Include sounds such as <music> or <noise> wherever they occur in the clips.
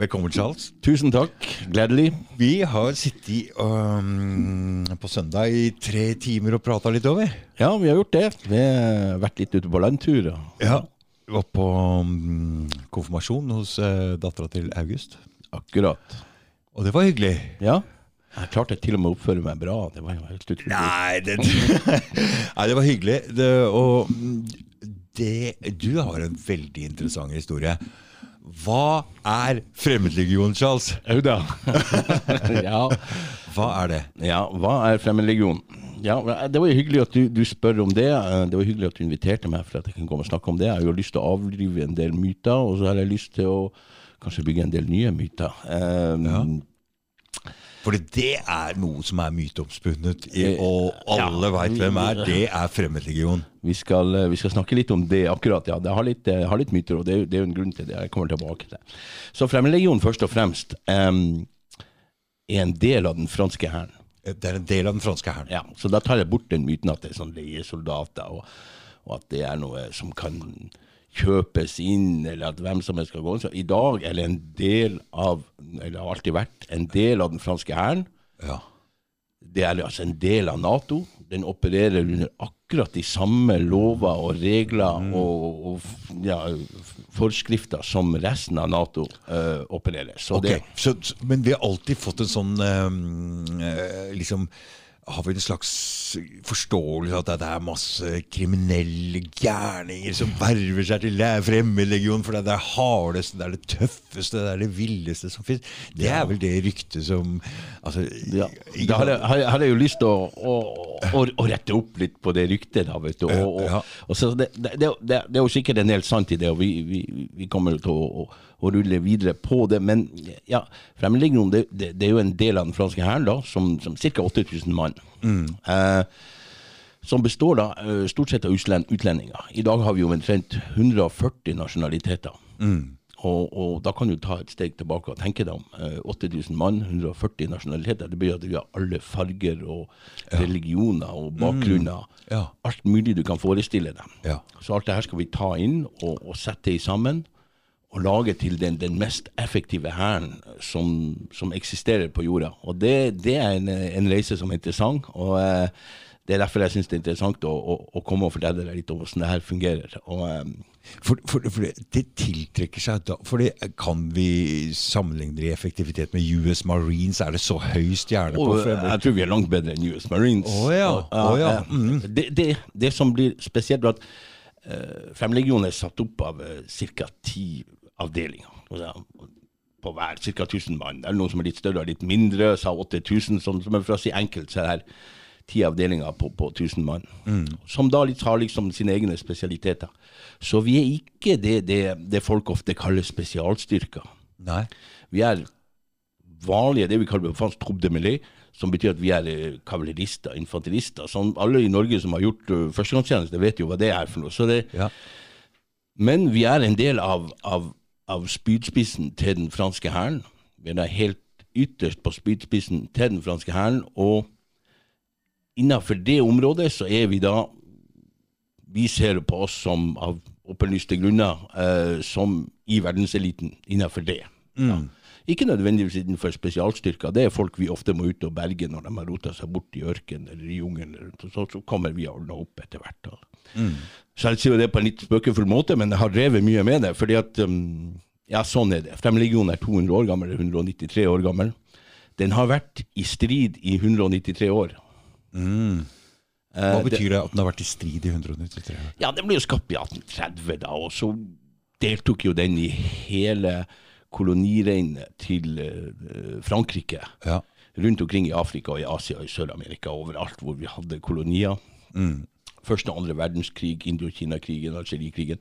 Velkommen, Charles. Tusen takk. Gledelig. Vi har sittet um, på søndag i tre timer og prata litt over. Ja, vi har gjort det. Vi har vært litt ute på landtur. Ja. Vi var på um, konfirmasjon hos uh, dattera til August. Akkurat. Og det var hyggelig. Ja. Jeg klarte til og med å oppføre meg bra. Det var jo helt utrolig. Nei, det, <laughs> Nei, det var hyggelig. Det, og det, du har en veldig interessant historie. Hva er Fremmedlegion, Charles? Au da. <laughs> ja. Hva er det? ja, hva er Fremmedlegion? Ja, Det var jo hyggelig at du, du, spør om det. Det var hyggelig at du inviterte meg for at jeg kan komme og snakke om det. Jeg har jo lyst til å avlive en del myter, og så har jeg lyst til å kanskje bygge en del nye myter. Um, ja. For det er noe som er myteomspunnet, og alle ja. veit hvem er. Det er Fremmedlegion. Vi skal, eh, vi skal, snakke litt om det akkurat, ja. Det har litt, eh, har litt myter, og det, det er jo en grunn til det. Jeg kommer tilbake til det. Så Fremmedlegion først og fremst um, er en del av den franske hæren. Det er en del av den franske hæren. Ja, så da tar jeg bort den myten at det er sånn leiesoldater, og, og at det er noe som kan kjøpes inn, eller at hvem som helst skal gå inn. Så i dag er det en del av, eller har alltid vært, en del av den franske hæren. Ja. Det er altså en del av Nato. Den opererer under akkurat de samme lover og regler mm. og, og ja, forskrifter som resten av Nato uh, opererer. Så okay. det, så, men vi har alltid fått en sånn um, liksom har vi en slags forståelse av at det er masse kriminelle gærninger som verver seg til fremmedlegionen, for det er det hardeste, det er det tøffeste, det er det villeste som fins. Det er vel det ryktet som altså, ja. Da hadde, har jeg, jo lyst til å, å, å, å, rette opp litt på det ryktet, da, vet du. Og, og, og så det, det, det, det, er jo sikkert en del sant i det, og vi, vi, vi kommer til å og rulle videre på det. Men ja, Fremmedlegion det, det, det, er jo en del av den franske hæren, som, som ca. 8000 mann. Mm. Eh, som består da eh, stort sett av utlendinger. I dag har vi jo omtrent 140 nasjonaliteter. Mm. Og, og, da kan du ta et steg tilbake og tenke deg om. Eh, 8000 mann, 140 nasjonaliteter. Det betyr at vi har alle farger og ja. religioner og bakgrunner. Mm. Ja. Alt mulig du kan forestille deg. Ja. Så alt det her skal vi ta inn og, og sette sammen å lage til den, den mest effektive hæren som, som, eksisterer på jorda. Og det, det er en, en, reise som er interessant. og eh, Det er derfor jeg syns det er interessant å, å, å, komme og fortelle deg litt om hvordan det her fungerer. Og, um... for, for, for det, det, tiltrekker seg da For det kan vi sammenligne det i effektivitet med US Marines? Er det så høy stjerne på fremmed? Jeg tror vi er langt bedre enn US Marines. Oh, ja. Og, oh, ja. Mm. Det, det, det, som blir spesielt, er at uh, Femlegionen er satt opp av uh, ca. ti avdelinger. På hver ca. 1000 mann. Det er noen som er litt større og litt mindre, sa 8000. Som, som er for å si enkelt, så er det her ti avdelinger på, på 1000 mann. Mm. Som da litt har liksom sine egne spesialiteter. Så vi er ikke det, det, det folk ofte kaller spesialstyrker. Nei. Vi er vanlige, det vi kaller fransk troupe de mêlée, som betyr at vi er eh, kavalerister, infanterister. Som alle i Norge som har gjort uh, førstegangstjeneste, vet jo hva det er for noe. Det, ja. Men vi er en del av, av av spydspissen til den franske hæren. Vi er helt ytterst på spydspissen til den franske hæren. Og innenfor det området så er vi da Vi ser på oss som av åpenlyste grunner eh, som i verdenseliten innenfor det. Mm. Ikke nødvendigvis innenfor spesialstyrker. Det er folk vi ofte må ut og berge når de har rota seg bort i ørkenen eller i jungelen. Så, så, kommer vi og ordner opp etter hvert. Mm. Så jeg sier det på en litt spøkefull måte, men jeg har drevet mye med det. fordi at um, Ja, sånn er det. Fremmedlegionen er 200 år gammel, 193 år gammel. Den har vært i strid i 193 år. Mm. Eh, Hva betyr det, at den har vært i strid i 193 år? Ja, Den ble jo skapt i 1830, da, og så deltok jo den i hele koloniregnet til uh, Frankrike. Ja. Rundt omkring i Afrika og i Asia og i Sør-Amerika, overalt hvor vi hadde kolonier. Mm. Første og andre verdenskrig, Indokina-krigen, Algerie-krigen.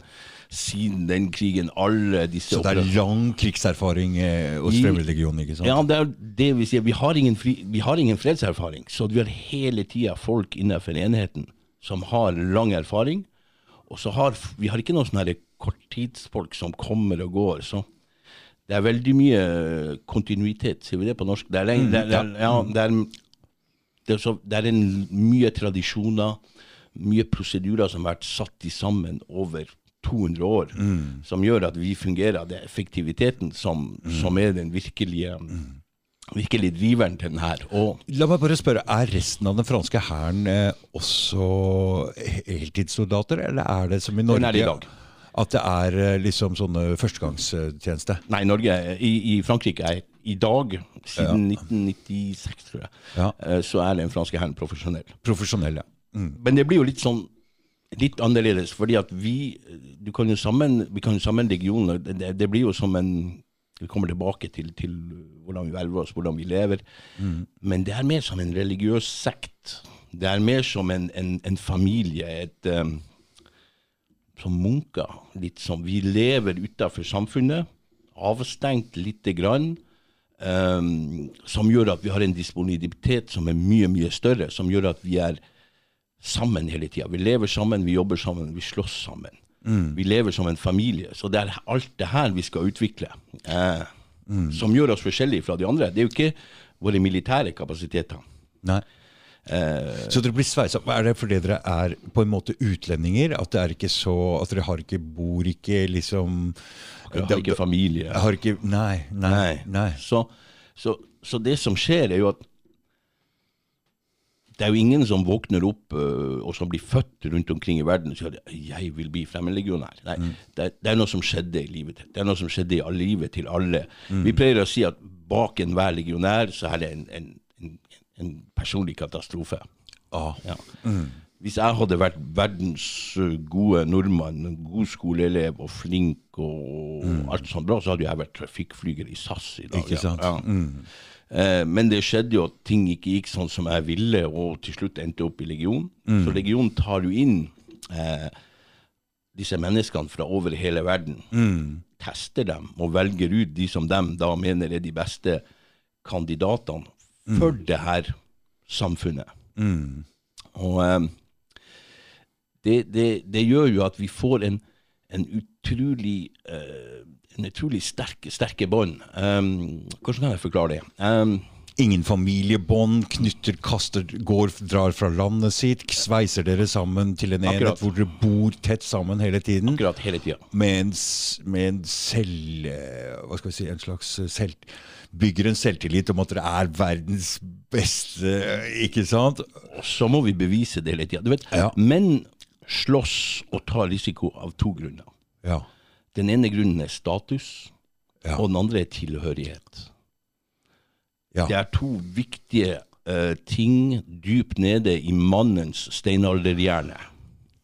Siden den krigen, alle disse Så det er lang krigserfaring eh, hos Fremmedlegionen? ikke sant? Ja, det er det vi sier. Vi har ingen, fri, vi har ingen fredserfaring. Så vi har hele tida folk innenfor enheten som har lang erfaring. Og så har vi har ikke noen sånne korttidsfolk som kommer og går. så det er veldig mye kontinuitet, sier vi det på norsk? Det er, lenge, mm, det er, det er, det er, så, det er en, mye tradisjoner mye prosedyrer som har vært satt i sammen over 200 år, som gjør at vi fungerer. Det er effektiviteten som, som er den virkelige, virkelig driveren til den her. Og La meg bare spørre, Er resten av den franske hæren eh, også heltidssoldater, eller er det som i Norge? Den er i dag. At det er eh, liksom sånne førstegangstjeneste? Nei, Norge i, i Frankrike er i dag, siden 1996, tror jeg, Ja. eh, så er den franske hæren profesjonell. Profesjonelle. Mm. Men det blir jo litt sånn litt annerledes, fordi at vi du kan jo sammen, vi kan jo sammen regioner. Det, det- blir jo som en Vi kommer tilbake til, til hvordan vi velger oss, hvordan vi lever. Men det er mer som en religiøs sekt. Det er mer som en, en, en familie. et... em, som munker. Litt som vi lever utafor samfunnet, avstengt lite grann. Um, som gjør at vi har en disponibilitet som er mye, mye større. Som gjør at vi er sammen hele tida. Vi lever sammen, vi jobber sammen, vi slåss sammen. Vi lever som en familie. Så det er alt det her vi skal utvikle. Eh, Som gjør oss forskjellige fra de andre. Det er jo ikke våre militære kapasiteter. Nei. Så dere blir sveisa Er det fordi dere er på en måte utlendinger? At det er ikke så At dere har ikke bor ikke liksom har ikke familie. Har ikke Nei. Nei. nei. Så, så, så det som skjer, er jo at det er jo ingen som våkner opp uh, og som blir født rundt omkring i verden og sier at 'jeg vil bli fremmedlegionær'. Nei, det, er- det er noe som skjedde i livet ditt. Det er noe som skjedde i livet til alle. Vi pleier å si at bak enhver legionær så er det en, en, en, personlig katastrofe. Ah. Ja. Hvis jeg hadde vært verdens gode nordmann, god skoleelev og flink og alt sånt bra, så hadde jeg vært trafikkflyger i SAS i dag. Ikke sant? Ja. Eh, men det skjedde jo at ting ikke gikk sånn som jeg ville, og til slutt endte opp i Legion. Så Legion tar jo inn eh, disse menneskene fra over hele verden, tester dem og velger ut de som dem da mener er de beste kandidatene for det her samfunnet. Og eh, det, det, det gjør jo at vi får en, en utrolig eh, en utrolig sterke, sterke bånd. Um, hvordan kan jeg forklare det? Um, Ingen familiebånd, knytter, kaster, går, drar fra landet sitt, sveiser dere sammen til en Akkurat. enhet hvor dere bor tett sammen hele tiden. akkurat hele tiden. Med en, med en selv... eh, Hva skal vi si, en slags eh, selv... Bygger en selvtillit om at dere er verdens beste, ikke sant? Så må vi bevise det hele tida. Du vet, Ja. menn slåss og tar risiko av to grunner. Ja. Den ene grunnen er status, Ja. og den andre er tilhørighet. Ja. Det er to viktige uh, ting dypt nede i mannens steinalderhjerne.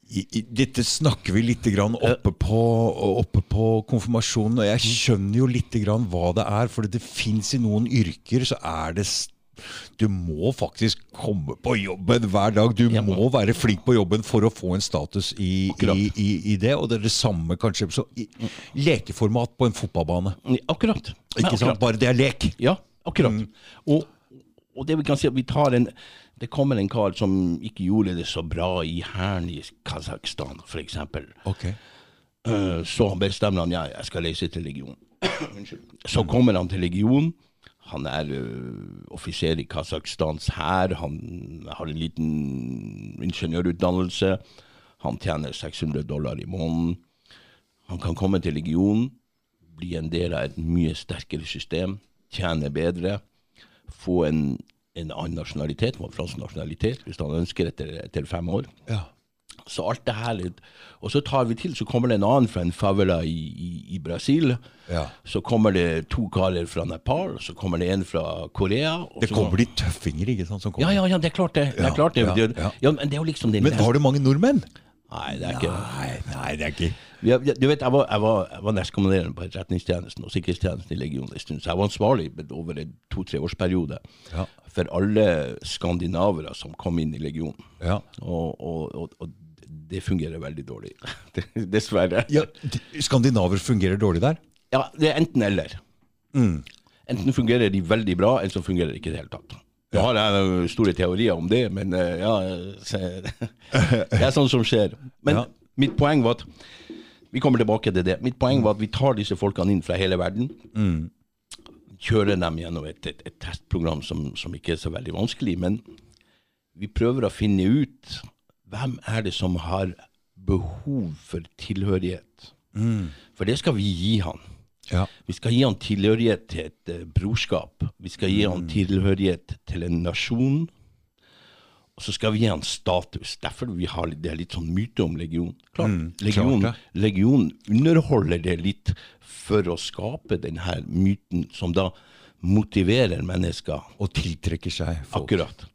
I, i, dette snakker vi litt grann oppe på, oppe på konfirmasjonen, og jeg skjønner jo litt grann hva det er. For det fins i noen yrker så er det Du må faktisk komme på jobben hver dag. Du må være flink på jobben for å få en status i, i, det. Og det er det samme kanskje så i, lekeformat på en fotballbane. Akkurat. Ikke Akkurat. sant? Bare det er lek. Ja, akkurat. Og, og det vi kan si at vi tar en Det kommer en kar som ikke gjorde det så bra i hæren i Kasakhstan, f.eks. Ok. Uh, så bestemmer han ja, jeg skal reise til legion. <clears throat> Så kommer han til legion. Han er uh, offiser i Kasakhstans hær. Han har en liten ingeniørutdannelse. Han tjener 600 dollar i måneden. Han kan komme til legion, bli en del av et mye sterkere system, tjene bedre, få en, en annen nasjonalitet, fransk nasjonalitet, hvis han ønsker etter, etter fem år. Ja. Så alt det her litt. Og så tar vi til, så kommer det en annen fra en favela i, i, i Brasil. Ja. Så kommer det to karer fra Nepal, så kommer det en fra Korea. Det kommer de tøffinger ikke sant, som kommer. Ja, ja, ja, det er klart det. det, er klart det. ja, ja. ja, men det er jo liksom Men har du mange nordmenn? Nei, det er ikke Nei, nei, det er ikke Du vet, jeg var, jeg var, jeg var nestkommanderende på etterretningstjenesten og sikkerhetstjenesten i legionen en stund, så jeg var ansvarlig over en to-tre årsperiode Ja. for alle skandinavere som kom inn i legionen. Ja. Og, og, og, og det fungerer veldig dårlig. <laughs> Dessverre. Ja, Skandinaver fungerer dårlig der? Ja, det er enten eller. Enten fungerer de veldig bra, eller så fungerer de ikke i det hele tatt. Nå har jeg store teorier om det, men eh, ja <laughs> Det er sånn som skjer. Men Ja. mitt poeng var at Vi kommer tilbake til det. Mitt poeng var at vi tar disse folkene inn fra hele verden. Kjører dem gjennom et, et, et testprogram som, som ikke er så veldig vanskelig. Men vi prøver å finne ut hvem er det som har behov for tilhørighet. Mm. For det skal vi gi han. Ja. Vi skal gi han tilhørighet til et uh, brorskap. Vi skal gi Mm. han tilhørighet til en nasjon. Og så skal vi gi han status. Derfor vi har det er litt sånn myte om legion. Klart, Mm, legion, klart legion underholder det litt for å skape denne myten som da motiverer mennesker. Og tiltrekker seg folk. Akkurat.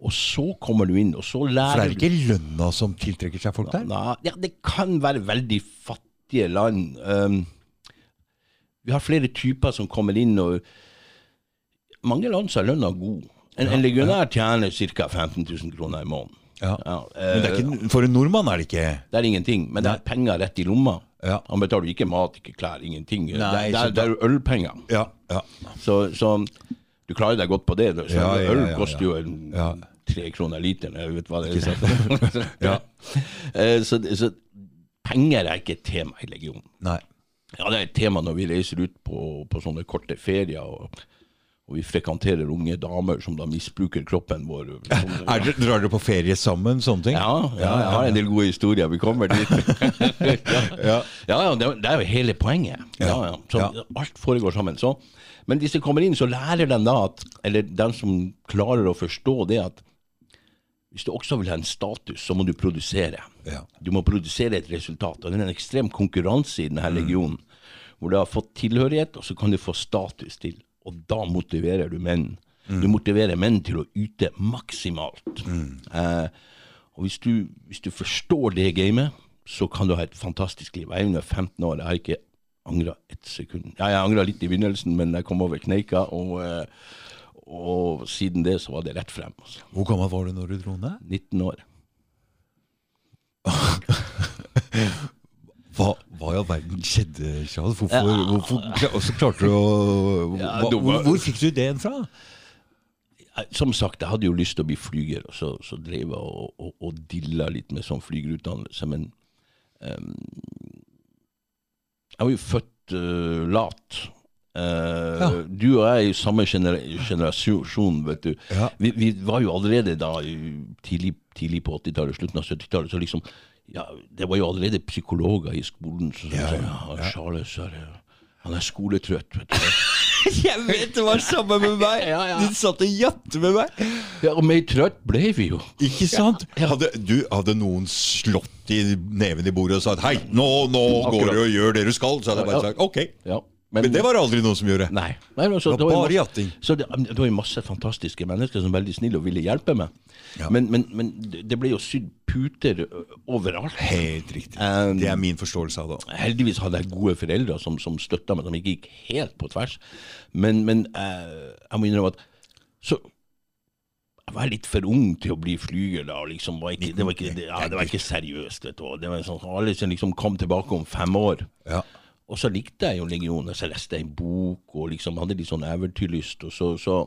Og så kommer du inn, og så For det Så er ikke lønna som tiltrekker seg folk der? Nei, ja, det kan være veldig fattige land. Um, vi har flere typer som kommer inn, og mange land så er lønna god. En, en legionær tjener ca. 15 000 kroner i måneden. Ja. Ja, Men det eh, ikke, for en nordmann er det ikke det er ingenting, men det er penger rett i lomma. Ja. Han betaler ikke mat, ikke klær, ingenting. det, er, det, er, det er ølpenger. Ja. ja. Så, så du klarer deg godt på det. Så Ja, ja, øl ja, ja. koster jo en, Ja. tre kroner literen. Jeg vet hva det er. <laughs> Ja. Eh, så, så penger er ikke et tema i legionen. Nei. Ja, det er et tema når vi reiser ut på, på sånne korte ferier, og, og vi frekanterer unge damer som da misbruker kroppen vår. <laughs> Er dere, drar dere på ferie sammen, sånne ting? Ja, ja, jeg har en del gode historier. Vi kommer dit. <laughs> ja, ja, ja det, er- jo hele poenget. Ja, ja. Så. Alt foregår sammen. Så, men hvis de kommer inn, så lærer de da at Eller den som klarer å forstå det, at hvis du også vil ha en status, så må du produsere. Ja. Du må produsere et resultat. Og det er en ekstrem konkurranse i denne legionen, hvor du har fått tilhørighet, og så kan du få status til. Og da motiverer du menn. Du motiverer menn til å yte maksimalt. Eh, og hvis du, hvis du forstår det gamet, så kan du ha et fantastisk liv. Jeg er under 15 år, jeg har ikke angra ett sekund. Ja, jeg angra litt i begynnelsen, men jeg kom over kneika, og, eh, og siden det så var det rett frem. Altså. Hvor gammel var du når du dro ned? 19 år. <laughs> Hva, hva i all verden skjedde, Charles? Hvorfor, Ja. hvorfor og så klarte du å hva, du hvor, hvor fikk du ideen fra? Som sagt, jeg hadde jo lyst til å bli flyger, og så, så drev jeg og, og, og dilla litt med sånn flygerutdannelse, men um, Jeg var jo født uh, lat. Eh, Ja. Du og jeg er i samme gener generasjon, vet du. Ja. Vi, vi var jo allerede da tidlig, tidlig på 80-tallet, slutten av 70-tallet, så liksom ja, Det var jo allerede psykologer i skolen som Ja, sa ja, ja, Charles er, han er skoletrøtt. vet du. <laughs> Jeg vet det var samme med meg! <laughs> Ja, ja. Du satt og jatte med meg! Ja, og mer trøtt ble vi jo. Ikke sant? Hadde, du, hadde noen slått i neven i bordet og sagt 'hei, nå, nå går du og gjør det du skal', så hadde jeg bare sagt 'ok'. Ja, Men det var det aldri noen som gjorde. Nei. Nei men så, Det var bare jatting. Så det, det var jo masse fantastiske mennesker som var veldig snille og ville hjelpe meg. Ja. Men, men, men det ble jo sydd puter overalt. Helt riktig. Um, det er min forståelse av det. Heldigvis hadde jeg gode foreldre som, som støtta meg, som ikke gikk helt på tvers. Men, men eh, jeg må innrømme at så jeg var litt for ung til å bli flyger da. Liksom, var ikke, det, var ikke, det, ja, det var ikke seriøst. vet du. Det var sånn, Alle som liksom kom tilbake om fem år. Ja. Og så likte jeg jo Legionen, så leste jeg en bok og liksom hadde litt sånn eventyrlyst. Og så så,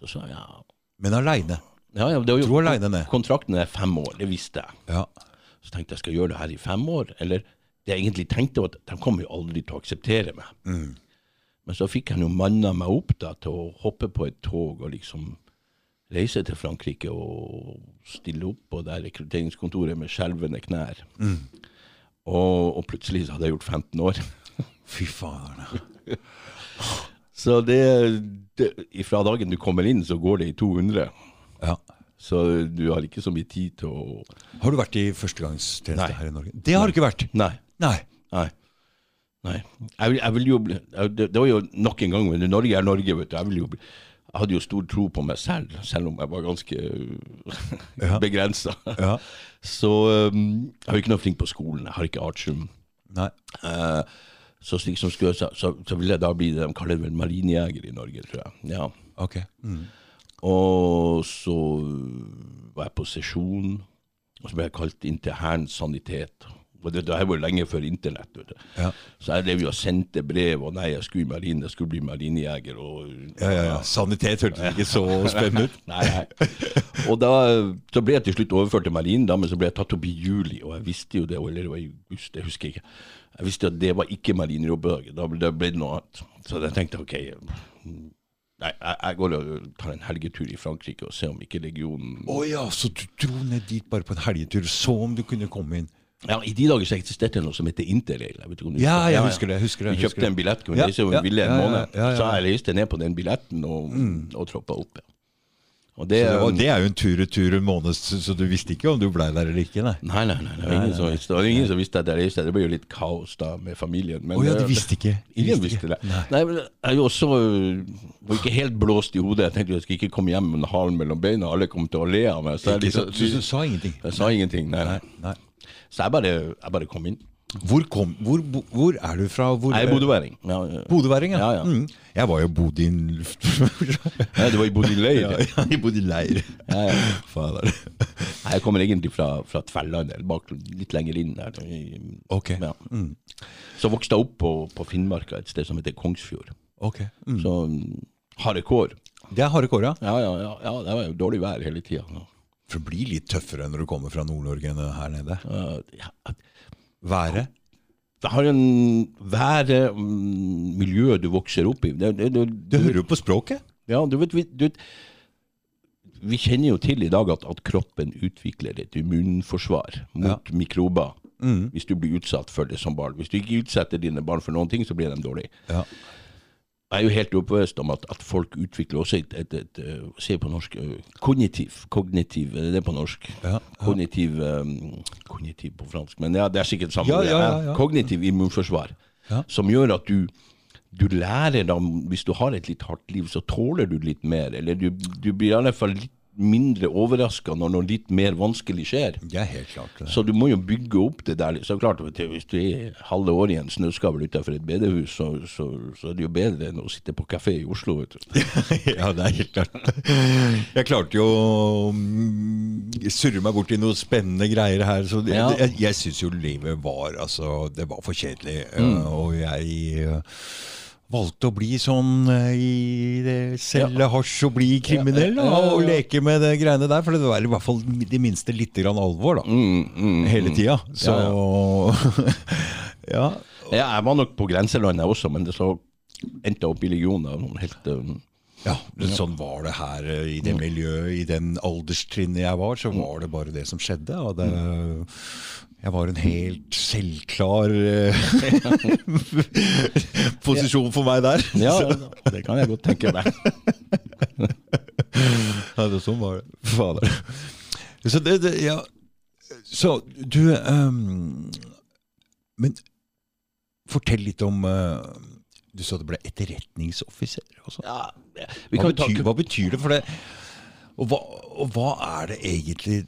så, så ja. Men aleine. ja, ja det var jo, alene. Kontrakten er fem år, det visste jeg. Ja. Så tenkte jeg skal jeg gjøre det her i fem år. Eller det jeg egentlig tenkte var at de kommer jo aldri til å akseptere meg. Mm. Men så fikk jeg jo manna meg opp da til å hoppe på et tog og liksom reise til Frankrike og stille opp på det rekrutteringskontoret med skjelvende knær. Mm. Og, og plutselig så hadde jeg gjort 15 år. <laughs> Fy faen. Så det, det Fra dagen du kommer inn, så går det i 200. Ja. Så du har ikke så mye tid til å Har du vært i førstegangstjeneste Nei. her i Norge? Det har du ikke vært. Nei. Nei. Nei. Nei. Jeg, vil- jeg vil jo det, det var jo nok en gang men Norge er Norge, vet du. Jeg, vil jo bli, jeg hadde jo stor tro på meg selv, selv om jeg var ganske Ja. <laughs> begrensa. Ja. <laughs> Så um, jeg var ikke noe flink på skolen. Jeg har ikke artium. Nei. Uh, så slik som skulle, så, så, så ville jeg da bli det de kaller vel marinejeger i Norge, tror jeg. Ja. Ok. Mm. Og så var jeg på sesjon, og så ble jeg kalt inn til Hærens sanitet. Og det, det her var lenge før internett. Ja. Så jeg drev jo og sendte brev, og nei, jeg skulle i marine, jeg skulle bli marinejeger. Og, Ja, ja, ja. Sanitet hørtes ikke så spennende ut. <laughs> Nei, nei. Og da så ble jeg til slutt overført til marinen, da, men så ble jeg tatt opp i juli, og jeg visste jo det, eller det var i august, jeg husker ikke. Jeg visste at det var ikke marinejobbdag, da da ble det noe annet. Så jeg tenkte ok, Nei, jeg, jeg går og tar en helgetur i Frankrike og ser om ikke legionen Å ja, så du dro ned dit bare på en helgetur, så om du kunne komme inn? Ja, I de dager så eksisterte det noe som heter interrail. Jeg vet ikke om du Ja, husker- jeg husker det. husker det. Vi kjøpte en billett, kunne Ja, reise over ja, ville en måned. Så jeg reiste ned på den billetten og, og troppa opp. Ja. Og det, det, var, det er jo en tur-retur en måned, så så du visste ikke om du blei der eller ikke? Nei. Nei, nei, nei, det var ingen, som, visste- det var ingen som visste at jeg reiste. Det ble jo litt kaos da med familien. Men oh, ja, de visste ikke. De Ingen visste visste det. Nei, men jeg jo også øh, var ikke helt blåst i hodet. Jeg tenkte jeg skulle ikke komme hjem med halen mellom beina. Alle kom til å le av meg. Så jeg, liksom? Så du sa ingenting? jeg sa ingenting. Nei, nei. Nei. Så jeg bare, jeg bare kom inn. Hvor, kom, hvor, hvor er du fra? Hvor, Jeg er bodøværing. Ja, ja. Bodøværing, ja. Ja. Mm. Jeg var jo bodd i en <laughs> luft... du var i Bodø-leir. ja, ja, jeg bodde i leir. Ja, ja. Fader. Nei, Jeg kommer egentlig fra, fra Tverlandet, bak, litt lenger inn der. I- Ok. Ja. Så vokste jeg opp på, på Finnmarka, et sted som heter Kongsfjord. Ok. Mm. Så mm, harde kår. Det er harde kår, ja. Ja, ja, ja, ja, det var jo dårlig vær hele tida. For det blir litt tøffere når du kommer fra Nord-Norge enn her nede. Ja, Været? det har en være mm, miljøet du vokser opp i. Det, det, det, Du hører jo på språket. Ja, du vet, vi, du Vi kjenner jo til i dag at, at kroppen utvikler et immunforsvar mot mikrober. Mm. Hvis du blir utsatt for det som barn. Hvis du ikke utsetter dine barn for noen ting, så blir de dårlige. Ja. Jeg er jo helt overbevist om at, at folk utvikler også et, et, et, et Se på norsk kognitiv, Kognitiv. Kognitiv, er det det på norsk? Ja, Kognitiv um, Kognitiv på fransk, men ja, det er sikkert samme. Ja, ja, ja, ja. Kognitiv immunforsvar. Ja. Som gjør at du du lærer da, Hvis du har et litt hardt liv, så tåler du litt mer. Eller du, du blir i alle fall litt mindre overraska når noe litt mer vanskelig skjer. Det er helt klart. Det. Så du må jo bygge opp det der. Så klart, Hvis du er halve året i en snøskavl utenfor et bedehus, så, så, så er det jo bedre enn å sitte på kafé i Oslo. vet du. <laughs> ja, det er helt klart. Jeg klarte jo å surre meg bort i noen spennende greier her. Så jeg, Ja. jeg, jeg syns jo livet var Altså, det var for kjedelig. Mm. Og jeg valgte å bli sånn øh, i det selge hasj og bli kriminell. Da. Og leke med det greiene der. For det var i hvert fall det minste litt grann alvor, da. Mm, mm, Hele mm. tida. Så <laughs> ja. Ja, jeg var nok på grenselandet også, men det så endte opp i legioner. helt um, Ja, sånn var det her eh, i det miljøet, i den alderstrinnet jeg var, så var det bare det som skjedde. Og det, jeg var en helt selvklar eh, <laughs> posisjon for meg der. Ja, det kan jeg godt tenke meg. <laughs> ja, det, sånn var det. Fader. Så det, det ja. Så du um, Men fortell litt om uh, Du sa det ble etterretningsoffiser også. Ja, vi Hva kan ta betyr, hva betyr det? For det og hva, og hva er det egentlig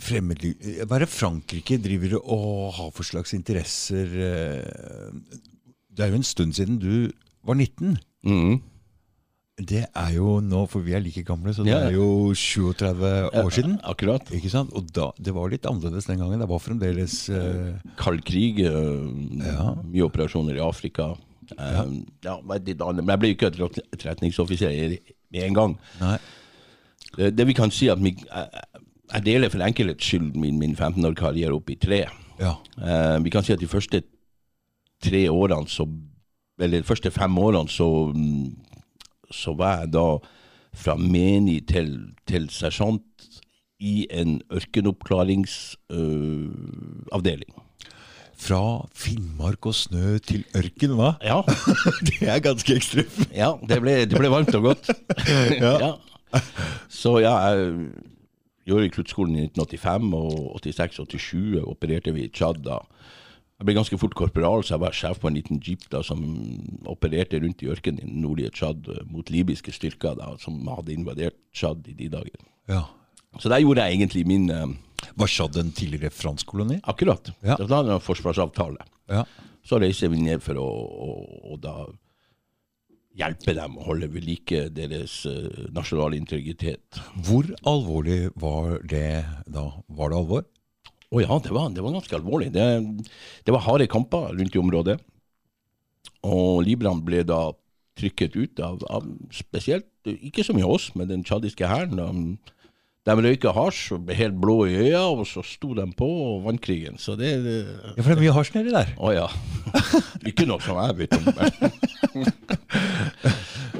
fremmede Hva er det Frankrike driver og har for slags interesser eh, Det er jo en stund siden du var 19. mm. Det er jo nå, for vi er like gamle, så det Ja, ja. er jo 37 år siden. Akkurat. Ikke sant? Og da, det var litt annerledes den gangen. Det var fremdeles uh... Kald krig, uh, Ja. mye operasjoner i Afrika. Uh, ja, men jeg ble ikke etterret- etterretningsoffiser med en gang. Nei. Det, det vi kan si at vi, jeg, deler for enkelhets skyld min, min 15 år karriere opp i tre. Ja. Eh, vi kan si at de første tre årene så Eller de første fem årene så Så var jeg da fra menig til, til sersjant i en ørkenoppklaringsavdeling. Fra Finnmark og snø til ørken, hva? ja, <laughs> Det er ganske ekstremt. ja det, ble, det ble varmt og godt. <laughs> ja. Så ja, jeg gjorde rekruttskolen i 1985, og 86-87 opererte vi i Tsjad da. Jeg ble ganske fort korporal, så jeg var sjef på en liten jeep da, som opererte rundt i ørkenen i den nordlige Tsjad eh, mot libyske styrker da, som hadde invadert Tsjad i de dager. Ja. Så der gjorde jeg egentlig min uh, Var Tsjad en tidligere fransk koloni? Akkurat. Ja. Da hadde jeg en forsvarsavtale. Ja. Så reiser vi ned for å, å, å da hjelpe dem å holde ved like deres eh, nasjonale integritet. Hvor alvorlig var det da? Var det alvor? Å ja, det var, det var ganske alvorlig. Det, det var harde kamper rundt i området. Og Libran ble da trykket ut av, av spesielt, ikke så mye oss, men den tsjadiske hæren. De, røyka hasj helt blå i øya, og så sto de på og vant krigen. Så det, det Ja, for det er mye hasj nedi der. Å ja. <laughs> Ikke noe som jeg vet om. <laughs>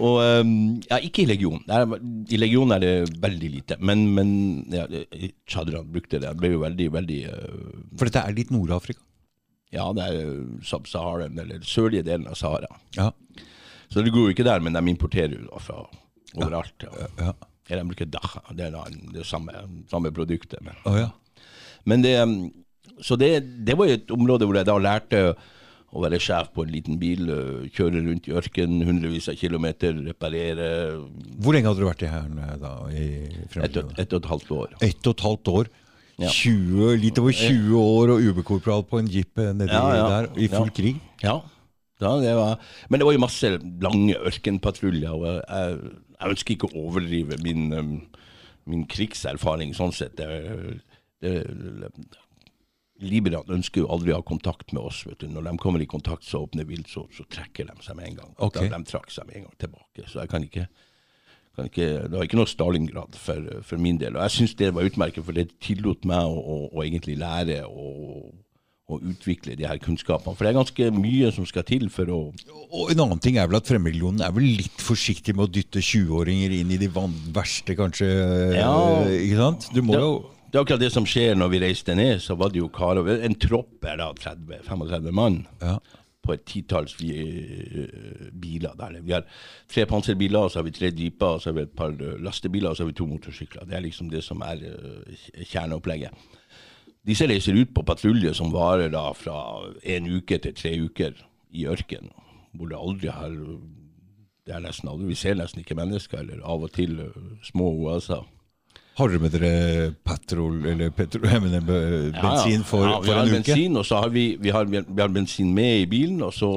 Og um, ja, ikke i Legion. I Legion er det veldig lite. Men, men ja, Chadran brukte det. Det ble jo veldig, veldig uh, For dette er litt Nord-Afrika? Ja, det er Sub-Saharan, eller sørlige delen av Sahara. Ja. Så det går jo ikke der, men de importerer jo da fra overalt. Ja. ja. De bruker Dacha. Det er det samme, samme produktet. Men, oh, ja. men det, um, så det, det var et område hvor jeg da lærte å være sjef på en liten bil, kjøre rundt i ørken hundrevis av kilometer, reparere Hvor lenge hadde du vært i Hæren eh, da? I ett og et og et halvt år. Et og et halvt år. Ja. 20, litt over 20 år og UB-korporal på en jeep eh, nedi Ja, ja. der, i full Ja. krig. Ja, ja det var, men det var jo masse lange ørkenpatruljer, og jeg, jeg, ønsker ikke å overdrive min, min krigserfaring sånn sett. Det, det, Liberaen ønsker jo aldri å ha kontakt med oss. vet du. Når de kommer i kontakt så åpner vilt, så, så trekker de seg med en gang. Okay. De, de trakk seg med en gang tilbake. Så jeg kan ikke, kan ikke Det var ikke noe Stalingrad for, for min del. Og jeg syns det var utmerket, for det tillot meg å, å, å egentlig lære og, og utvikle de her kunnskapene. For det er ganske mye som skal til for å Og en annen ting er vel at Fremmedlegionen er vel litt forsiktig med å dytte 20-åringer inn i de verste, kanskje. Ja. Ikke sant? Du må det, jo det er akkurat det som skjer når vi reiste ned. Så var det jo karer En tropp er da 30-35 mann. ja. på et titalls eh, biler der. Vi har tre panserbiler, så har vi tre jeeper, så har vi et par lastebiler, og så har vi to motorsykler. Det er liksom det som er eh, kjerneopplegget. Disse reiser ut på patrulje som varer da fra en uke til tre uker i ørkenen, hvor det aldri har det er nesten aldri, Vi ser nesten ikke mennesker, eller av og til eh, små oaser. Har dere med dere petrol, eller petrol, mener, bensin for, ja, vi for har en uke? bensin, og så har vi, vi, har, vi har bensin med i bilen, og så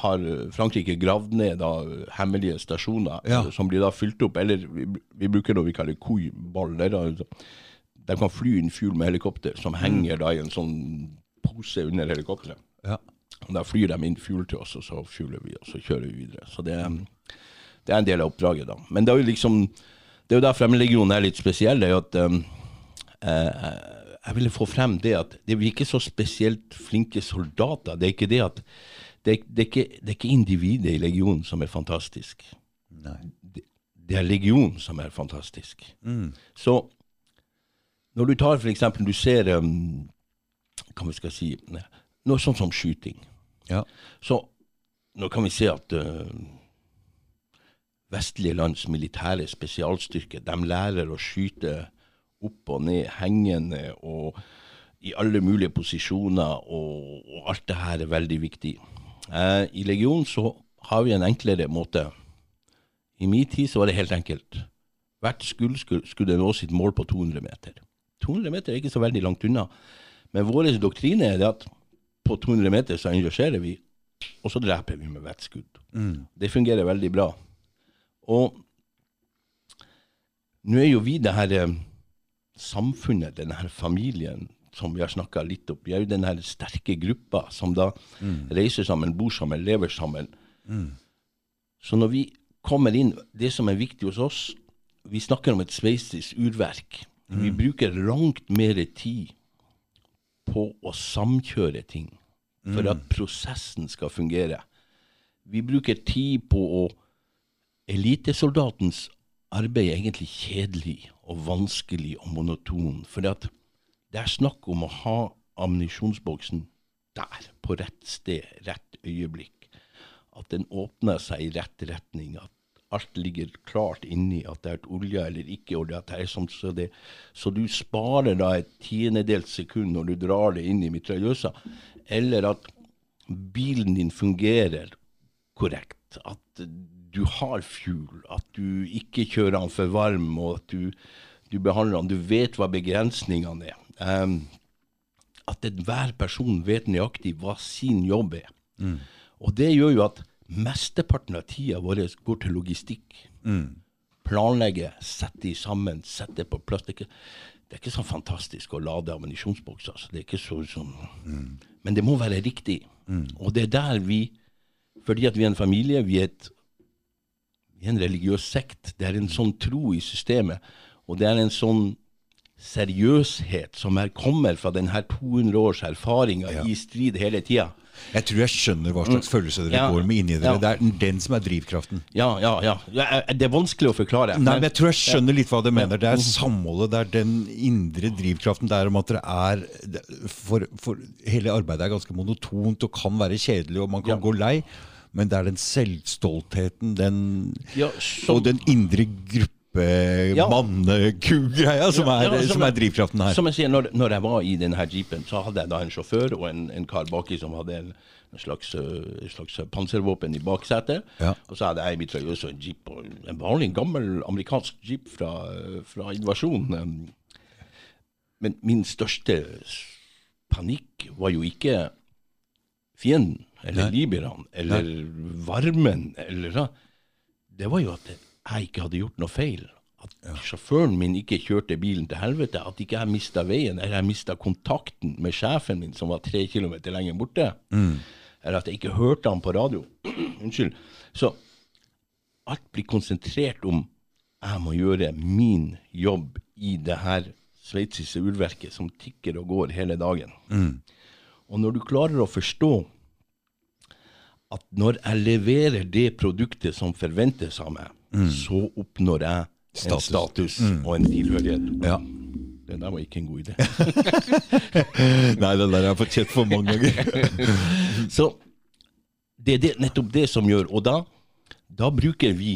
har eh, Frankrike gravd ned da hemmelige stasjoner Ja. eh, som blir da fylt opp. Eller vi, vi bruker noe vi kaller koi-baller. De kan fly inn fugl med helikopter, som henger da i en sånn pose under helikopteret. Ja. Da flyr de inn fugl til oss, og så fugler vi, og så kjører vi videre. Så det, det er en del av oppdraget, da. Men det er jo liksom Det er jo der Fremmedlegionen er litt spesiell. det er jo at um, eh, Jeg ville få frem det at det er ikke så spesielt flinke soldater. Det er ikke det at det, det, er ikke, det er ikke individet i legionen som er fantastisk. Nei. Det, det er legionen som er fantastisk. Mm. Så når du tar for eksempel, du ser um, Hva vi skal si Noe sånt som skyting. Ja. Så nå kan vi se at uh, vestlige lands militære spesialstyrker de lærer å skyte opp og ned, hengende og i alle mulige posisjoner, og, og alt det her er veldig viktig. Uh, I legionen så har vi en enklere måte. I min tid så var det helt enkelt. Hvert skudd skulle, skulle nå sitt mål på 200 meter. 200 meter er ikke så veldig langt unna. Men vår doktrine er at på 200 meter så engasjerer vi, og så dreper vi med vettskudd. Mm. Det fungerer veldig bra. Og nå er jo vi det her eh, samfunnet, denne her familien som vi har snakka litt opp. Vi er jo den her sterke gruppa som da reiser sammen, bor sammen, lever sammen. Så når vi kommer inn, det som er viktig hos oss Vi snakker om et sveitsisk urverk. Vi bruker langt mer tid på å samkjøre ting for at prosessen skal fungere. Vi bruker tid på å Elitesoldatens arbeid er egentlig kjedelig og vanskelig og monoton. For det er snakk om å ha ammunisjonsboksen der, på rett sted, rett øyeblikk. At den åpner seg i rett retning. At alt ligger klart inni, at det er et olje eller ikke. det at det er sånn, så, det, så du sparer da et tiendedels sekund når du drar det inn i mitraljøsa. Eller at bilen din fungerer korrekt. At du har fuel, at du ikke kjører den for varm, og at du, du behandler den. Du vet hva begrensningene er. Um, at enhver person vet nøyaktig hva sin jobb er. Og det gjør jo at mesteparten av tida vår går til logistikk. Planlegge, sette de sammen, sette på plass. Det er ikke, det er ikke så fantastisk å lade ammunisjonsbokser. Altså. Det er ikke så, sånn. Men det må være riktig. Og det er der vi Fordi at vi er en familie, vi er, et, vi er en religiøs sekt. Det er en sånn tro i systemet. Og det er en sånn seriøshet som er, kommer fra denne 200 års erfaringa Ja. i strid hele tida. Jeg tror jeg skjønner hva slags følelse dere Ja. går med inni dere. Ja. Det er den som er drivkraften. Ja, ja, ja. det er vanskelig å forklare. Nei, men jeg tror jeg skjønner litt hva dere mener. Det er Mm. samholdet, det er den indre drivkraften. Det er om at dere er for, for hele arbeidet er ganske monotont og kan være kjedelig, og man kan gå lei. Men det er den selvstoltheten, den Ja, som- Og den indre gruppe Ja. som, er, ja, som er drivkraften her. Som jeg sier, når, når jeg var i denne jeepen, så hadde jeg da en sjåfør og en, en kar baki som hadde en, slags, en slags panservåpen i baksetet. Ja. Og så hadde jeg i mitt øye også en jeep, en vanlig gammel amerikansk jeep fra, fra invasjonen. um. Men min største panikk var jo ikke fienden, eller libyerne, eller varmen, eller. Det var jo at jeg ikke hadde gjort noe feil. At sjåføren min ikke kjørte bilen til helvete. At ikke jeg mista veien, eller jeg mista kontakten med sjefen min, som var tre kilometer lenger borte. Eller at jeg ikke hørte han på radio. <clears throat> Unnskyld. Så alt blir konsentrert om jeg må gjøre min jobb i det her sveitsiske urverket som tikker og går hele dagen. Og når du klarer å forstå at når jeg leverer det produktet som forventes av meg, så oppnår jeg Status. en status og en tilhørighet. Ja. Det der var ikke en god idé. <laughs> Nei, den der har jeg fått kjent for mange ganger. <laughs> Så det er det, nettopp det som gjør Og da, da bruker vi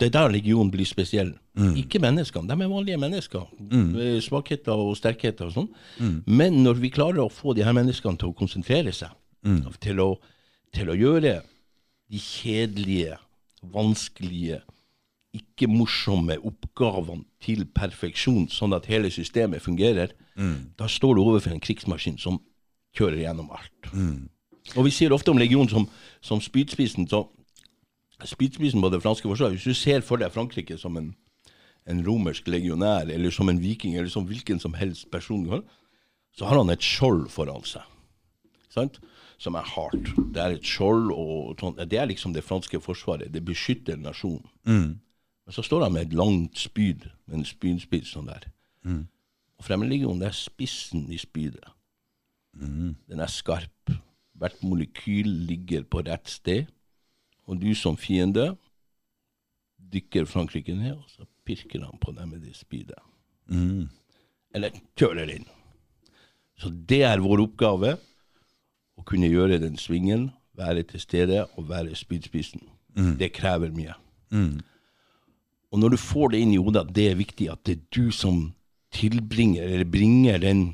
Det er der legionen blir spesiell. Ikke menneskene. De er vanlige mennesker. Mm. Svakheter og sterkheter og sånn. Men når vi klarer å få de her menneskene til å konsentrere seg, til, å, til å gjøre de kjedelige, vanskelige, ikke morsomme oppgavene til perfeksjon, sånn at hele systemet fungerer, da står du overfor en krigsmaskin som kjører gjennom alt. Og vi sier ofte om legionen som, som spydspissen. så Spydspissen på det franske forsvaret Hvis du ser for deg Frankrike som en, en romersk legionær, eller som en viking, eller som hvilken som helst person, så har han et skjold foran seg. Sant? Som er hardt. Det er et skjold, og sånn. det er liksom det franske forsvaret. Det beskytter nasjonen. Men så står han med et langt spyd, med en spydspiss sånn der. Og fremmedlegionen, det er spissen i spydet. Den er skarp. Hvert molekyl ligger på rett sted. Og du som fiende dykker Frankrike ned, og så pirker han på deg med det spydet. Eller kjøler inn. Så det er vår oppgave. Å kunne gjøre den svingen, være til stede og være spydspissen. Det krever mye. Og når du får det inn i hodet at det er viktig at det er du som tilbringer, eller bringer den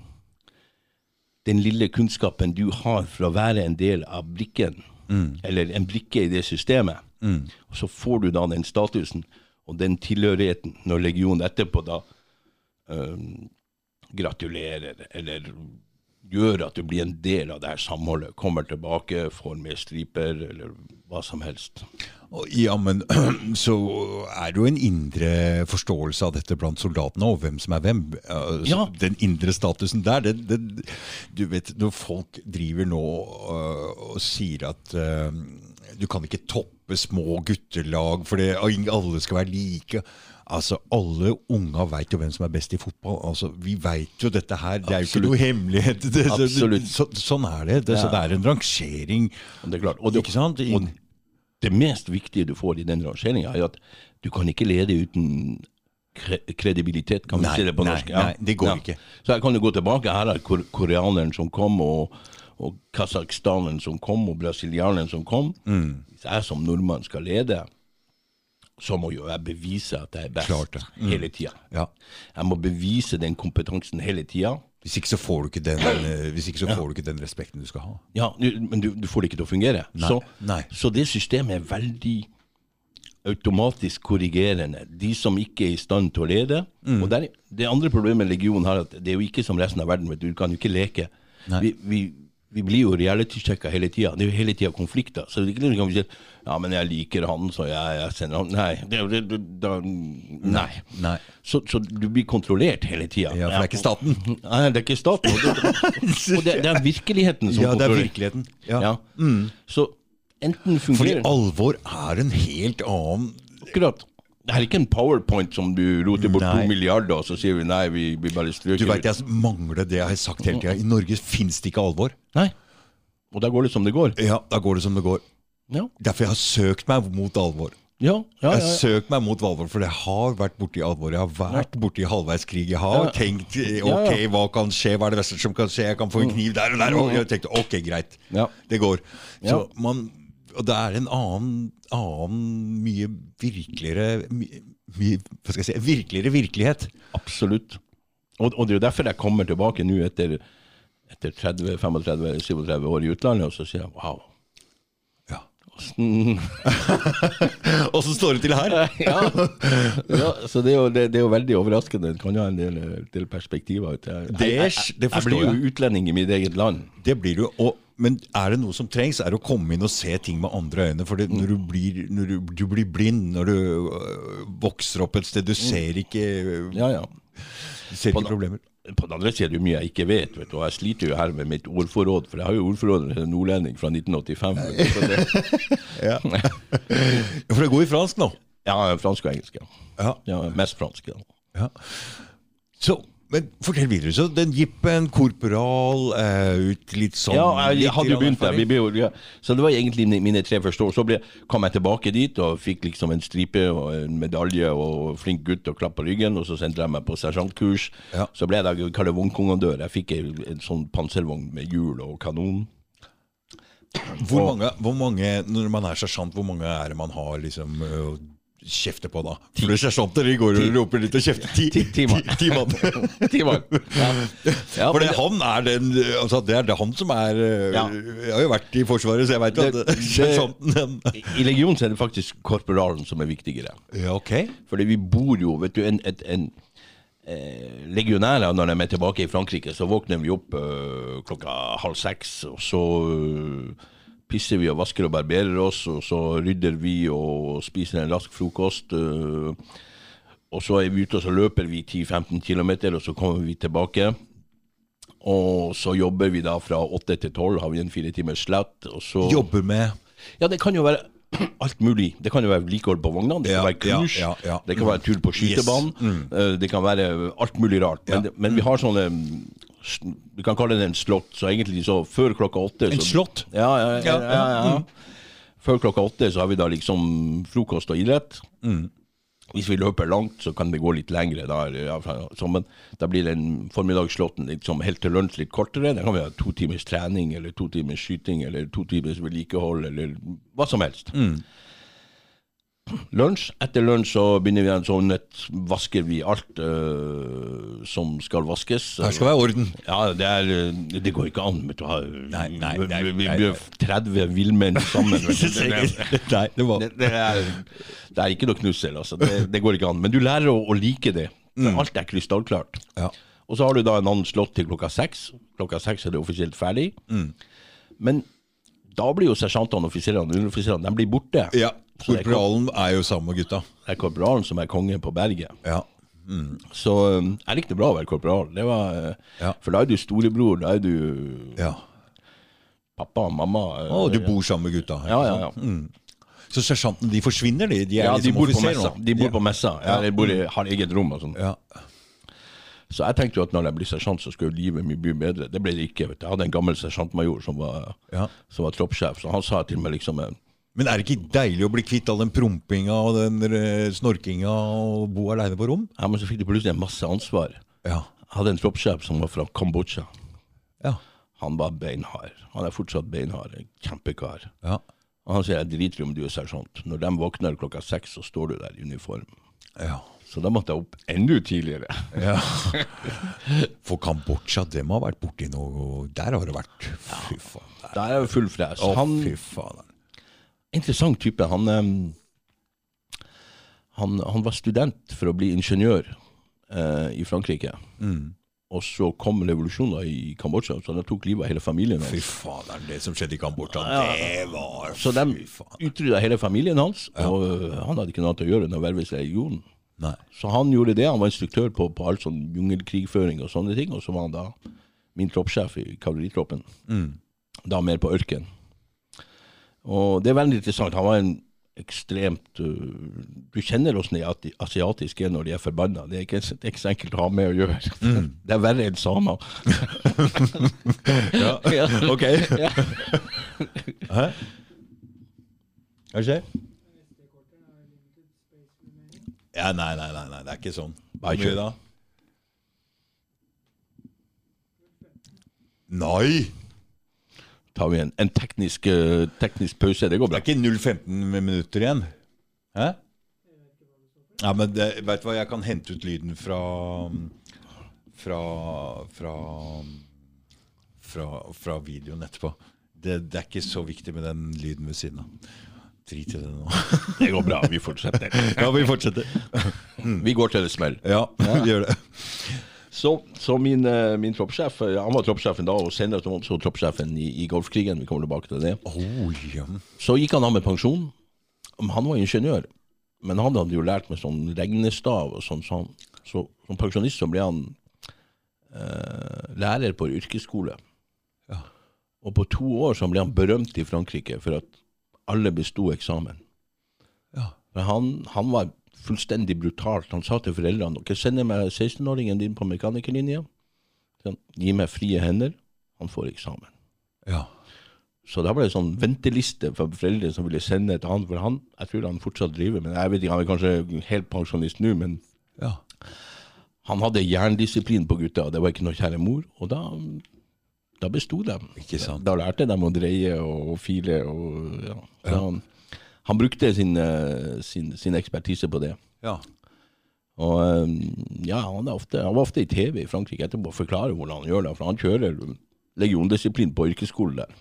den lille kunnskapen du har for å være en del av brikken, eller en brikke i det systemet, og så får du da den statusen og den tilhørigheten når legionen etterpå da øhm, gratulerer, eller gjør at du blir en del av det her samholdet, kommer tilbake, får med striper, eller hva som helst. Ja, men <clears throat> så er det jo en indre forståelse av dette blant soldatene, og hvem som er hvem. Så Ja. Den indre statusen der, den, den, du vet, når folk driver nå øh, og sier at øh, du kan ikke toppe små guttelag, for det, alle skal være like. Altså, Alle unga veit jo hvem som er best i fotball. Altså, Vi veit jo dette her. Det er jo ikke noe hemmelighet. <laughs> Det, Absolutt. Så, sånn er det. det Så det er en rangering. Og det er klart. Og det, Ikke sant? Og det mest viktige du får i den rangeringa, er at du kan ikke lede uten kre kredibilitet, kan vi si det på nei, norsk? nei, det går ikke. Så her kan du gå tilbake. Her er kor koreaneren som kom, og, og kasakhstaneren som kom, og brasilianeren som kom. Mm. Hvis jeg som nordmann skal lede, så må jo jeg bevise at jeg er best. Mm. hele tida. Ja. Jeg må bevise den kompetansen hele tida. Hvis ikke så får du ikke den, hvis ikke så får du ikke den respekten du skal ha. Ja, men du, du får det ikke til å fungere. Nei, Så, nei. så det systemet er veldig automatisk korrigerende. De som ikke er i stand til å lede. Mm. Og der, Det andre problemet legionen har, at det er jo ikke som resten av verden. Du du kan jo ikke leke. Vi, vi, vi blir jo reality-sjekka hele tida. Det er jo hele tida konflikter. Så det er ikke noe vi sier ja, men jeg liker han, så jeg, jeg sender han Nei. Det, det, det, da, nei. Nei. Så, så du blir kontrollert hele tida. Ja, for det er ikke staten. Nei, det er ikke staten. Og det, <laughs> er virkeligheten som Ja, det er virkeligheten. Ja. Ja. Så enten fungerer Fordi alvor er en helt annen Akkurat. Det er ikke en powerpoint som du roter bort Nei. to milliarder, og så sier vi nei, vi, vi bare stryker. Du veit jeg mangler det jeg har sagt hele tida. I Norge fins det ikke alvor. Nei. Og da går det som det går. Ja, da går det som det går. Ja, Derfor jeg har søkt meg mot alvor. ja, ja. Jeg ja, har søkt meg mot alvor, for jeg har vært borti alvor. Jeg har vært borti halvveiskrig. Jeg har tenkt eh, ok, hva kan skje, hva er det beste som kan skje? Jeg kan få en kniv der og der. Og jeg tenkte ok, greit. Ja. Det går. Så man Og det er en annen, annen mye virkeligere mye, Hva skal jeg si Virkeligere virkelighet. Absolutt. Og, og det er jo derfor jeg kommer tilbake nå etter, etter 30, 35, 37 år i utlandet, og så sier jeg wow. Ja. åssen- <laughs> Åssen står det til her? <laughs> ja. ja, så det er, jo, det, det er jo veldig overraskende. Det kan jo ha en del, del perspektiver. Jeg, Det- jeg, jeg, jeg forstår blir jo utlending i mitt eget land. Det blir du. Og, men er det noe som trengs, er det å komme inn og se ting med andre øyne. For når, du blir, når du, du blir blind, når du øh, vokser opp et sted, du ser ikke, Ja, ja. ser ikke problemer. På den andre siden er det mye jeg ikke vet, vet du. og jeg sliter jo her med mitt ordforråd, for jeg har jo ordforråd som nordlending fra 1985. vet du, så det, <laughs> Ja. For det går i fransk nå. ja, fransk og engelsk, ja. Ja. mest fransk. Ja. Så, men fortell videre. Så den jippen, korporal, uh, ut litt sånn Ja, jeg, jeg hadde jo begynt der. Vi ble, ja. Så det var egentlig mine, tre første år. Så ble, kom jeg tilbake dit og fikk liksom en stripe og en medalje og flink gutt og klapp på ryggen. Og så sendte jeg meg på sersjantkurs. Ja. Så ble jeg da det vognkommandør. Jeg fikk en, en sånn panservogn med hjul og kanon. Hvor mange, hvor mange, når man er sersjant, hvor mange er det man har liksom kjefte på da? For sersjanter de går og roper litt og kjefter. Ti, Ti- ti mann. <laughs> Ti, <laughs> ti mann. Ja. Ja, For det, han er den altså Det er det han som er øh, Ja. Jeg har jo vært i Forsvaret, så jeg veit at Det- <laughs> det- I legionen så er det faktisk korporalen som er viktigere. Ja, ok. Fordi vi bor jo, vet du, en, et, en eh, Legionærer, når de er tilbake i Frankrike, så våkner vi opp eh, klokka halv seks, og så eh, pisser vi og vasker og barberer oss, og så rydder vi og spiser en rask frokost. eh, og så er vi ute og så løper vi 10-15 km, og så kommer vi tilbake. Og så jobber vi da fra 8 til tolv, har vi en fire timers slett. Og så Jobber med ja, det kan jo være <clears throat> alt mulig. Det kan jo være vedlikehold på vognene, det kan Ja, være kurs, ja, ja, det kan være tur på skytebanen, eh, det kan være alt mulig rart. Men, men vi har sånne mm, Vi kan kalle det en slott, så egentlig så før klokka åtte En så, slott? Ja, ja, ja. Ja, ja, ja. Før klokka åtte så har vi da liksom frokost og idrett. Hvis vi løper langt, så kan det gå litt lengre. Da, ja, så, men da blir den formiddagsslåtten liksom helt til lunsj litt kortere. Da kan vi ha to timers trening, eller to timers skyting, eller to timers vedlikehold, eller hva som helst. Lunsj. Etter lunsj så begynner vi en sånn nett, vasker vi alt uh, som skal vaskes. Her skal være orden. Ja, det, er, det går ikke an. Vet du, Nei, nei, vi- nei, vi, blir 30 villmenn sammen. <laughs> Det, det, Nei, det var det, det, er, <laughs> det er ikke noe knussel, altså. Det, det går ikke an. Men du lærer å, å like det. Mm. Alt er krystallklart. Ja. Og så har du da en annen slått til klokka seks. Klokka seks er det offisielt ferdig. Men da blir jo sersjantene, offiserene, underoffiserene de blir borte. ja. Korporalen er jo sammen med gutta. Det er korporalen som er konge på berget. Ja. Så um, jeg likte bra å være korporal. Det var, uh, Ja. For da er du storebror, da er du ja. pappa og mamma. Og Å, du bor sammen med gutta. Ja, Ja, ja, Mm. Så sersjantene de forsvinner, de? De ja, de liksom bor på messa. De bor på messa. Ja, de bor i, har eget rom og sånn. Ja. Så jeg tenkte jo at når jeg blir sersjant, så skulle livet mitt bli bedre. Det ble det ikke. vet du. Jeg hadde en gammel sersjantmajor som var, Ja. som var troppssjef, så han sa til meg liksom eh, Men er det ikke deilig å bli kvitt all den prompinga og den eh, snorkinga og bo aleine på rom? Ja, men så fikk du plutselig en masse ansvar. Ja. Jeg hadde en troppssjef som var fra Kambodsja. Ja. Han var beinhard. Han er fortsatt beinhard. En kjempekar. Ja. Og han sier jeg driter i om du er sersjant. Når de våkner klokka seks, så står du der i uniform. ja. Så da måtte jeg opp enda tidligere. <laughs> ja. For Kambodsja, dem har vært borti noe Der har det vært Fy faen. der. Der er jo full fres. Oh, Han, fy faen. interessant type. Han, han, han var student for å bli ingeniør eh, i Frankrike. Mm. Og så kom revolusjonen i Kambodsja, så han tok livet av hele familien hans. Fy faen, det som skjedde i Kambodsja, Ja. det var Så de utrydda hele familien hans, og øh, han hadde ikke noe annet å gjøre enn å verve seg i legionen. Nei. Så han gjorde det. Han var instruktør på, på all sånn jungelkrigføring og sånne ting. Og så var han da min troppssjef i kavaleritroppen. Mm. Da mer på ørken. Og det er veldig interessant. Han var en ekstremt uh, Du kjenner åssen de asiatiske er når de er forbanna. Det, det er ikke så enkelt å ha med å gjøre. <laughs> Det er verre enn samer. <laughs> Ja, <laughs> Ja. ok. Hæ? Hva skjer? Ja, nei, nei, nei, nei, det er ikke sånn. Bare kjør. da? Nei! Tar vi en, en teknisk, uh, teknisk pause. Det går Det bra. er ikke 0,15 minutter igjen. Hæ? Ja, men det, vet du hva, jeg kan hente ut lyden fra Fra Fra Fra, fra videoen etterpå. Det, det er ikke så viktig med den lyden ved siden av. Drit i det nå. <laughs> Det går bra. Vi fortsetter. Ja, vi fortsetter. Vi går til det smell. Ja, vi gjør det. Så, så min, eh, min troppssjef eh, Han var troppssjefen da, og senere var han også troppssjefen i, i Golfkrigen. Vi kommer tilbake til det. Oh, ja. Så gikk han av med pensjon. Han var ingeniør, men han hadde jo lært med sånn regnestav og sånn. Så, han, så som pensjonist så ble han eh, lærer på yrkesskole. Ja. Og på to år så ble han berømt i Frankrike for at alle besto eksamen. Ja. Han, han var fullstendig brutalt. Han sa til foreldrene dere sender meg 16-åringen din på mekanikerlinja. Sånn, Gi meg frie hender. Han får eksamen. ja. Så da ble det sånn venteliste for foreldre som ville sende et annet. For han, jeg tror han fortsatt driver, men jeg vet ikke, han er kanskje helt pensjonist nå. Men ja. han hadde jerndisiplin på gutta, og det var ikke noe kjære mor. Og da, da besto de. Da lærte de å dreie og file. Og, ja. Ja. Han, han brukte sin, eh, sin, sin ekspertise på det. ja. Og eh, ja, han, ofte, han var ofte i TV i Frankrike etterpå og forklarer hvordan han gjør det. For han kjører legiondisiplin på yrkesskolen der.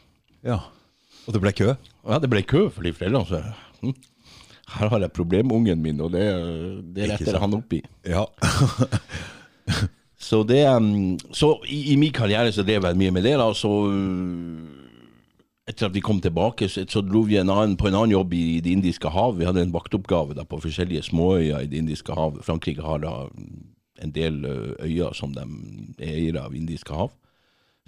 ja. Og det ble kø? Ja, det ble kø for de foreldrene. Så hm, her har jeg problemungen min, og det, det retter han opp i. Ja. <laughs> Så, det, um, så i, i min karriere så drev jeg mye med det. da, så Etter at vi kom tilbake, så, så dro vi en annen, på en annen jobb i Det indiske hav. Vi hadde en vaktoppgave da, på forskjellige småøyer i Det indiske hav. Frankrike har da en del uh, øyer som de er eiere av Indiske hav.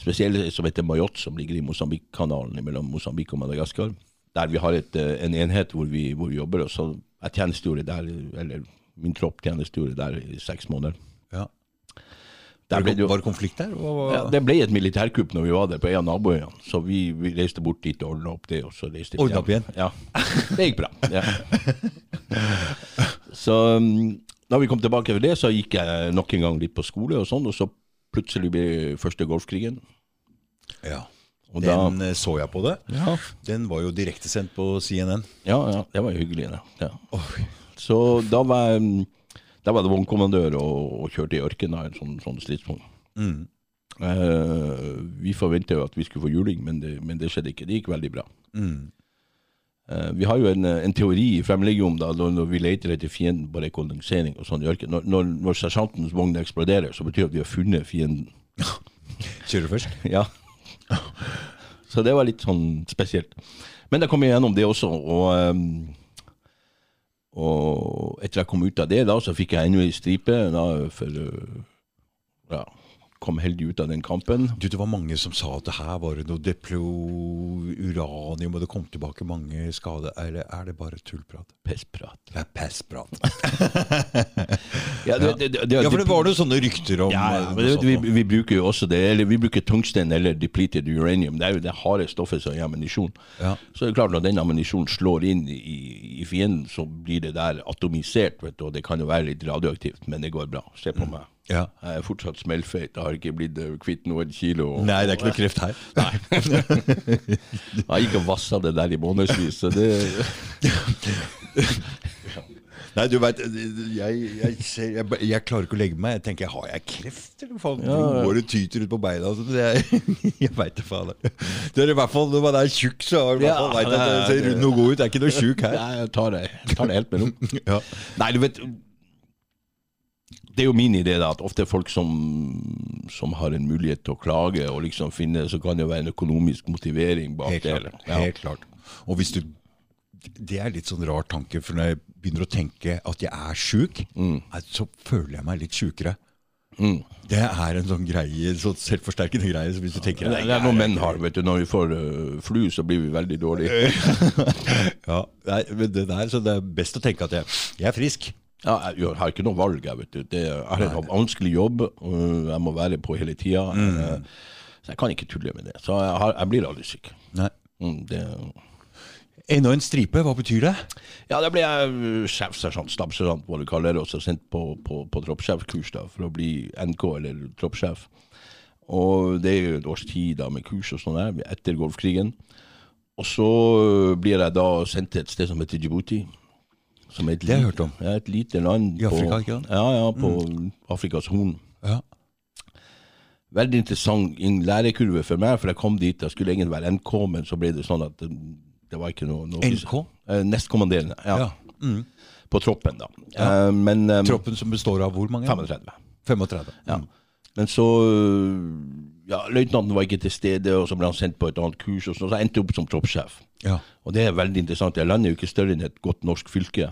Spesielt som heter Mayotte, som ligger i Mosambik-kanalen mellom Mosambik og Madagaskar. Der vi har et, uh, en enhet hvor vi, hvor vi jobber. Og så jeg tjenestegjorde der, eller min tropp tjenestegjorde der i seks måneder. ja. Der ble det, jo- var konflikt der? Ja, det ble et militærkupp når vi var der på en av naboøyene. Så vi, vi reiste bort dit og ordna opp det. og så reiste vi opp igjen? Ja, Det gikk bra. Ja. <laughs> Så um, da vi kom tilbake fra det, så gikk jeg nok en gang litt på skole, og sånn, og så plutselig ble første Golfkrigen. Ja. Og Den eh, så jeg på det. ja, Den var jo direktesendt på CNN. ja, ja, det var jo hyggelig. Da. Ja. Så da var jeg um, da var det vognkommandør og, og kjørte i ørkenen av en sånn, sånn stridsvogn. Mm. Uh, vi forventa jo at vi skulle få juling, men det, men det skjedde ikke. Det gikk veldig bra. Mm. Uh, vi har jo en, eh, en teori i Fremlegium da, når, når vi leter etter fienden på rekognosering og sånn i ørkenen. Når, når, når sersjantens vogn eksploderer, så betyr det at vi har funnet fienden. <laughs> Kjører først? <laughs> Ja. Så det var litt sånn spesielt. Men da kom jeg gjennom det også, og, ehm, og etter jeg kom ut av det, da, så fikk jeg enda en stripe da, for ja, kom heldig ut av den kampen. Du, Det var mange som sa at det her var det noe deplo, uranium, og det kom tilbake mange skader. Eller er det bare tullprat? Pessprat. <laughs> Ja, pessprat. Ja, det, det, det, Ja, for det var noen sånne rykter om Ja, ja, eh, men det, vi, vi bruker jo også det, eller vi bruker tungsten eller depleted uranium. Det er jo det harde stoffet som er ammunisjon. Ja. Så er klart når den ammunisjonen slår inn i, i fienden, så blir det der atomisert, vet du, og det kan jo være litt radioaktivt, men det går bra. Se på meg. Ja. Jeg er fortsatt smellfeit, jeg har ikke blitt eh, kvitt noen kilo. Nei, det er ikke noe kreft her. <laughs> Nei. Jeg gikk og vassa det der i månedsvis, så det <laughs> Nei, du vet, jeg, jeg, jeg, jeg klarer ikke å legge meg. Jeg tenker, har jeg kreft? Eller faen, Ja. Håret tyter ut på beina. Altså, det er, <laughs> jeg veit det faen. Du er i hvert fall Når man er tjukk, så har du Ja, vet at det ser rund noe god ut. Det er ikke noe tjukk her. Nei, Jeg tar det, jeg tar det helt med ro. Ja. Nei, du vet Det er jo min idé da, at ofte folk som, som har en mulighet til å klage og liksom finne, så kan det jo være en økonomisk motivering bak Helt det. klart. Ja. Helt klart. Og hvis du Det er litt sånn rar tanke, for når jeg begynner å tenke at jeg er sjuk, Mm. så føler jeg meg litt sjukere. Det er en sånn greie, sånn selvforsterkende greie. Hvis du tenker Det er noe menn har. vet du Når vi får uh, flu, så blir vi veldig dårlige. <laughs> ja, nei, men det der, så det er best å tenke at jeg, jeg er frisk. Ja, jeg har ikke noe valg. Jeg vet du det, Jeg har en vanskelig jobb, jeg må være på hele tida. Så jeg kan ikke tulle med det. Så jeg, har, jeg blir aldri syk. Nei. Mm, det Enda en stripe, hva betyr det? Ja, da ble jeg sjefsersjant, stabssersjant, hva du kaller det, og så sendt på, på, på troppssjefkurs for å bli NK, eller troppssjef. Og det er jo et års tid da med kurs og sånn der, etter Golfkrigen. Og så blir jeg da sendt til et sted som heter Djibouti. Som er et, Det har jeg hørt om. Ja, et lite land I Afrika, ikke sant? Ja, ja, på Afrikas Horn. Ja. Veldig interessant lærekurve for meg, for jeg kom dit, jeg skulle egentlig være NK, men så ble det sånn at det, det var ikke noe, noe NK? Eh, Nestkommanderende, ja. Ja. Mm. På troppen, da. Eh, men um, Troppen som består av hvor mange? 35. 35. Ja. Men så øh, Ja, løytnanten var ikke til stede, og så ble han sendt på et annet kurs, og så, så endte jeg opp som troppssjef. Ja. Og det er veldig interessant. Det landet er jo ikke større enn et godt norsk fylke.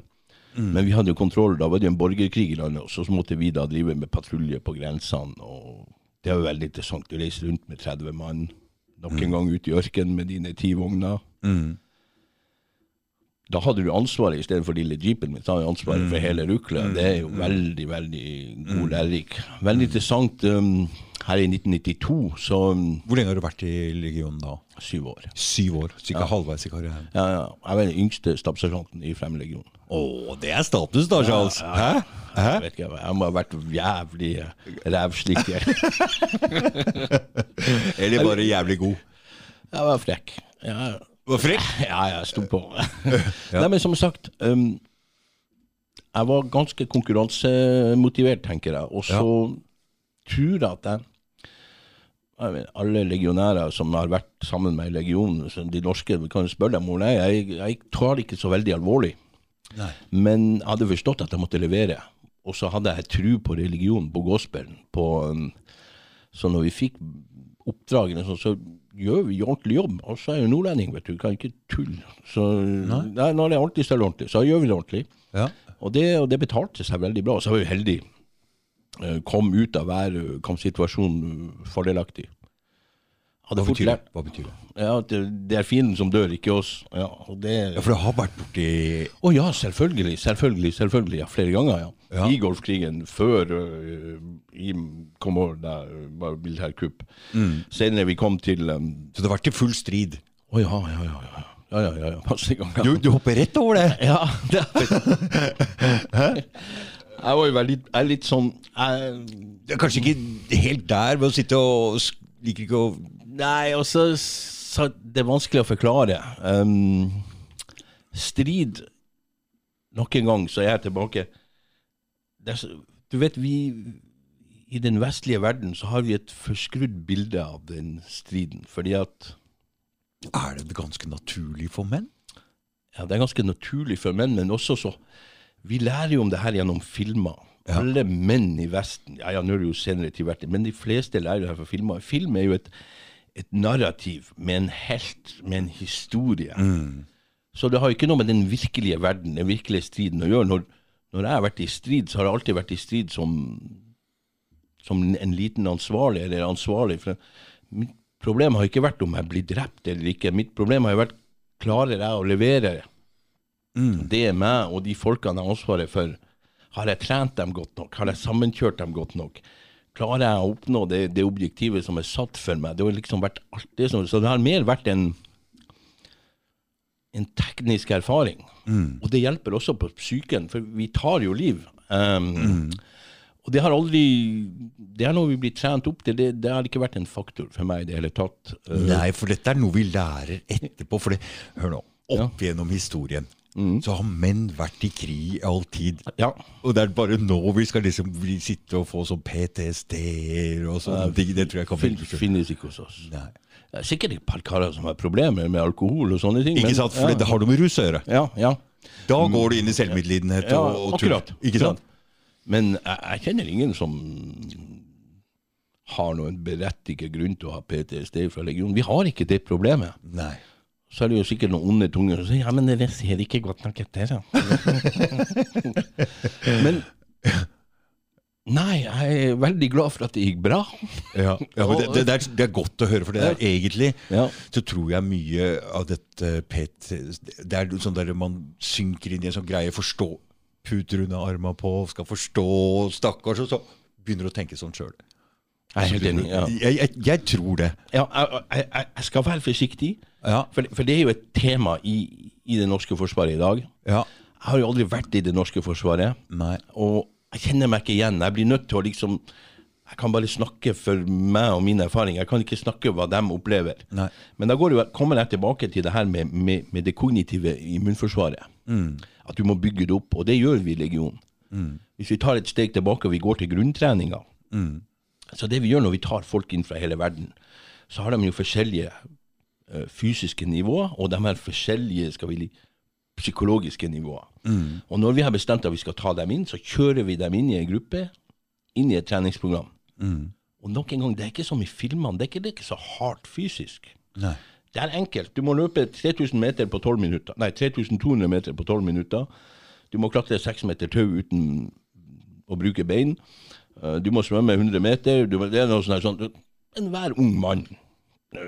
Men vi hadde jo kontroll. Da var det jo en borgerkrig i landet, og så måtte vi da drive med patrulje på grensene. og Det var veldig interessant. Du reiser rundt med 30 mann, nok en gang ut i ørkenen med dine ti vogner. Mm. Da hadde du ansvaret istedenfor lille jeepen min. Da hadde du ansvaret for hele rukla. Det er jo veldig, veldig god lærerik. Veldig interessant. Um, her i 1992, så um, Hvor lenge har du vært i legionen da? syv år. Syv år. Cirka halvveis i karrieren. Ja, ja. Jeg var den yngste stabssersjanten i Fremlegionen. Å, det er status da, Charles! Hæ? Hæ? Jeg vet ikke, jeg må ha vært jævlig rævslikker. <laughs> Eller bare jævlig god? Jeg var frekk. Jeg, Var frekk? ja jeg sto på. <laughs> Nei, men som sagt um, Jeg var ganske konkurransemotivert, tenker jeg. Og så tror jeg at jeg alle legionærer som har vært sammen med legionen, de norske, kan spørre dem om det. Jeg, jeg tar det ikke så veldig alvorlig. Nei. Men jeg hadde forstått at jeg måtte levere. Og så hadde jeg tro på religion, på gospelen. På, um, så når vi fikk oppdragene, så, så gjør vi ordentlig jobb. Og så er jeg jo nordlending, vet du. Kan ikke tulle. Så nei, når det er ordentlig, så er det ordentlig. Så gjør vi det ordentlig. Ja. Og det, og det betalte seg veldig bra. Så var vi heldige. Eh, Kom ut av hver eh, kampsituasjon eh, fordelaktig. Hva betyr det? Hva betyr det? ja, det, det er fienden som dør, ikke oss. Ja, det... Ja, For det har vært borti Å ja, selvfølgelig, selvfølgelig, selvfølgelig. Ja, flere ganger, ja. Ja. I Golfkrigen, før uh, i kom over øh, var militærkupp. Senere vi kom til um, Så det har vært i full strid? ja, ja, ja. ja. Ja, ja, ja, ja, masse ganger. Du, du hopper rett over det? Ja, det Jeg var jo veldig Jeg er litt sånn jeg, Det er kanskje ikke helt der ved å sitte og liker ikke å Nei, og så så Det er vanskelig å forklare. Um, strid Nok en gang så er jeg tilbake. Det er, du vet, vi I den vestlige verden så har vi et forskrudd bilde av den striden. Fordi at Er det ganske naturlig for menn? ja, Det er ganske naturlig for menn, men også så Vi lærer jo om det her gjennom filmer. Alle menn i Vesten Ja, ja, nå er det jo senere til vært men de fleste lærer det her fra filmer. Film er jo et, et narrativ med en helt, med en historie. Så det har ikke noe med den virkelige verden, den virkelige striden å gjøre. Når, når jeg har vært i strid, så har jeg alltid vært i strid som, som en liten ansvarlig, eller ansvarlig. For mitt problem har ikke vært om jeg blir drept eller ikke. Mitt problem har jo vært klarer jeg å levere det er meg og de folkene jeg har ansvaret for. Har jeg trent dem godt nok? Har jeg sammenkjørt dem godt nok? Klarer jeg å oppnå det, det objektivet som er satt for meg? Det har liksom vært alt det som, så det har mer vært en en teknisk erfaring. Og det hjelper også på psyken, for vi tar jo liv. Um, Og det har aldri Det er noe vi blir trent opp til. Det, det har ikke vært en faktor for meg i det hele tatt. Uh, Nei, for dette er noe vi lærer etterpå. For det, hør nå, opp gjennom historien så har menn vært i krig i all tid. ja. Og det er bare nå vi skal liksom sitte og få sånn PTSD-er og sånne ting. Det tror jeg kan fin, finnes ikke hos oss. Nei. Det er sikkert et par karer som har problemer med alkohol og sånne ting. Ikke men- sant? For ja. det har noe med rus å gjøre. Ja, ja. Da går du inn i selvmedlidenhet ja og, og akkurat. Ikke sant? Men jeg, jeg kjenner ingen som har noen berettiget grunn til å ha PTSD fra legionen. Vi har ikke det problemet. Nei. Så er det jo sikkert noen onde tunger som sier ja, men dere ser ikke godt nok etter. <laughs> men Nei, jeg er veldig glad for at det gikk bra. Ja, ja men det, det, det, er, det, er, godt å høre, for det er egentlig Ja. så tror jeg mye av dette pet, Det er sånn der man synker inn i en sånn greie, forstå Puter unna arma på, skal forstå, stakkars, og så begynner du å tenke sånn sjøl. Jeg er helt enig. Ja. Jeg, jeg, jeg tror det. Ja, jeg, jeg, skal være forsiktig, Ja. for, for det er jo et tema i, i det norske forsvaret i dag. Ja. Jeg har jo aldri vært i det norske forsvaret, Nei. og jeg kjenner meg ikke igjen. Jeg blir nødt til å liksom Jeg kan bare snakke for meg og mine erfaringer. Jeg kan ikke snakke hva de opplever. Nei. Men da går jo, kommer jeg tilbake til det her med, med, med det kognitive immunforsvaret. At du må bygge det opp, og det gjør vi i Legionen. Hvis vi tar et steg tilbake og vi går til grunntreninga Så det vi gjør når vi tar folk inn fra hele verden, så har de jo forskjellige eh, fysiske nivåer, og de har forskjellige skal vi psykologiske nivåer. Og når vi har bestemt at vi skal ta dem inn, så kjører vi dem inn i en gruppe, inn i et treningsprogram. Og nok en gang, det er ikke som i filmene, det er ikke, det er ikke så hardt fysisk. Nei. Det er enkelt. Du må løpe 3000 meter på 12 minutter. Nei, 3200 meter på 12 minutter. Du må klatre 6 meter tau uten å bruke bein. Eh, Du må svømme 100 meter. Du det er noe her sånn Enhver ung mann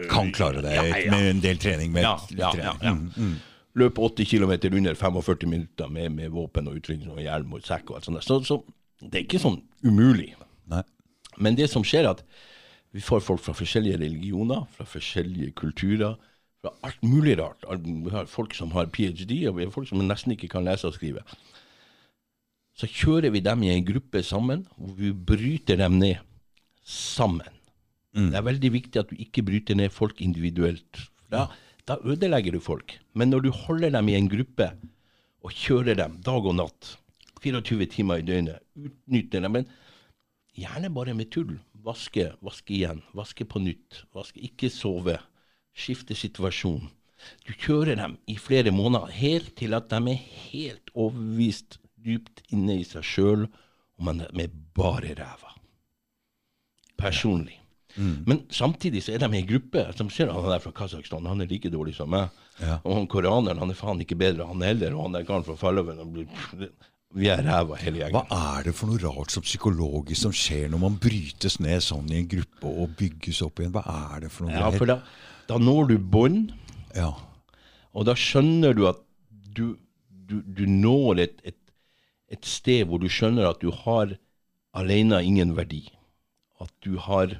Kan klare det Ja, ja. med en del trening. Med Ja, trening. Mm, mm. løpe 80 km under 45 minutter med, med våpen og utrustning og hjelm og sekk og alt sånt. Så, så det er ikke sånn umulig. Nei. Men det som skjer, er at vi får folk fra forskjellige religioner, fra forskjellige kulturer, fra alt mulig rart. Vi har folk som har ph.d., og vi har folk som nesten ikke kan lese og skrive. Så kjører vi dem i en gruppe sammen, hvor vi bryter dem ned sammen. Det er veldig viktig at du ikke bryter ned folk individuelt. Da, da ødelegger du folk. Men når du holder dem i en gruppe og kjører dem dag og natt, 24 timer i døgnet, utnytter dem, men gjerne bare med tull. Vaske, vaske igjen, vaske på nytt, vaske, ikke sove, skifte situasjon. Du kjører dem i flere måneder, helt til at de er helt overbevist dypt inne i seg sjøl og man er er bare ræva. Personlig. Men samtidig så er de i en gruppe som ser han er fra Kasakhstan, han er like dårlig som meg. Ja. Og han koraneren han er faen ikke bedre, han heller. Og han der karen fra Falløven han Vi er ræva hele gjengen. Hva er det for noe rart som psykologisk som skjer når man brytes ned sånn i en gruppe og bygges opp igjen? Hva er det for noe? Ja, for da, da når du bånd, ja. og da skjønner du at du, du, du når et, et, et sted hvor du skjønner at du har alene ingen verdi. At du har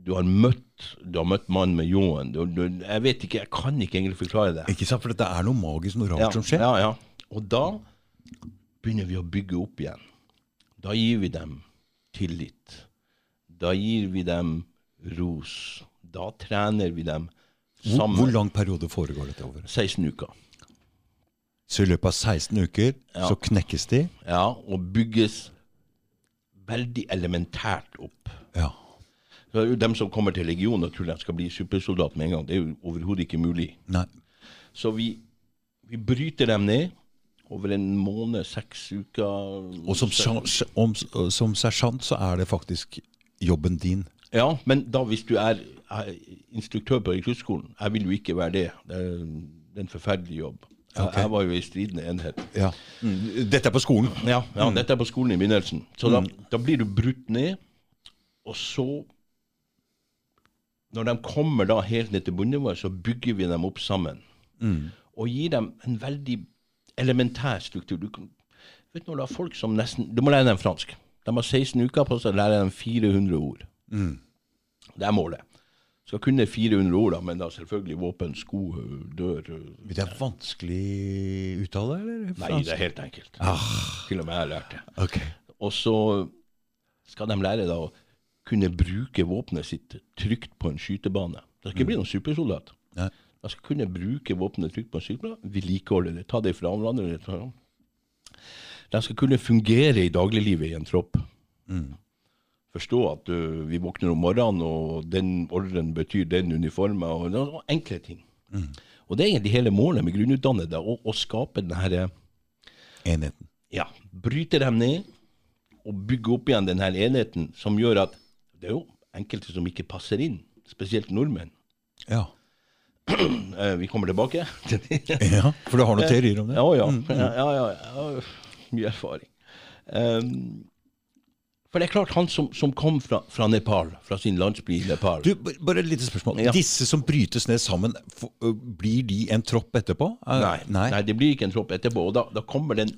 du har møtt du har møtt mannen med ljåen. Jeg vet ikke, jeg kan ikke egentlig forklare det. Ikke sant? For det er noe magisk, noe rart som skjer. Ja, ja. Og da begynner vi å bygge opp igjen. Da gir vi dem tillit. Da gir vi dem ros. Da trener vi dem Hvor, sammen. hvor lang periode foregår dette over? 16 uker. Så i løpet av 16 uker Ja. så knekkes de? Ja, og bygges veldig elementært opp. Ja. Så det er jo dem som kommer til legionen og tror de skal bli supersoldat med en gang. Det er jo overhodet ikke mulig. Nei. Så vi, vi bryter dem ned over en måned, seks uker. Og som, om, som sersjant så er det faktisk jobben din. Ja, men da hvis du er, er instruktør på rekruttskolen Jeg vil jo ikke være det. Det det er en forferdelig jobb. Jeg, Ok. jeg var jo i stridende enhet. Ja. Mm. Dette er på skolen. Ja, ja dette er på skolen i begynnelsen. Så da, da blir du brutt ned, og så Når de kommer da helt ned til bunnivået, så bygger vi dem opp sammen. Og gir dem en veldig elementær struktur. Du vet når du har folk som nesten Du må lære dem fransk. De har 16 uker på seg å lære dem 400 ord. Det er målet. Skal kunne 400 ord, da, men da selvfølgelig våpen, sko, dør Det er vanskelig uttale, eller? Nei, det er helt enkelt. Til og med jeg har lært det. Okay. Og så skal de lære da å kunne bruke våpenet sitt trygt på en skytebane. Det skal ikke bli noen supersoldat. Nei. De skal kunne bruke våpenet trygt på en skytebane, vedlikeholde det, ta det fra hverandre. De skal kunne fungere i dagliglivet i en tropp. Forstå at du, vi våkner om morgenen, og den ordren betyr den uniformen, og, og enkle ting. Og det er egentlig hele målet med grunnutdannede, å, å skape den her Enheten. ja, bryte dem ned og bygge opp igjen denne enheten som gjør at det er jo enkelte som ikke passer inn, spesielt nordmenn. Ja. <clears throat> Eh, vi kommer tilbake <laughs> til det. ja. For du har noen teorier om det? Ja, ja. ja, ja, ja, ja. Mye erfaring. Um, For det er klart, han som, som kom fra, fra Nepal, fra sin landsby i Nepal Du, bare et lite spørsmål. Ja. Disse som brytes ned sammen, for, uh, blir de en tropp etterpå? Uh, Nei, nei. det blir ikke en tropp etterpå. Og da, da kommer den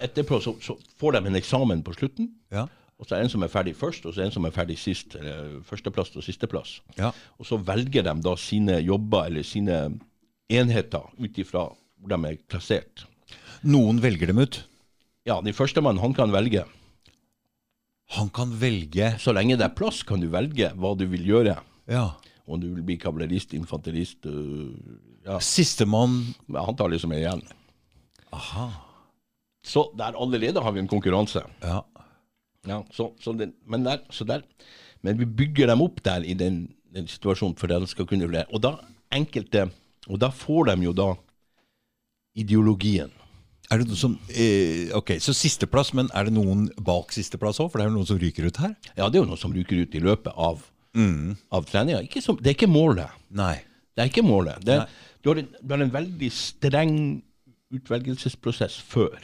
Etterpå så, så får de en eksamen på slutten. Ja. Og så er det en som er ferdig først, og så er det en som er ferdig sist. Eller førsteplass og sisteplass. Ja. Og så velger de da sine jobber eller sine enheter ut ifra hvor de er klassert. Noen velger dem ut. Ja, den førstemann, han kan velge. Han kan velge Så lenge det er plass, kan du velge hva du vil gjøre. Ja. Om du vil bli kavalerist, infanterist øh, Ja, Sistemann antallet som er igjen. Aha. Så der allerede har vi en konkurranse. Ja. Ja, så, så, det, men, der, så der, men vi bygger dem opp der i den, den situasjonen for at de skal kunne vurdere. Og da enkelte Og da får de jo da ideologien. Er det noe som eh, Ok, så sisteplass, men er det noen bak sisteplass òg? For det er jo noen som ryker ut her? Ja, det er jo noen som ryker ut i løpet av, av treninga. Det er ikke målet. Nei. Det er ikke målet. Det du, har en, du har en veldig streng utvelgelsesprosess før.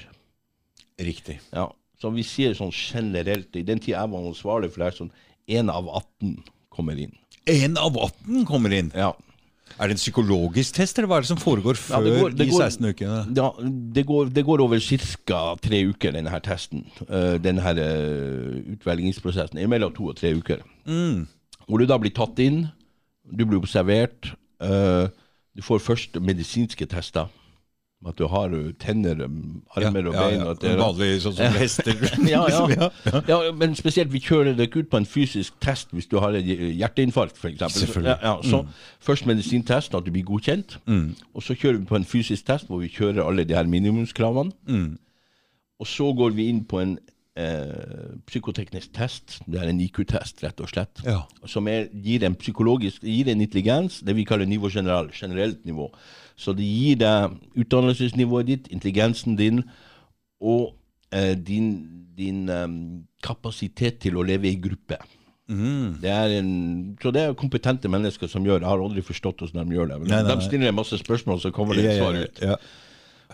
Riktig. Ja, så vi sier sånn generelt, i den tida jeg var ansvarlig for det, her, sånn én av 18 kommer inn. Én av 18 kommer inn. Ja. Er det en psykologisk test, eller hva er det som foregår før går- de går- 16 ukene? Ja, det går, det går over ca. tre uker, denne her testen. Uh, denne her eh, utvelgingsprosessen mellom to og tre uker. Hvor du da blir tatt inn, du blir observert. eh, du får først medisinske tester. At du har tenner, um, armer og bein. Ja, ja. Vanlig sånn som <laughs> hester. <laughs> <laughs> ja, ja. Ja. men spesielt vi kjører deg ut på en fysisk test hvis du har et hjerteinfarkt, f.eks. Ja, ja, mm. Først medisintest, at du blir godkjent. Og så kjører vi på en fysisk test hvor vi kjører alle de her minimumskravene. Og så går vi inn på en eh, psykoteknisk test. Det er en IQ-test, rett og slett. Som er, gir en psykologisk gir en intelligens, det vi kaller nivå general, generelt nivå. Så det gir deg utdannelsesnivået ditt, intelligensen din, og eh, din, din um, kapasitet til å leve i gruppe. Mm. Det en, så det er kompetente mennesker som gjør det. Jeg har aldri forstått hvordan de gjør det. Men Nei, nei, De stiller masse spørsmål, så kommer det et svar ut. Ja.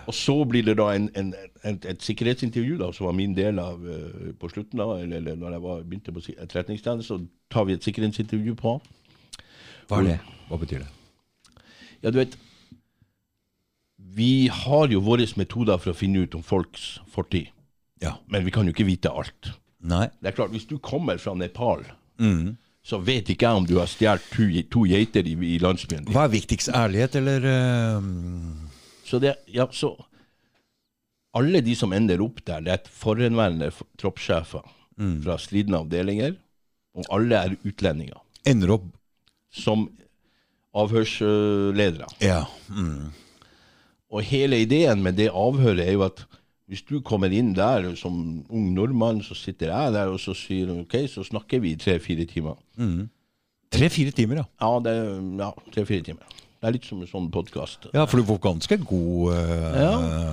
Og så blir det da en, en, et, et sikkerhetsintervju, da, som var min del av uh, på slutten, da, eller, eller når jeg var, begynte på etterretningstjeneste, så tar vi et sikkerhetsintervju på. Hva er det? Hva betyr det? Ja, du vet Vi har jo våre metoder for å finne ut om folks fortid, Ja. men vi kan jo ikke vite alt. Nei. Det er klart, Hvis du kommer fra Nepal, så vet ikke jeg om du har stjålet to, to geiter i, i landsbyen din. Hva er viktigst? Ærlighet eller uh... Så det, ja, så alle de som ender opp der, det er forhenværende troppssjefer mm. fra slitne avdelinger, og alle er utlendinger Ender opp som avhørsledere. Ja. Mm. Og hele ideen med det avhøret er jo at hvis du kommer inn der som ung nordmann, så sitter jeg der og så sier ok, så snakker vi i tre-fire timer. Tre-fire timer, ja. Ja, det ja, tre-fire timer. Det er litt som en sånn podkast. Ja, For du får ganske god uh, Ja,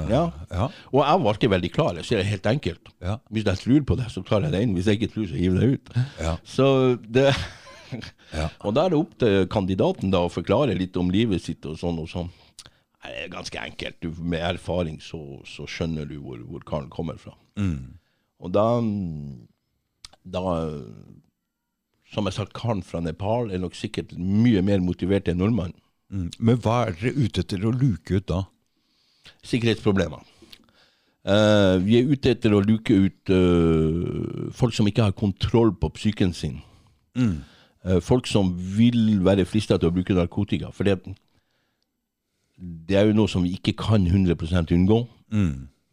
ja. ja. Og jeg var ikke veldig klar. Jeg sier det helt enkelt. Ja. Hvis jeg tror på det, så klarer jeg det inn. Hvis jeg ikke tror, så hiver jeg ut. Ja. Så det Ja. <laughs> Og da er det opp til kandidaten da å forklare litt om livet sitt og sånn og sånn. Det er ganske enkelt. Du, med erfaring så, så skjønner du hvor, hvor karen kommer fra. Og da Da Som jeg sa, karen fra Nepal er nok sikkert mye mer motivert enn nordmannen. Mm. Men hva er dere ute etter å luke ut da? sikkerhetsproblemer. Uh, vi er ute etter å luke ut uh, folk som ikke har kontroll på psyken sin. Eh, folk som vil være frista til å bruke narkotika. For det, er jo noe som vi ikke kan 100 unngå.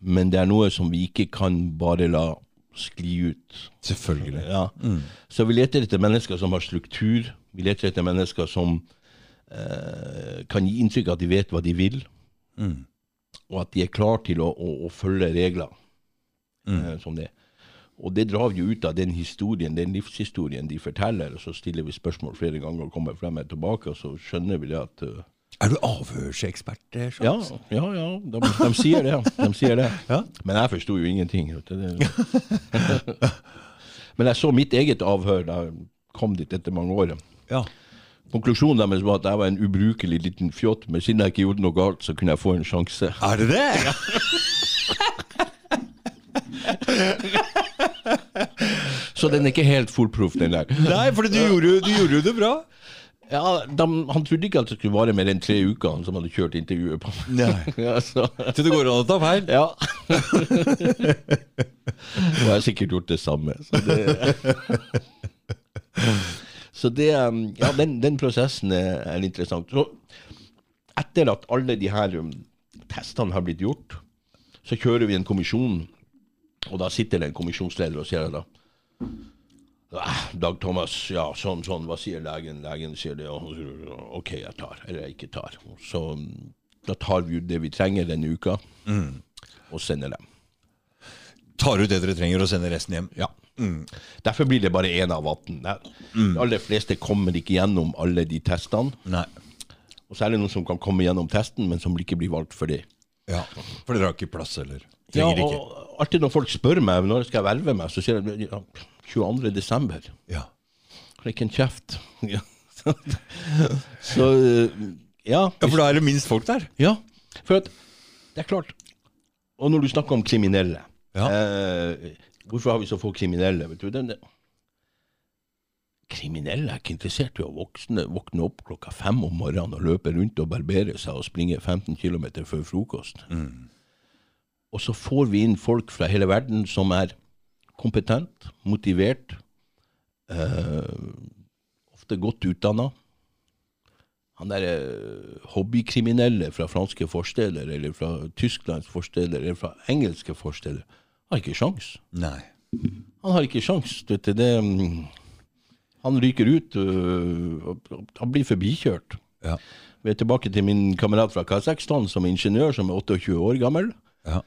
Men det er noe som vi ikke kan bare la skli ut. Selvfølgelig. Ja. Så vi leter etter mennesker som har struktur. Vi leter etter mennesker som eh, kan gi inntrykk av at de vet hva de vil, og at de er klar til å, å, å følge regler. eh, som det. Og det drar vi jo ut av den historien, den livshistorien de forteller, og så stiller vi spørsmål flere ganger og kommer frem og tilbake, og så skjønner vi det at eh, Er du avhørsekspert? eh, ja, ja, ja, de, de sier det. De sier det. Ja. Men jeg forsto jo ingenting. <laughs> Men jeg så mitt eget avhør da jeg kom dit etter mange år. Ja. Konklusjonen deres var at jeg var en ubrukelig liten fjott, men siden jeg ikke gjorde noe galt, så kunne jeg få en sjanse. Er det det? <laughs> så den er ikke helt foolproof, den der. Nei, for du gjorde, du gjorde jo det bra. Ja, de, Han trodde ikke at det skulle vare mer enn tre uker, han som hadde kjørt intervjuet på. Nei. <laughs> Ja, så, Så det går an å ta feil. ja. <laughs> Jeg har sikkert gjort det samme. Så det, <laughs> så det um, Ja, den, den prosessen er, er interessant. Så etter at alle de her um, testene har blitt gjort, så kjører vi en kommisjon, og da sitter det en kommisjonsleder og sier da «Ah, Dag Thomas, ja, sånn, sånn, hva sier legen? Legen sier det, og OK, jeg tar, eller jeg ikke tar. Så um, da tar vi det vi trenger denne uka, og sender dem. Tar ut det dere trenger, og sender resten hjem. Ja. Derfor blir det bare én av 18. De aller fleste kommer ikke gjennom alle de testene. Nei. Og så er det noen som kan komme gjennom testen, men som ikke blir valgt for det. Ja, For dere har ikke plass, eller? Ja, og ikke. alltid når folk spør meg når jeg skal verve meg, så sier de ja, 22. desember. Ja. Har ikke en kjeft. <laughs> Ja. så eh, ja. ja, for da er det minst folk der. Ja, for at det er klart Og når du snakker om kriminelle Ja. eh, Hvorfor har vi så få kriminelle? Vet du, den, kriminelle er ikke interessert i å voksne, våkne opp klokka fem om morgenen og løpe rundt og barbere seg og springe 15 km før frokost. Og så får vi inn folk fra hele verden som er kompetent, motivert, eh, ofte godt utdanna. Han der eh, hobbykriminelle fra franske forsteder, eller fra Tysklands forsteder, eller fra engelske forsteder, har ikke sjans. Nei. Han har ikke sjans. Du, det, mm, han ryker ut. øh, han blir forbikjørt. Ja. Vi er tilbake til min kamerat fra Kasakhstan som er ingeniør, som er 28 år gammel. Ja.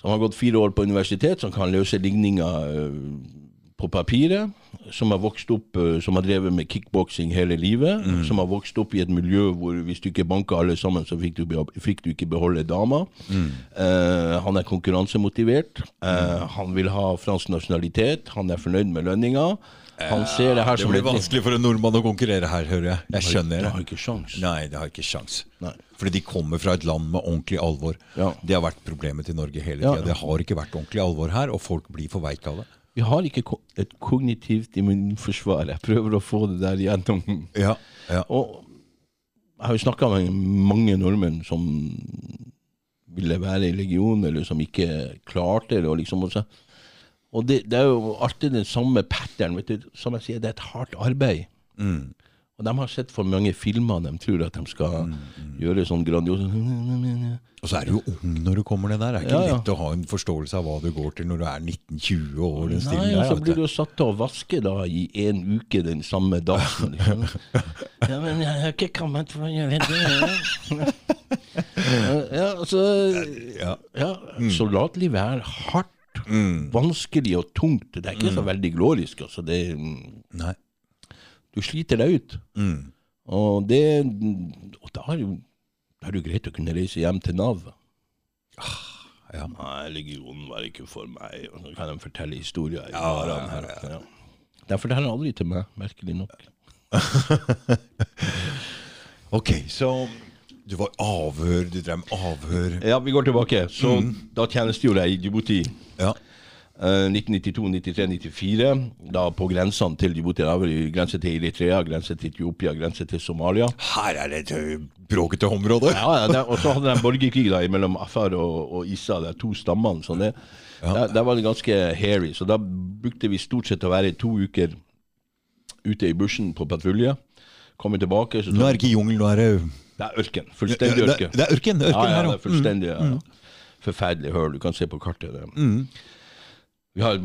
Som har gått fire år på universitet, som kan løse ligninger øh, på papiret. Som har vokst opp, øh, som har drevet med kickboksing hele livet. Som har vokst opp i et miljø hvor hvis du ikke banka alle sammen, så fikk du, fikk du ikke beholde dama. Eh, han er konkurransemotivert. Eh, Han vil ha fransk nasjonalitet. Han er fornøyd med lønninga. Han ser det her Det som blir vanskelig for en nordmann å konkurrere her, hører jeg. Jeg skjønner Det det. har ikke sjans. Nei, det har ikke sjans. Nei. Fordi de kommer fra et land med ordentlig alvor. Ja. Det har vært problemet til Norge hele Ja. tida. Det har ikke vært ordentlig alvor her, og folk blir for veike av det. Vi har ikke et kognitivt immunforsvar. Jeg prøver å få det der gjennom. Ja, ja. Og jeg har jo snakka med mange nordmenn som ville være i legion, eller som ikke klarte det. Og, liksom, og, så, og det, det er jo alltid den samme pattern. Vet du. Som jeg sier, det er et hardt arbeid. Og de har sett for mange filmer de tror at de skal gjøre sånn grandiose Og så er du jo ung når du kommer ned der. Det er ikke Ja, ja. lett å ha en forståelse av hva du går til når du er 19-20 år. Den Nei, og der, så blir du. jo satt til å vaske da i en uke den samme dagen. <laughs> Liksom. Ja, men jeg har ikke kommet for å gjøre det. <laughs> Ja, altså Ja. ja, Soldatlivet er hardt, vanskelig og tungt. Det er ikke så veldig glorisk. Altså. Det, Nei. du sliter deg ut. Og det Og da er det jo greit å kunne reise hjem til Nav. Ja. Nei, legionen var ikke for meg. Og så kan de fortelle historier. i Ja, ja, her. ja. Ja. De forteller aldri til meg, merkelig nok. <laughs> Ok, så du var avhør, du drev med avhør. Ja, vi går tilbake. Så da tjenestegjorde jeg i Djibouti. Ja. eh, 1992, 93, 94. Da på grensene til Djibouti. Da var det grense til Eritrea, grense til Etiopia, grense til Somalia. Her er det et bråkete område. Ja, ja, det- Og så hadde de borgerkrig da mellom Afar og, og Isa, de to stammene. sånn det, der, der var det ganske hairy. Så da brukte vi stort sett å være to uker ute i bushen på patrulje. Komme tilbake, så Nå er det ikke jungel, nå er det det er ørken. Fullstendig det, ørken. det er ørken. ørken ja, ja, her, det er fullstendig ja, ja. forferdelig høl. Du kan se på kartet. Det. Vi har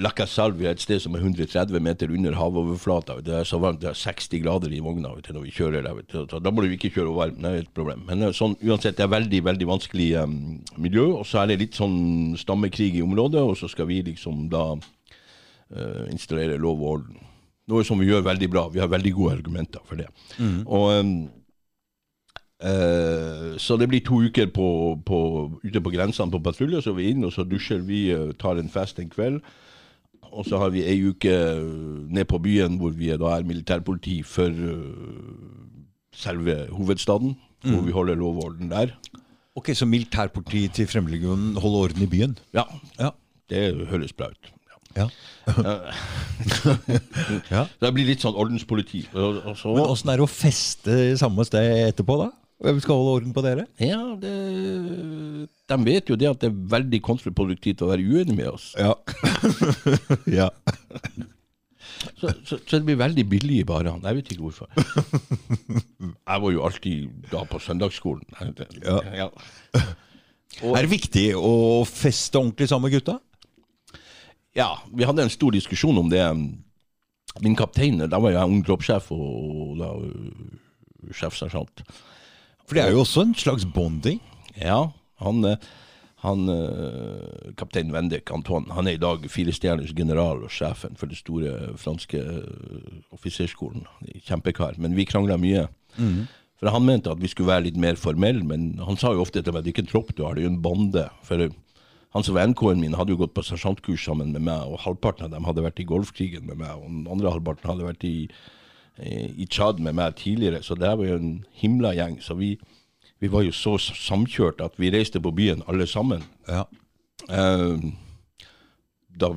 Lacca Salvi er et sted som er 130 meter under havoverflata. Det er så varmt, det er 60 grader i vogna vet du, når vi kjører der. Så da må du ikke kjøre varm. Det er et problem. Men eh, sånn, uansett, det er veldig veldig vanskelig um, miljø. Og så er det litt sånn stammekrig i området, og så skal vi liksom da uh, installere lov og orden. Noe som vi gjør veldig bra. Vi har veldig gode argumenter for det. Og em, Eh, så det blir to uker på, på, ute på grensene på patrulje, så vi er inn, og så dusjer vi, eh, tar en fest en kveld. Og så har vi ei uke eh, ned på byen hvor vi da er militærpoliti for selve hovedstaden. Hvor vi holder lov og orden der. Ok, Så militærpolitiet til Fremskrittspartiet holder orden i byen? Ja, Ja. det høres bra ut. Ja. <laughs> <laughs> Ja. ja. Det blir litt sånn ordenspoliti. Og, og så, Men åssen er det å feste samme sted etterpå, da? Hvem skal holde orden på dere? ja, det, de vet jo det at det er veldig kontraproduktivt å være uenig med oss. Ja. <laughs> ja. Så, så, så det blir veldig billig i barene. Jeg vet ikke hvorfor. <laughs> Jeg var jo alltid da på søndagsskolen. Ja. Ja. Er det viktig å feste ordentlig sammen med gutta? Ja, vi hadde en stor diskusjon om det. Min kaptein, da var jeg ung droppsjef og da øh, sjefsersjant. For det er jo også en slags bonding. Ja, han, øh, han øh, kaptein Vendek, Antoine, han er i dag firestjerners general og sjefen for den store franske øh, offiserskolen. Kjempekar. Men vi krangla mye. For han mente at vi skulle være litt mer formelle, men han sa jo ofte til meg det er ikke en tropp du har, det er jo en bande. For han som var NK-en min, hadde jo gått på sersjantkurs sammen med meg, og halvparten av dem hadde vært i Golfkrigen med meg, og den andre halvparten hadde vært i, i Tsjad med meg tidligere. Så det var jo en himla gjeng. Så vi, vi var jo så samkjørt at vi reiste på byen alle sammen. Ja. Eh, da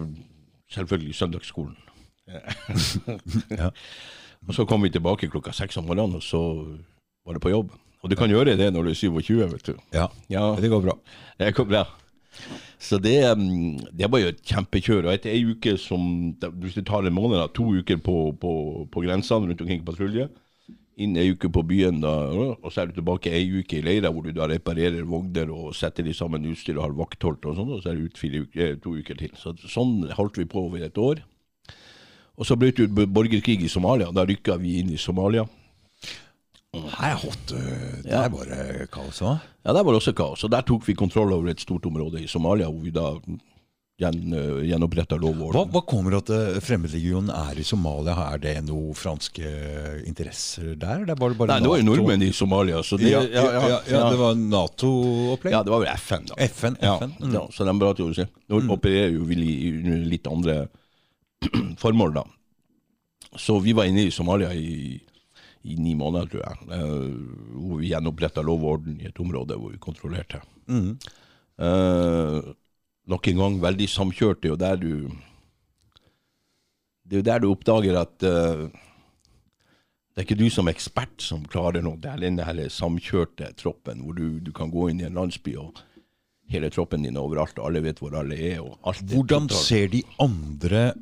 selvfølgelig søndagsskolen. <laughs> Ja. <laughs> Og så kom vi tilbake klokka seks om morgenen, og så var det på jobb. Og du kan gjøre det når du er 27, vet du. ja. Ja, Det går bra. det går bra. Så det, um, det var jo et kjempekjør. Og etter ei uke som Hvis du tar en måned, da, to uker på, på, på grensene rundt omkring patrulje, inn ei uke på byen, da, og så er du tilbake ei uke i leira hvor du da reparerer vogner og setter de sammen utstyr og har vakthold og sånn, og så er det ut fire uker, to uker til. Så sånn holdt vi på over et år. Og så brøt det ut borgerkrig i Somalia. Da rykka vi inn i Somalia. Her er hot. øh, Det Ja. er bare kaos òg. Ja, der var bare også kaos. Og der tok vi kontroll over et stort område i Somalia, hvor vi da gjen, uh, gjenoppretta lov og Hva, hva kommer at øh, Fremmedlegionen er i Somalia? Er det noen franske interesser der? Det er bare, bare Nei, det var jo nordmenn i Somalia, så det Ja, ja, ja, det var Nato-opplegg? Ja, det var vel FN, da. FN, Ja, FN. Mm. ja, så de bra til å si. Nå opererer jo vi under litt andre <clears throat> formål, da. Så vi var inne i Somalia i, i ni måneder, tror jeg. eh, hvor vi gjenoppretta lov og orden i et område hvor vi kontrollerte. Mm. Eh, nok en gang veldig samkjørt. Det er jo der du Det er jo der du oppdager at eh, det er ikke du som ekspert som klarer noe. Det er den her samkjørte troppen hvor du, du kan gå inn i en landsby og hele troppen din er overalt, og alle vet hvor alle er. Og Hvordan ser de andre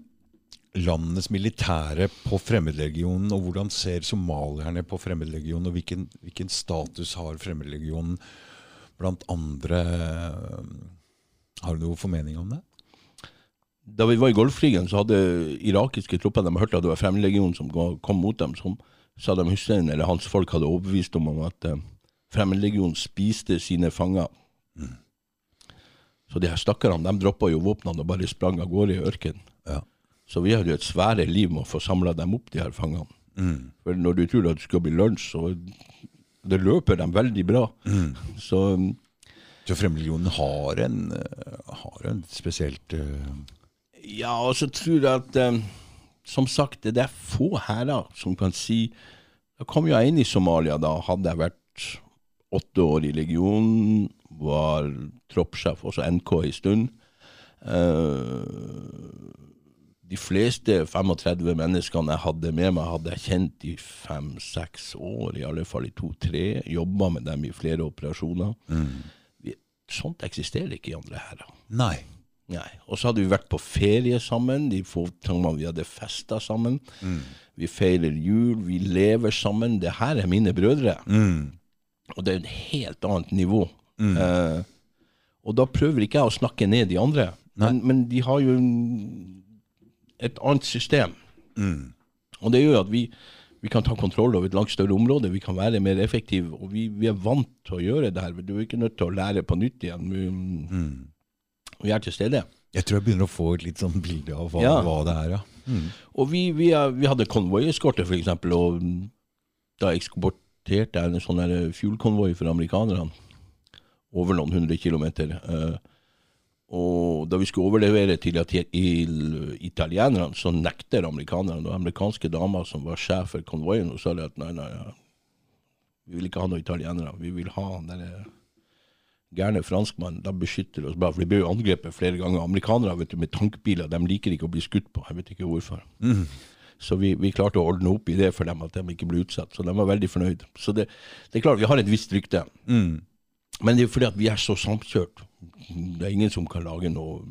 landenes militære på Fremmedlegionen, og hvordan ser somalierne på Fremmedlegionen, og hvilken, hvilken status har Fremmedlegionen blant andre? Har du noe formening om det? Da vi var i Golfkrigen, så hadde irakiske tropper de hørte at det var Fremmedlegionen som kom mot dem, som Saddam Hussein eller hans folk hadde overbevist om at uh, Fremmedlegionen spiste sine fanger. Så de her stakkarene de droppa jo våpnene og bare sprang av gårde i ørkenen. Ja. Så vi hadde jo et svære liv med å få samla dem opp, de her fangene. Mm. For når du tror at det skal bli lunsj, så det løper de veldig bra. Så um, Så Fremmedlegionen har en, øh, har en spesielt uh... Ja, og så tror jeg at eh, Som sagt, det er få hærer som kan si Da kom jeg inn i Somalia, da hadde jeg vært åtte år i legionen, var troppssjef, også NK en stund. Eh, de fleste 35 menneskene jeg hadde med meg, hadde jeg kjent i fem-seks år, i alle fall i to-tre. Jobba med dem i flere operasjoner. Mm. sånt eksisterer ikke i andre hærer. Nei. Nei. Og så hadde vi vært på ferie sammen, de få gangene vi hadde festa sammen. Vi feirer jul, vi lever sammen. Det her er mine brødre. Og det er et helt annet nivå. Eh, og da prøver ikke jeg å snakke ned de andre, men, men de har jo en- et annet system. Og det gjør at vi, vi kan ta kontroll over et langt større område, vi kan være mer effektive, og vi, vi er vant til å gjøre det her. Du er ikke nødt til å lære på nytt igjen. Vi, vi er til stede. Jeg tror jeg begynner å få et litt sånn bilde av hva, Ja. hva det er, ja. Og vi, vi, er, vi hadde konvoieskorte, eksempel, og da eksporterte jeg en sånn fuelkonvoi for amerikanerne over noen hundre kilometer. Eh, og da vi skulle overlevere til, til italienerne, så nekter amerikanerne. Og amerikanske damer som var sjef for konvoien, og sa de at nei, nei, ja, vi vil ikke ha noen italienere. Vi vil ha den derre gærne franskmannen. de beskytter oss bare, For de ble jo angrepet flere ganger. Amerikanere vet du, med tankbiler de liker ikke å bli skutt på. Jeg vet ikke hvorfor. Så vi, vi klarte å ordne opp i det for dem, at de ikke ble utsatt. Så de var veldig fornøyd. Så det, det er klart, vi har et visst rykte. Men det er jo fordi at vi er så samkjørt. Det er ingen som kan lage noe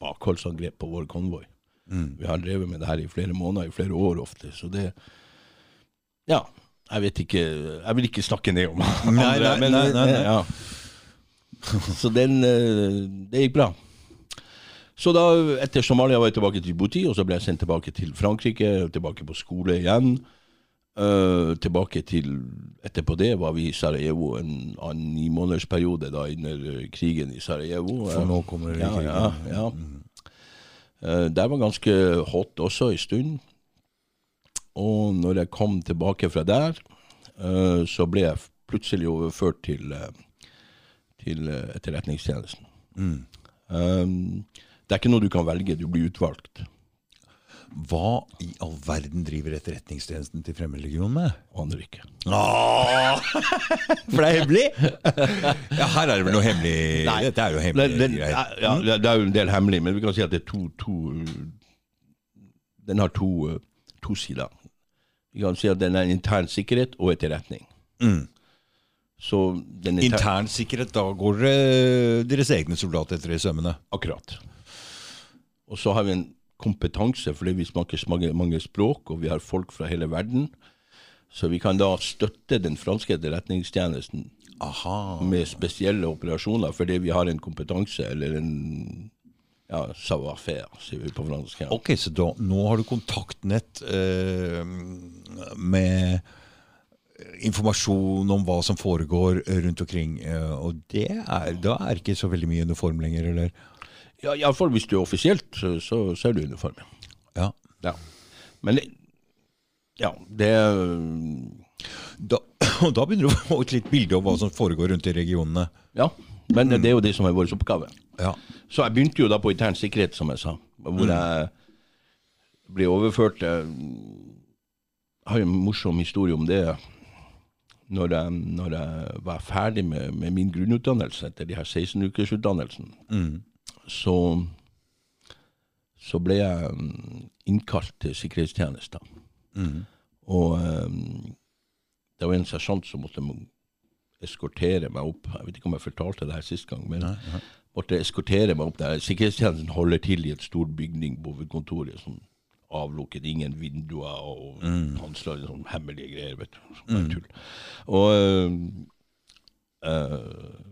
bakholdsangrep på vår konvoi. Vi har drevet med det her i flere måneder, i flere år ofte. Så det Ja. Jeg vet ikke Jeg vil ikke snakke ned om <laughs> andre, Nei, nei, men nei, nei, nei. Ja. Så den eh, Det gikk bra. Så da, etter Somalia var jeg tilbake til Djibouti, og så ble jeg sendt tilbake til Frankrike, tilbake på skole igjen. Eh, tilbake til Etterpå det var vi i Sarajevo en, annen nimånedersperiode under eh, krigen i Sarajevo. For nå kommer det ja, krigen. ja, ja. Uh, der var ganske hot også en stund. Og når jeg kom tilbake fra der, uh, så ble jeg plutselig overført til, eh, til Etterretningstjenesten. etterretningstjenesten. Um, det er ikke noe du kan velge, du blir utvalgt. Hva i all verden driver etterretningstjenesten til Fremmedlegionen med? Aner ikke. Åh! <laughs> For det er hemmelig? Ja, her er det vel noe hemmelig Nei. Dette er jo hemmelig den, greier. ja, det er jo en del hemmelig, men vi kan si at det er to, to Den har to, eh, to sider. Vi kan si at den er intern sikkerhet og etterretning. Så den intern, Intern sikkerhet, da går det deres egne soldater etter i sømmene. Akkurat. Og så har vi en kompetanse, fordi vi snakker mange, mange språk, og vi har folk fra hele verden. Så vi kan da støtte den franske etterretningstjenesten Aha. med spesielle operasjoner, fordi vi har en kompetanse, eller en ja, savoir-faire, sier vi på fransk. Ja. Ok, så da, nå har du kontaktnett eh, med informasjon om hva som foregår rundt omkring. eh, og det er, da er ikke så veldig mye uniform lenger, eller? Ja, Iallfall hvis du er offisielt, så, så, er du uniformen. uniform. Ja. Ja. Men det- ja, det Da, og <clears throat> da begynner du å få et litt bilde av hva som foregår rundt i regionene. Ja, men det er jo det som er vår oppgave. Ja. Så jeg begynte jo da på intern sikkerhet, som jeg sa, hvor jeg ble overført Jeg har jo en morsom historie om det. Når jeg, når jeg var ferdig med, med min grunnutdannelse etter de her 16-ukersutdannelsen, så, så ble jeg mm, innkalt til sikkerhetstjenester. Og um, det var en sersjant som måtte eskortere meg opp. Jeg vet ikke om jeg fortalte det her sist gang, men måtte eskortere meg opp der. Sikkerhetstjenesten holder til i et stor bygning på hovedkontoret. Sånn avlukket, ingen vinduer, og mm. slår sånn hemmelige greier, vet du. Sånn bare tull. Og Uh, eh,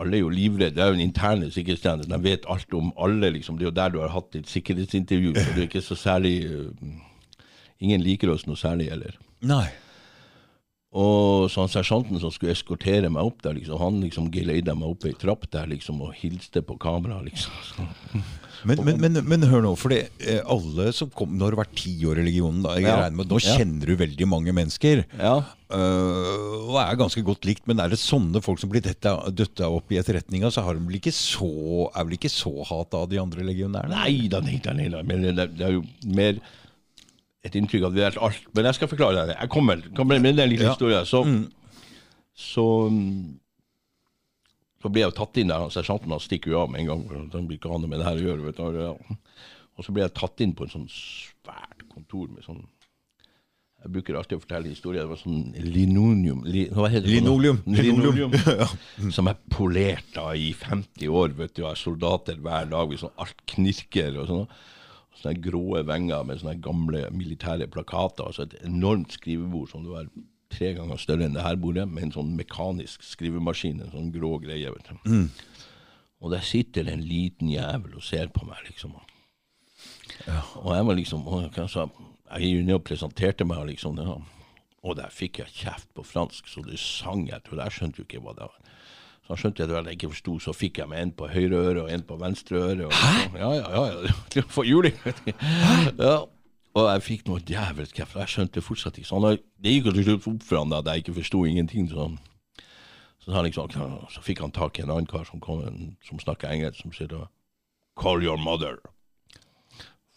alle er jo livredde. Det er jo en interne sikkerhetstjeneste. De vet alt om alle, liksom. Det er jo der du har hatt ditt sikkerhetsintervju, så det er ikke så særlig eh, Ingen liker oss noe særlig, eller? Nei. Og så han sersjanten som skulle eskortere meg opp der, liksom, han liksom geleida meg opp ei trapp der liksom, og hilste på kamera, liksom. <laughs> Men, men, men, men hør nå, for eh, alle som kom Nå har du vært ti år i legionen. Da, jeg Ja. med, nå kjenner du veldig mange mennesker. Ja. Uh, og er ganske godt likt. Men er det sånne folk som blir døtta, opp i etterretninga, så har de vel ikke så, er vel ikke så hata av de andre legionærene? Nei da, nei da. Men det, det er jo mer et inntrykk av at vi lært alt. Men jeg skal forklare deg det. Jeg kommer, kommer med en liten Ja. historien. Så, så, mm, så ble jeg tatt inn der. han Sersjanten han stikker jo av med en gang. for Han blir ikke ha med det her å gjøre. Vet du. Og så ble jeg tatt inn på en sånn svært kontor med sånn Jeg bruker alltid å fortelle historier. Det var sånn linoleum li? Linoleum. Linoleum. <laughs> <laughs> Som er polert da i 50 år. vet du, er soldater hver dag. Sånn, alt knirker. og sånn. Sånne grå venger med sånne gamle militære plakater. altså Et enormt skrivebord som du har tre ganger større enn det her bordet, med en sånn mekanisk skrivemaskin. En sånn grå greie. vet du. Og der sitter en liten jævel og ser på meg, liksom. Og jeg var liksom og jeg, sa, jeg gikk ned og presenterte meg, liksom. Ja. Og der fikk jeg kjeft på fransk, så det sang jeg til. Jeg skjønte jo ikke hva det var. Han skjønte jeg at jeg ikke forsto, så fikk jeg med en på høyre øre og en på venstre øre. Og, Hæ? Ja, ja, ja. ja. For juling. ja. Og jeg fikk noe djevelsk kjeft. og Jeg skjønte fortsatt ikke. Så han, det gikk jo til slutt opp for han at jeg ikke forsto ingenting. Sånn. så, han liksom, så fikk han tak i en annen kar som, kom, som snakka engelsk, som sier da Call your mother.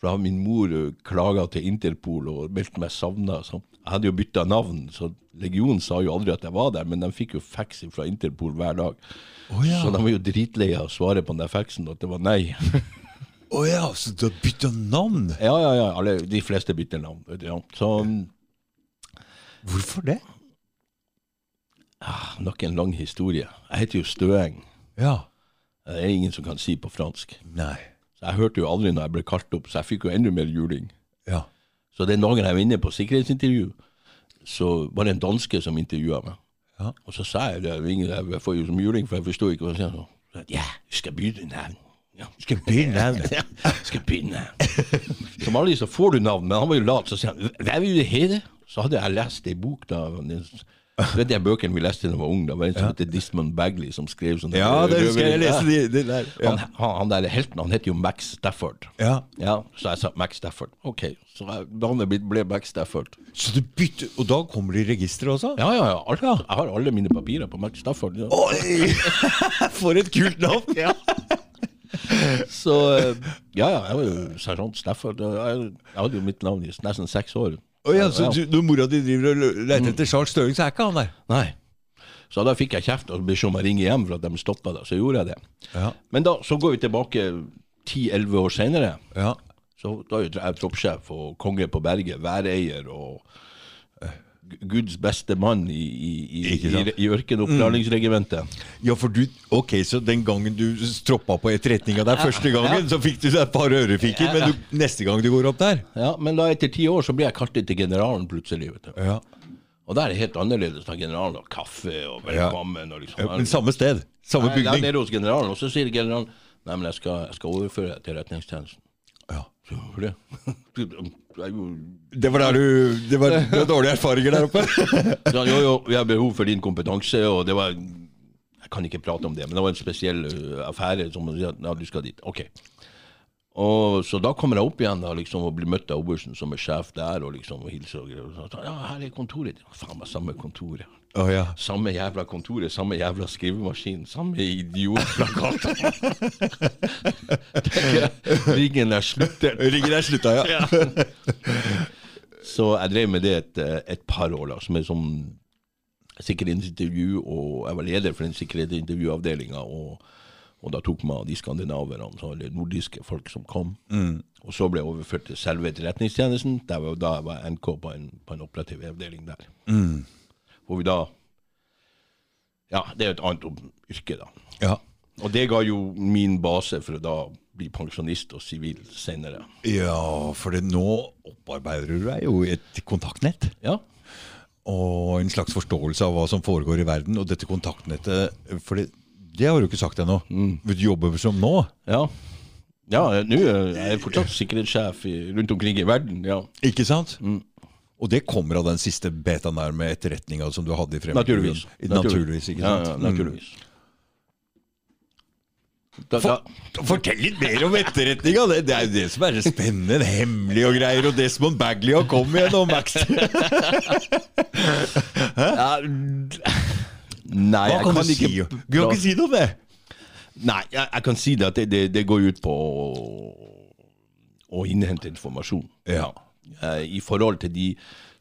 For da har min mor klaga til Interpol og meldt meg savna. Jeg hadde jo bytta navn, så legionen sa jo aldri at jeg var der, men de fikk jo fax fra Interpol hver dag. Oh, ja. Så de var jo dritleie av å svare på den der faxen at det var nei. Å ja, så du har bytta navn? ja, ja, ja. Alle, de fleste bytter navn. Ja. Så Hvorfor det? ah, nok en lang historie. Jeg heter jo Støeng. Ja. Det er ingen som kan si på fransk. Nei. Så jeg hørte jo aldri når jeg ble kalt opp, så jeg fikk jo enda mer juling. Ja. Så den dagen jeg var inne på sikkerhetsintervju, så var det en danske som intervjua meg. Ja. Og så sa jeg det, jeg får jo som juling, for jeg forsto ikke hva han sa. Ja, du skal bytte navn. Ja, Skal begynne navn. ja, du skal bytte navn. <laughs> Som aldri så får du navn, men han var jo lat, så sier han hva vil du hete? Så hadde jeg lest ei bok da. Du vet de bøkene vi leste da jeg var ung. Det var en som heter Dismond Bagley, som skrev sånn Ja, det husker jeg. Leste de, de der. Ja. Han, han, han der helten, han heter jo Max Stafford. ja. Ja, så jeg sa Max Stafford. Ok, så navnet ble Max Stafford. Så du bytter Og da kommer det i registeret også? Ja, ja, ja. Alt, Jeg har alle mine papirer på Max Stafford. Ja. Oi! <laughs> For et kult navn! Ja. Så eh, ja, ja, jeg var jo sersjant Stafford. Jeg hadde jo mitt navn i nesten seks år. Ja, så du, når mora di driver og leter etter Charles Støring, så er ikke han der? Nei. Så da fikk jeg kjeft og beskjed om å ringe hjem for at de stoppa det. Så gjorde jeg det. Ja. Men da, så går vi tilbake 10-11 år senere. Ja. Så da er jeg troppssjef og konge på berget, væreier og Guds beste mann i, i, i, i, sant? i ørkenoppklaringsregimentet. ja, for du Ok, så den gangen du troppa på etterretninga der første gangen, så fikk du deg et par ørefiker, men du, neste gang du går opp der Ja, men da etter ti år så blir jeg kalt inn til generalen plutselig. vet du. Ja. Og da er det helt annerledes. Da generalen har kaffe og velkommen. Og liksom, Men samme sted. Samme Nei, bygning. nede hos generalen, og så sier generalen Nei, men jeg skal, jeg skal overføre deg til retningstjenesten. Ja. Så det? <laughs> Jeg Det var der du Det var, det var dårlige erfaringer der oppe. <laughs> ja, jo, jo, vi har behov for din kompetanse, og det var Jeg kan ikke prate om det, men det var en spesiell affære som ja, du skal dit. Ok. Og Så da kommer jeg opp igjen da, liksom, og blir møtt av obersten som er sjef der, og liksom og hilser og greier. Og så, ja, her er kontoret. Faen meg samme kontoret. Å ja. Samme jævla kontoret, samme jævla skrivemaskin, samme idiotplakat. <laughs> Ringen er sluttet. Ringen er slutta, ja. <laughs> Så jeg drev med det et, et par år, da, som er sånn sikkerhetsintervju, og jeg var leder for den sikkerhetsintervjuavdelinga. Og, og da tok man de skandinaverne, så eller nordiske folk som kom. Og så ble jeg overført til selve etterretningstjenesten. Der var, da var jeg NK på en, på en operativ avdeling der. Hvor vi da Ja, det er jo et annet yrke, da. ja. Og det ga jo min base for å da bli pensjonist og sivil senere. Ja, for det, nå opparbeider du deg jo et kontaktnett. Ja. Og en slags forståelse av hva som foregår i verden. Og dette kontaktnettet For det, det har du ikke sagt ennå. Mm. du jobber som nå? Ja. Ja, nå er jeg fortsatt sikkerhetssjef i, rundt omkring i verden. ja. Ikke sant? Og det kommer av den siste betaen der med etterretninga som du hadde i fremtiden? Naturligvis. Naturligvis, ikke sant? Ja, ja, naturligvis. Da, da, For, Fortell litt mer om etterretninga! Det, det er jo det som er spennende. Hemmelig og greier. Og Desmond Bagley har kommet igjen, og Max <laughs> ja, nei, Hva jeg kan kan du si? ikke Du kan ikke si noe om det! Nei, jeg, jeg kan si det at det, det, det går ut på å, å innhente informasjon. Ja. Eh, I forhold til de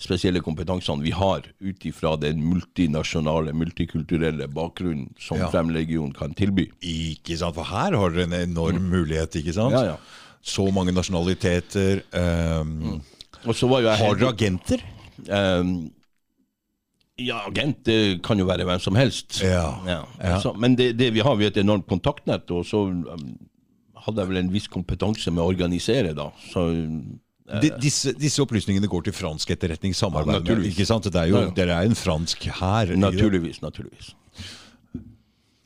spesielle kompetansene vi har ut ifra den multinasjonale, multikulturelle bakgrunnen som Ja. Fremlegion kan tilby. Ikke sant? For her har dere en enorm mulighet, ikke sant? Ja, ja. Så mange nasjonaliteter. Og så var jo jeg Har dere agenter? Ehm, ja, agent det kan jo være hvem som helst. Ja, ja. altså, men det, det vi har, vi et enormt kontaktnett, og så um, hadde jeg vel en viss kompetanse med å organisere, da. Så De, disse, disse opplysningene går til fransk etterretningssamarbeid. Ja, naturligvis. ikke sant? Det er jo, Ja, ja. Dere er en fransk hær. naturligvis, naturligvis.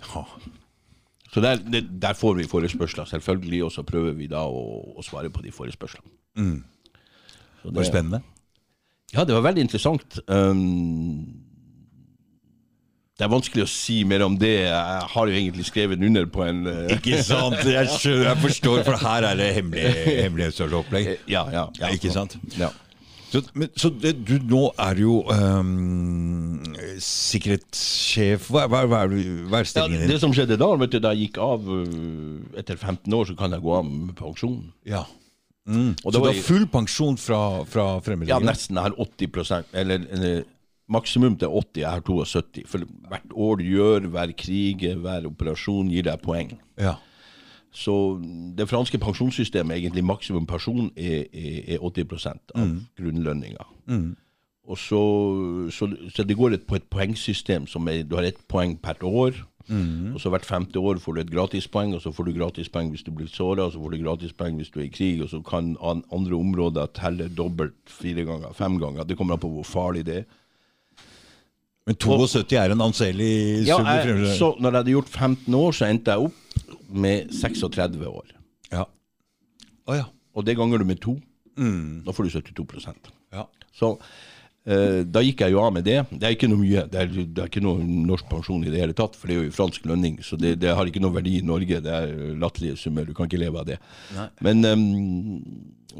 Ja. Så der, det, der får vi forespørsler, selvfølgelig, og så prøver vi da å, å svare på de forespørslene. Så Mm. Det var spennende. Ja, det var veldig interessant. Um, det er vanskelig å si mer om det. Jeg har jo egentlig skrevet under på en uh, Ikke sant? <laughs> Jeg, skjønner, jeg forstår, for her er det hemmelig, hemmelighetsopplegg. Ja, ja, ja. Ikke sant? Ja. Så, men, så det, du, nå er jo um, sikkerhetssjef hva, hva, hva, er, stillingen hva er Ja, det som skjedde da, vet du, da jeg gikk av uh, etter 15 år, så kan jeg gå av med pensjon. Ja. Mm. Og Så du har full pensjon fra, fra Ja, nesten. Jeg har 80 eller, eller maksimum til 80. Jeg har 72. For hvert år du gjør, hver krig, hver operasjon gir deg poeng. Ja. Så det franske pensjonssystemet, egentlig maksimum pensjon, er, er, er 80% av grunnlønninga. Og så, så, så det går et, på et poengsystem som er Du har ett poeng per år. Og så hvert femte år får du et gratispoeng, og så får du gratispoeng hvis du blir såra, og så får du gratispoeng hvis du er i krig, og så kan an, andre områder telle dobbelt fire ganger, fem ganger. Det kommer an på hvor farlig det er. Men 72 er en anselig Ja, jeg, så når jeg hadde gjort 15 år, så endte jeg opp med 36 år. Ja. Oh, ja. Og det ganger du med to. Da får du 72% ja. Så da gikk jeg jo av med det. Det er ikke noe mye. Det er, det er ikke noe norsk pensjon i det hele tatt, for det er jo fransk lønning. Så det, det har ikke noe verdi i Norge. Det er latterlige summer. Du kan ikke leve av det. Men um,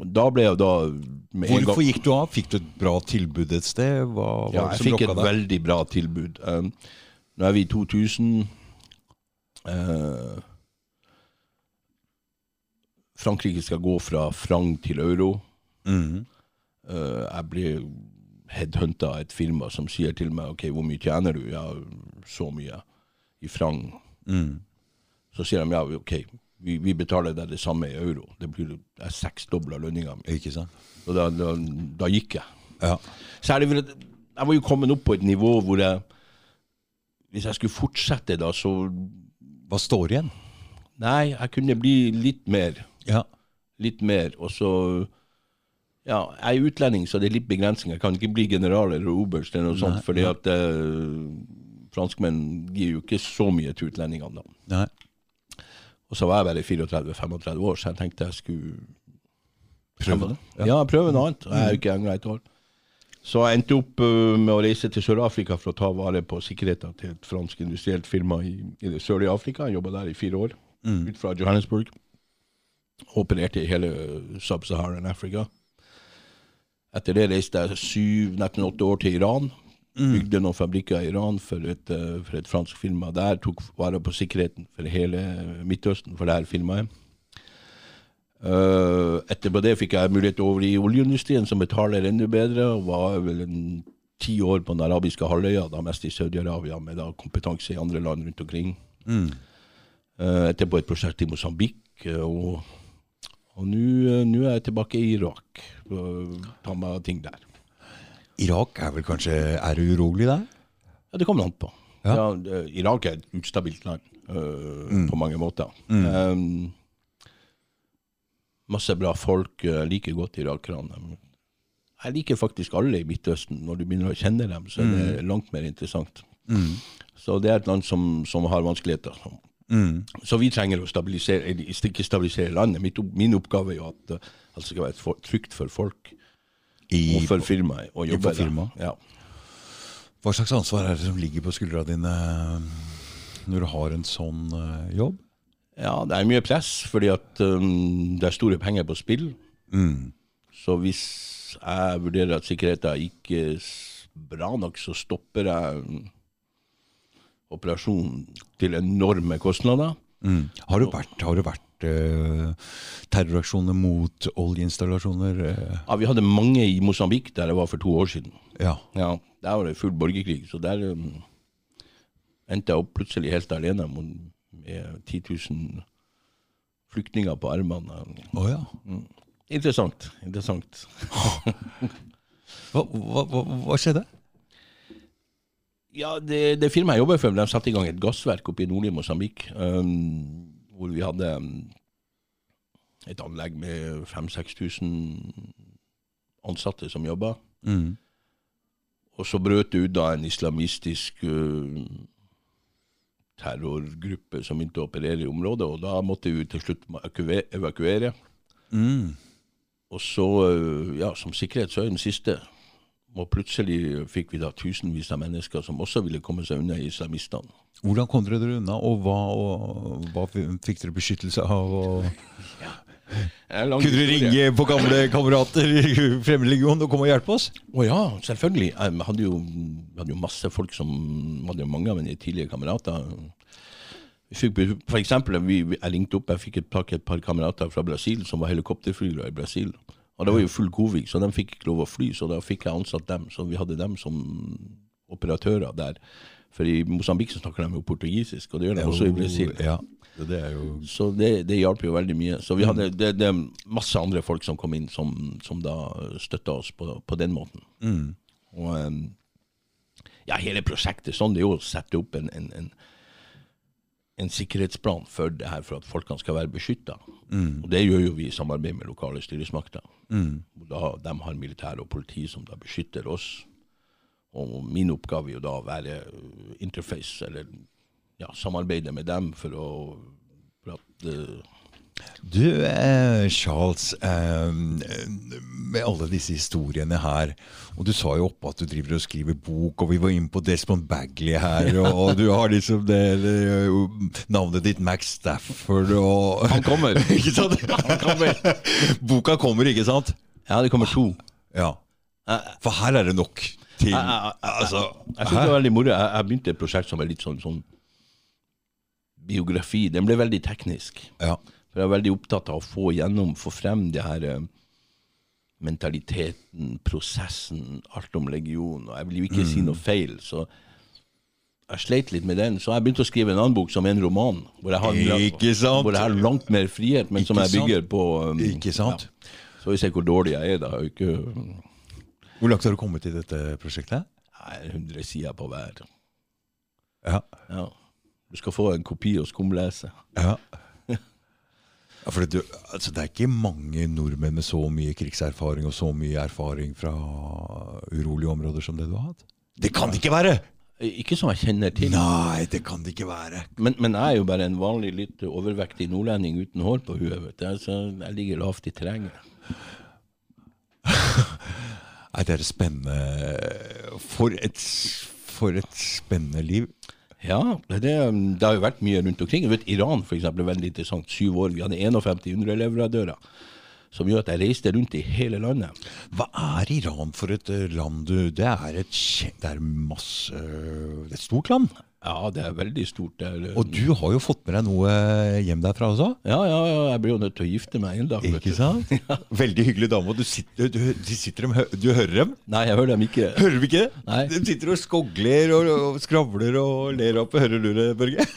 da ble jeg da med en Hvorfor gang gikk du av? Fikk du et bra tilbud et sted? Hva var Ja, jeg fikk et der? veldig bra tilbud. Um, nå er vi i 2000. Uh, Frankrike skal gå fra franc til euro. Mm -hmm. uh, jeg blir headhunta et firma som sier til meg ok, hvor mye tjener du? Ja, så mye i frang. Mm. Så sier de ja, ok, vi, vi betaler deg det samme i euro. Det blir er seksdobla lønninga mi. Ikke sant? Og da, da, da gikk jeg. Ja. Særlig fordi vel, jeg var jo kommet opp på et nivå hvor jeg Hvis jeg skulle fortsette, da, så Hva står igjen? Nei, jeg kunne bli litt mer. Ja. Litt mer. Og så Ja, jeg er utlending, så det er litt begrensninger. Jeg kan ikke bli general eller oberst eller noe sånt, fordi at uh, franskmenn gir jo ikke så mye til utlendingene, da. Nei. Og så var jeg bare 34-35 år, så jeg tenkte jeg skulle Prøve det? Ja, prøve noe annet. Jeg er jo ikke engang et år. Så jeg endte opp øh, med å reise til Sør-Afrika for å ta vare på sikkerheten til et fransk industrielt firma i, i det sørlige Afrika. Jeg jobba der i fire år, ut fra Johannesburg. Opererte i hele Sub-Saharan Africa. Etter det reiste jeg syv, nesten åtte år til Iran. Bygde noen fabrikker i Iran for et, øh, for et fransk firma der. Tok vare på sikkerheten for hele Midtøsten for det her firmaet. Uh, etterpå det fikk jeg mulighet over i oljeindustrien, som betaler enda bedre, og var vel en ti år på den arabiske halvøya, da mest i Saudi-Arabia, med da kompetanse i andre land rundt omkring. Mm. Uh, etterpå et prosjekt i Mosambik, uh, og, og nå uh, er jeg tilbake i Irak. tar meg ting der. Irak er vel kanskje Er det urolig der? Ja, det kommer an på. Ja. Ja. Irak er et ustabilt land uh, på mange måter. Um, masse bra folk. Jeg liker godt irakerne. Jeg liker faktisk alle i Midtøsten. Når du begynner å kjenne dem, så er det langt mer interessant. Så det er et land som, som har vanskeligheter. Mm. Så vi trenger å stabilisere, ikke stabilisere landet. Mitt, min oppgave er jo at det alt skal være for, trygt for folk I, og for firmaet å jobbe der. Ja. Hva slags ansvar er det som ligger på skuldra dine når du har en sånn eh, jobb? Ja, det er mye press, fordi at um, det er store penger på spill. Mm. Så hvis jeg vurderer at sikkerheten ikke er bra nok, så stopper jeg operasjonen til enorme kostnader. Mm. Har det vært, har det vært eh, terroraksjoner mot oljeinstallasjoner? eh? Ja, vi hadde mange i Mosambik der jeg var for to år siden. ja. Ja, Der var det full borgerkrig, så der um, endte jeg opp plutselig helt alene med 10 000 flyktninger på armene. Oh, ja. Interessant. interessant. <laughs> Hva, hva, hva, hva skjedde? Ja, det, det firmaet jeg jobber for, de satte i gang et gassverk oppe i nordlige Mosambik. Um, hvor vi hadde um, et anlegg med 5000-6000 ansatte som jobba. Mm. Og så brøt det ut da en islamistisk uh, terrorgruppe som begynte å operere i området, og da måtte vi til slutt evakuere. Mm. Og så, uh, ja, som sikkerhet, så er den siste. Og plutselig fikk vi da tusenvis av mennesker som også ville komme seg unna islamistene. Hvordan kom dere dere unna, og hva, og hva fikk dere beskyttelse av? Og... <laughs> Kunne dere ringe på gamle kamerater i Fremmedlegionen og komme og hjelpe oss? Å ja, selvfølgelig. Jeg hadde jo, hadde jo masse folk som hadde jo mange av mine tidligere kamerater. Fikk, for eksempel, vi, jeg ringte opp, jeg fikk et, tak et par kamerater fra Brasil som var helikopterflygere i Brasil. Og det var jo full covid, så de fikk ikke lov å fly, så da fikk jeg ansatt dem. Så vi hadde dem som operatører der. For i Mosambik så snakker de jo portugisisk, og det gjør de også i Brasil. Ja, det jo Så det, det hjalp jo veldig mye. Så vi hadde, det, det masse andre folk som kom inn, som, som da støtta oss på, på den måten. Og ja, hele prosjektet sånn, det er jo å sette opp en, en, en, en sikkerhetsplan for det her, for at folkene skal være beskytta. Og det gjør jo vi i samarbeid med lokale styresmakter. Og Da, de har militær og politi som da beskytter oss. Og min oppgave er jo da å være uh, interface, eller ja, samarbeide med dem for å for at uh, Du, eh, Charles, eh, med alle disse historiene her, og du sa jo oppe at du driver og skriver bok, og vi var inne på Desmond Bagley her, og, og du har liksom det, det navnet ditt Max Stafford og Han kommer. <laughs> ikke sant? <laughs> Han kommer. Boka kommer, ikke sant? Ja, det kommer to. Ja. For her er det nok til jeg, jeg, jeg, Altså, synes det var veldig moro. Jeg, jeg begynte et prosjekt som er litt sånn, sånn biografi. Den ble veldig teknisk. ja. For jeg er veldig opptatt av å få gjennom, få frem det her eh, mentaliteten, prosessen, alt om legion. Og jeg vil jo ikke si noe feil, så jeg sleit litt med den. Så jeg begynte å skrive en annen bok som en roman. Hvor jeg har, Ikke? Hvor jeg har langt mer frihet, men som jeg jeg sant? bygger på um, Ikke sant? Ja. Så vi ser hvor dårlig jeg er, da. Ikke, um, Hvor langt har du kommet i dette prosjektet? er 100 sider på hver. Ja. Ja. Du skal få en kopi og skumlese. Ja. Ja, for det, altså, det er ikke mange nordmenn med så mye krigserfaring og så mye erfaring fra urolige områder som det du har hatt. Det kan det ikke være! Ikke som jeg kjenner til. Nei, det kan det ikke være. Men, men jeg er jo bare en vanlig litt overvektig nordlending uten hår på huet. Så jeg ligger lavt i terrenget. <laughs> Nei, det er spennende. For et, for et spennende liv. Ja, det, det har jo vært mye rundt omkring. Vet, Iran for eksempel, er veldig interessant. Syv år. Vi hadde 51 underleverandører. Som gjør at jeg reiste rundt i hele landet. Hva er Iran for et eh, land, du? Det er et Det er masse Det er et stort land. Ja, det er veldig stort. Det er, Og du har jo fått med deg noe hjem derfra også? ja, ja, ja, jeg blir jo nødt til å gifte meg en dag. Ikke sant? <laughs> sant? Veldig hyggelig dame. Du, sitter, du, de sitter dem, du hører dem? Nei, jeg hører dem ikke. Hører vi ikke? Nei. De sitter og skogler og, og skravler og ler oppe. Hører du det, Børge?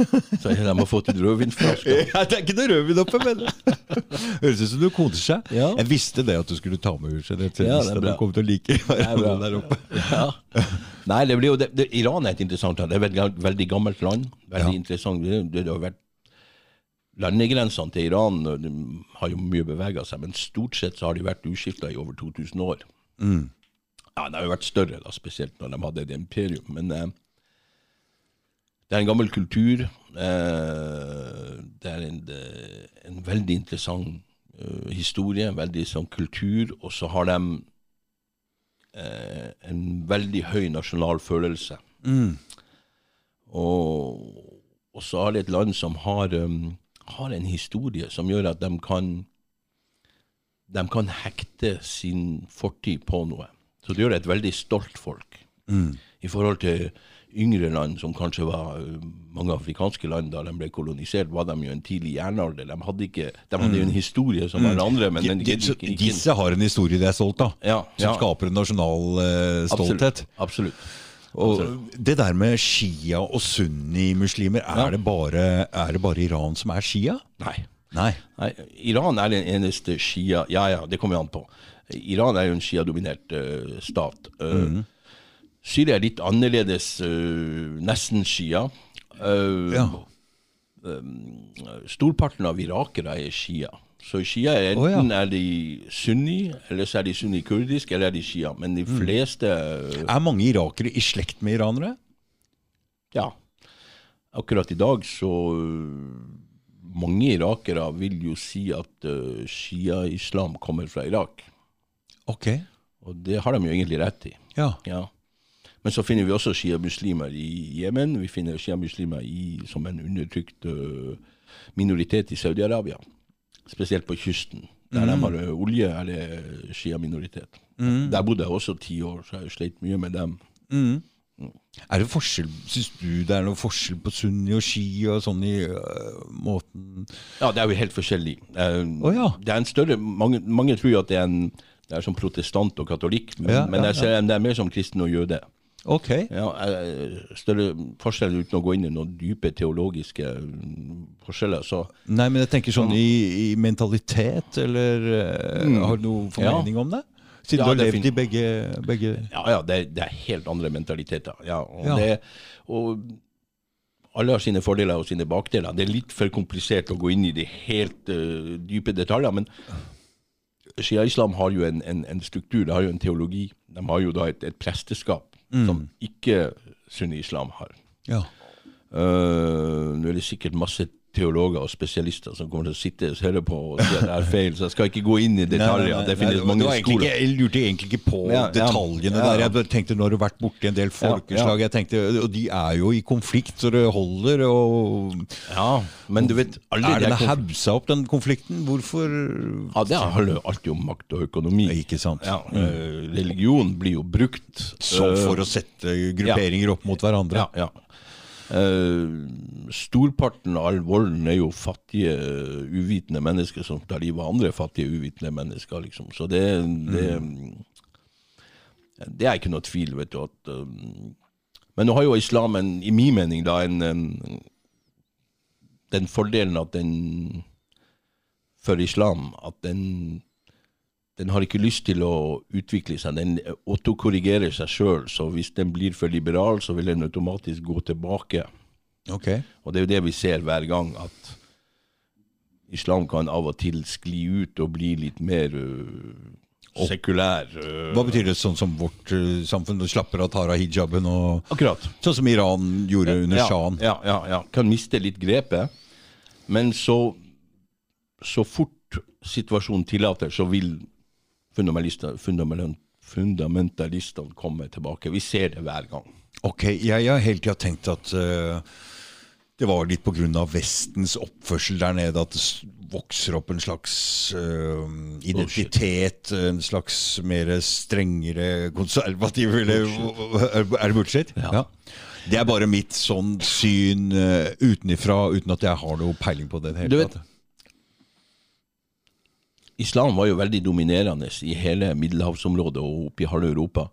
Så de har fått en rødvinflaske. <laughs> Ja, det er ikke noe rødvin oppe, men <laughs> Høres ut som du koser seg. Ja. Jeg visste det at du skulle ta med huset. Ja, det er bra. du kom til å like er bra. hverandre der oppe. Ja. Nei, det blir jo, det, det, Iran er et interessant land. Det er veldig, veldig gammelt land. Veldig Ja. interessant. Det, det har vært Landegrensene til Iran de har jo mye bevega seg, men stort sett så har de vært uskifta i over 2000 år. Ja, De har jo vært større, da, spesielt når de hadde et imperium. Men eh, det er en gammel kultur. Eh, det er en, det, en veldig interessant uh, historie, en veldig sånn kultur. Og så har de eh, en veldig høy nasjonal følelse. Og, og så er det et land som har, um, har en historie som gjør at de kan de kan hekte sin fortid på noe. Så det gjør det et veldig stolt folk. I forhold til yngre land, som kanskje var uh, mange afrikanske land da de ble kolonisert, var de jo en tidlig jernalder. De hadde, ikke, de hadde jo en historie som alle andre, men den, De- ikke, de- ikke, Disse har en historie de er stolt av, Ja, som ja. skaper en nasjonal uh, stolthet. Absolutt. absolutt. Og det der med shia og sunni-muslimer, er, Ja. det bare, er det bare Iran som er shia? Nei. Nei. Nei, Iran er den eneste shia Ja, ja, det kommer an på. Iran er jo en shia-dominert uh, stat. Uh, Syria er litt annerledes, uh, nesten shia. Ja. Storparten av irakere er shia. Så shia er Å, ja. enten er de sunni, eller så er de sunni-kurdisk, eller er de shia. Men de fleste mm. Er mange irakere i slekt med iranere? Ja. Akkurat i dag så øh, Mange irakere vil jo si at uh, shia-islam kommer fra Irak. Ok. Og det har de jo egentlig rett i. Ja. Ja. Men så finner vi også shia-muslimer i Jemen. Vi finner shia-muslimer som en undertrykt uh, minoritet i Saudi-Arabia. Spesielt på kysten. Der de har olje, er det shia-minoritet. Der bodde jeg også ti år, så jeg har jo slet mye med dem. Mm. Er det forskjell, Syns du det er noe forskjell på sunni og shi og sånn i uh, måten Ja, det er jo helt forskjellig. Uh, oh, ja. Det er en større, mange, mange tror jo at det er, en, det er som protestant og katolikk, men, Ja, men ja, jeg ser det er mer som kristen og jøde. Ok. Ja, eh, større forskjell uten å gå inn i noen dype teologiske mm, forskjeller. Så Nei, men jeg tenker sånn i, i mentalitet, eller mm. har du noe Ja. formening om det? Siden Ja, du har levd i begge, begge ja, ja, det, er- det er helt andre mentaliteter. Ja, og, Ja. Det, og alle har sine fordeler og sine bakdeler. Det er litt for komplisert å gå inn i de helt uh, dype detaljer. Men Shia-islam har jo en, en, en struktur, det har jo en teologi. De har jo da et, et presteskap som ikke sunni-islam har. Ja. Uh, nå er det sikkert masse teologer og spesialister som kommer til å sitte og høre på og si at det er feil, så jeg skal ikke gå inn i detaljer. det finnes nei, mange det skoler. ikke, Jeg lurte egentlig ikke på Ja, detaljene Ja, ja. der. Jeg tenkte Nå har du vært borti en del folkeslag, jeg tenkte, og de er jo i konflikt, så det holder. og Ja, men du vet Er de den haussa opp, den konflikten? Hvorfor Ja, Det handler alltid om makt og økonomi. Ikke sant? Ja, eh, religion blir jo brukt Så eh, for å sette grupperinger opp mot hverandre? Ja, ja. Eh, storparten av all volden er jo fattige, uvitende mennesker som tar livet av andre fattige, uvitende mennesker. liksom. Så det, det, det er ikke noe tvil, vet du. at... um, men nå har jo islam, en, i min mening, da, en, en, den fordelen at den For islam at den den har ikke lyst til å utvikle seg. Den autokorrigerer seg sjøl. Så hvis den blir for liberal, så vil den automatisk gå tilbake. Ok. Og det er jo det vi ser hver gang, at islam kan av og til skli ut og bli litt mer uh, sekulær. Uh, Hva betyr det sånn som vårt uh, samfunn slapper av, tar av hijaben og Akkurat. Sånn som Iran gjorde under ja, sjahen? Ja, ja, ja. Kan miste litt grepet. Men så, så fort situasjonen tillater, så vil fundamentalistene kommer tilbake. Vi ser det hver gang. Ok, jeg har hele tida tenkt at uh, det var litt pga. Vestens oppførsel der nede at det vokser opp en slags uh, identitet, en slags mer strengere konservativ eller Er det bullshit? Ja. Det er bare mitt sånn syn uh, utenifra, uten at jeg har noe peiling på det. Hele Du vet- tatt. Islam var jo veldig dominerende i hele middelhavsområdet og oppe i halve Europa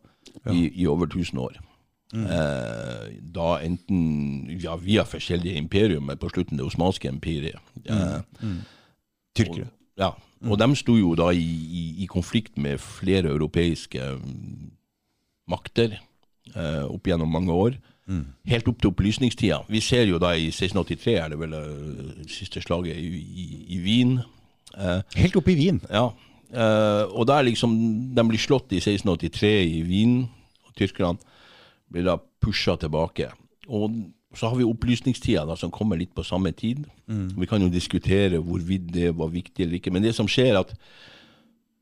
i, i over 1000 år. Eh, da enten ja, via forskjellige imperium, på slutten det osmanske imperiet. Eh, Tyrkere. Ja, og de sto jo da i, i, i konflikt med flere europeiske mm, makter eh, opp gjennom mange år. Helt opp til opplysningstida. Vi ser jo da i 1683 er det vel eh, siste slaget i, i, i Wien. Eh, Helt oppe i Wien. ja. Eh, og da er liksom De blir slått i 1683 i Wien, og tyskerne blir da pusha tilbake. Og så har vi opplysningstida, da, som kommer litt på samme tid. Vi kan jo diskutere hvorvidt det var viktig eller ikke. Men det som skjer, er at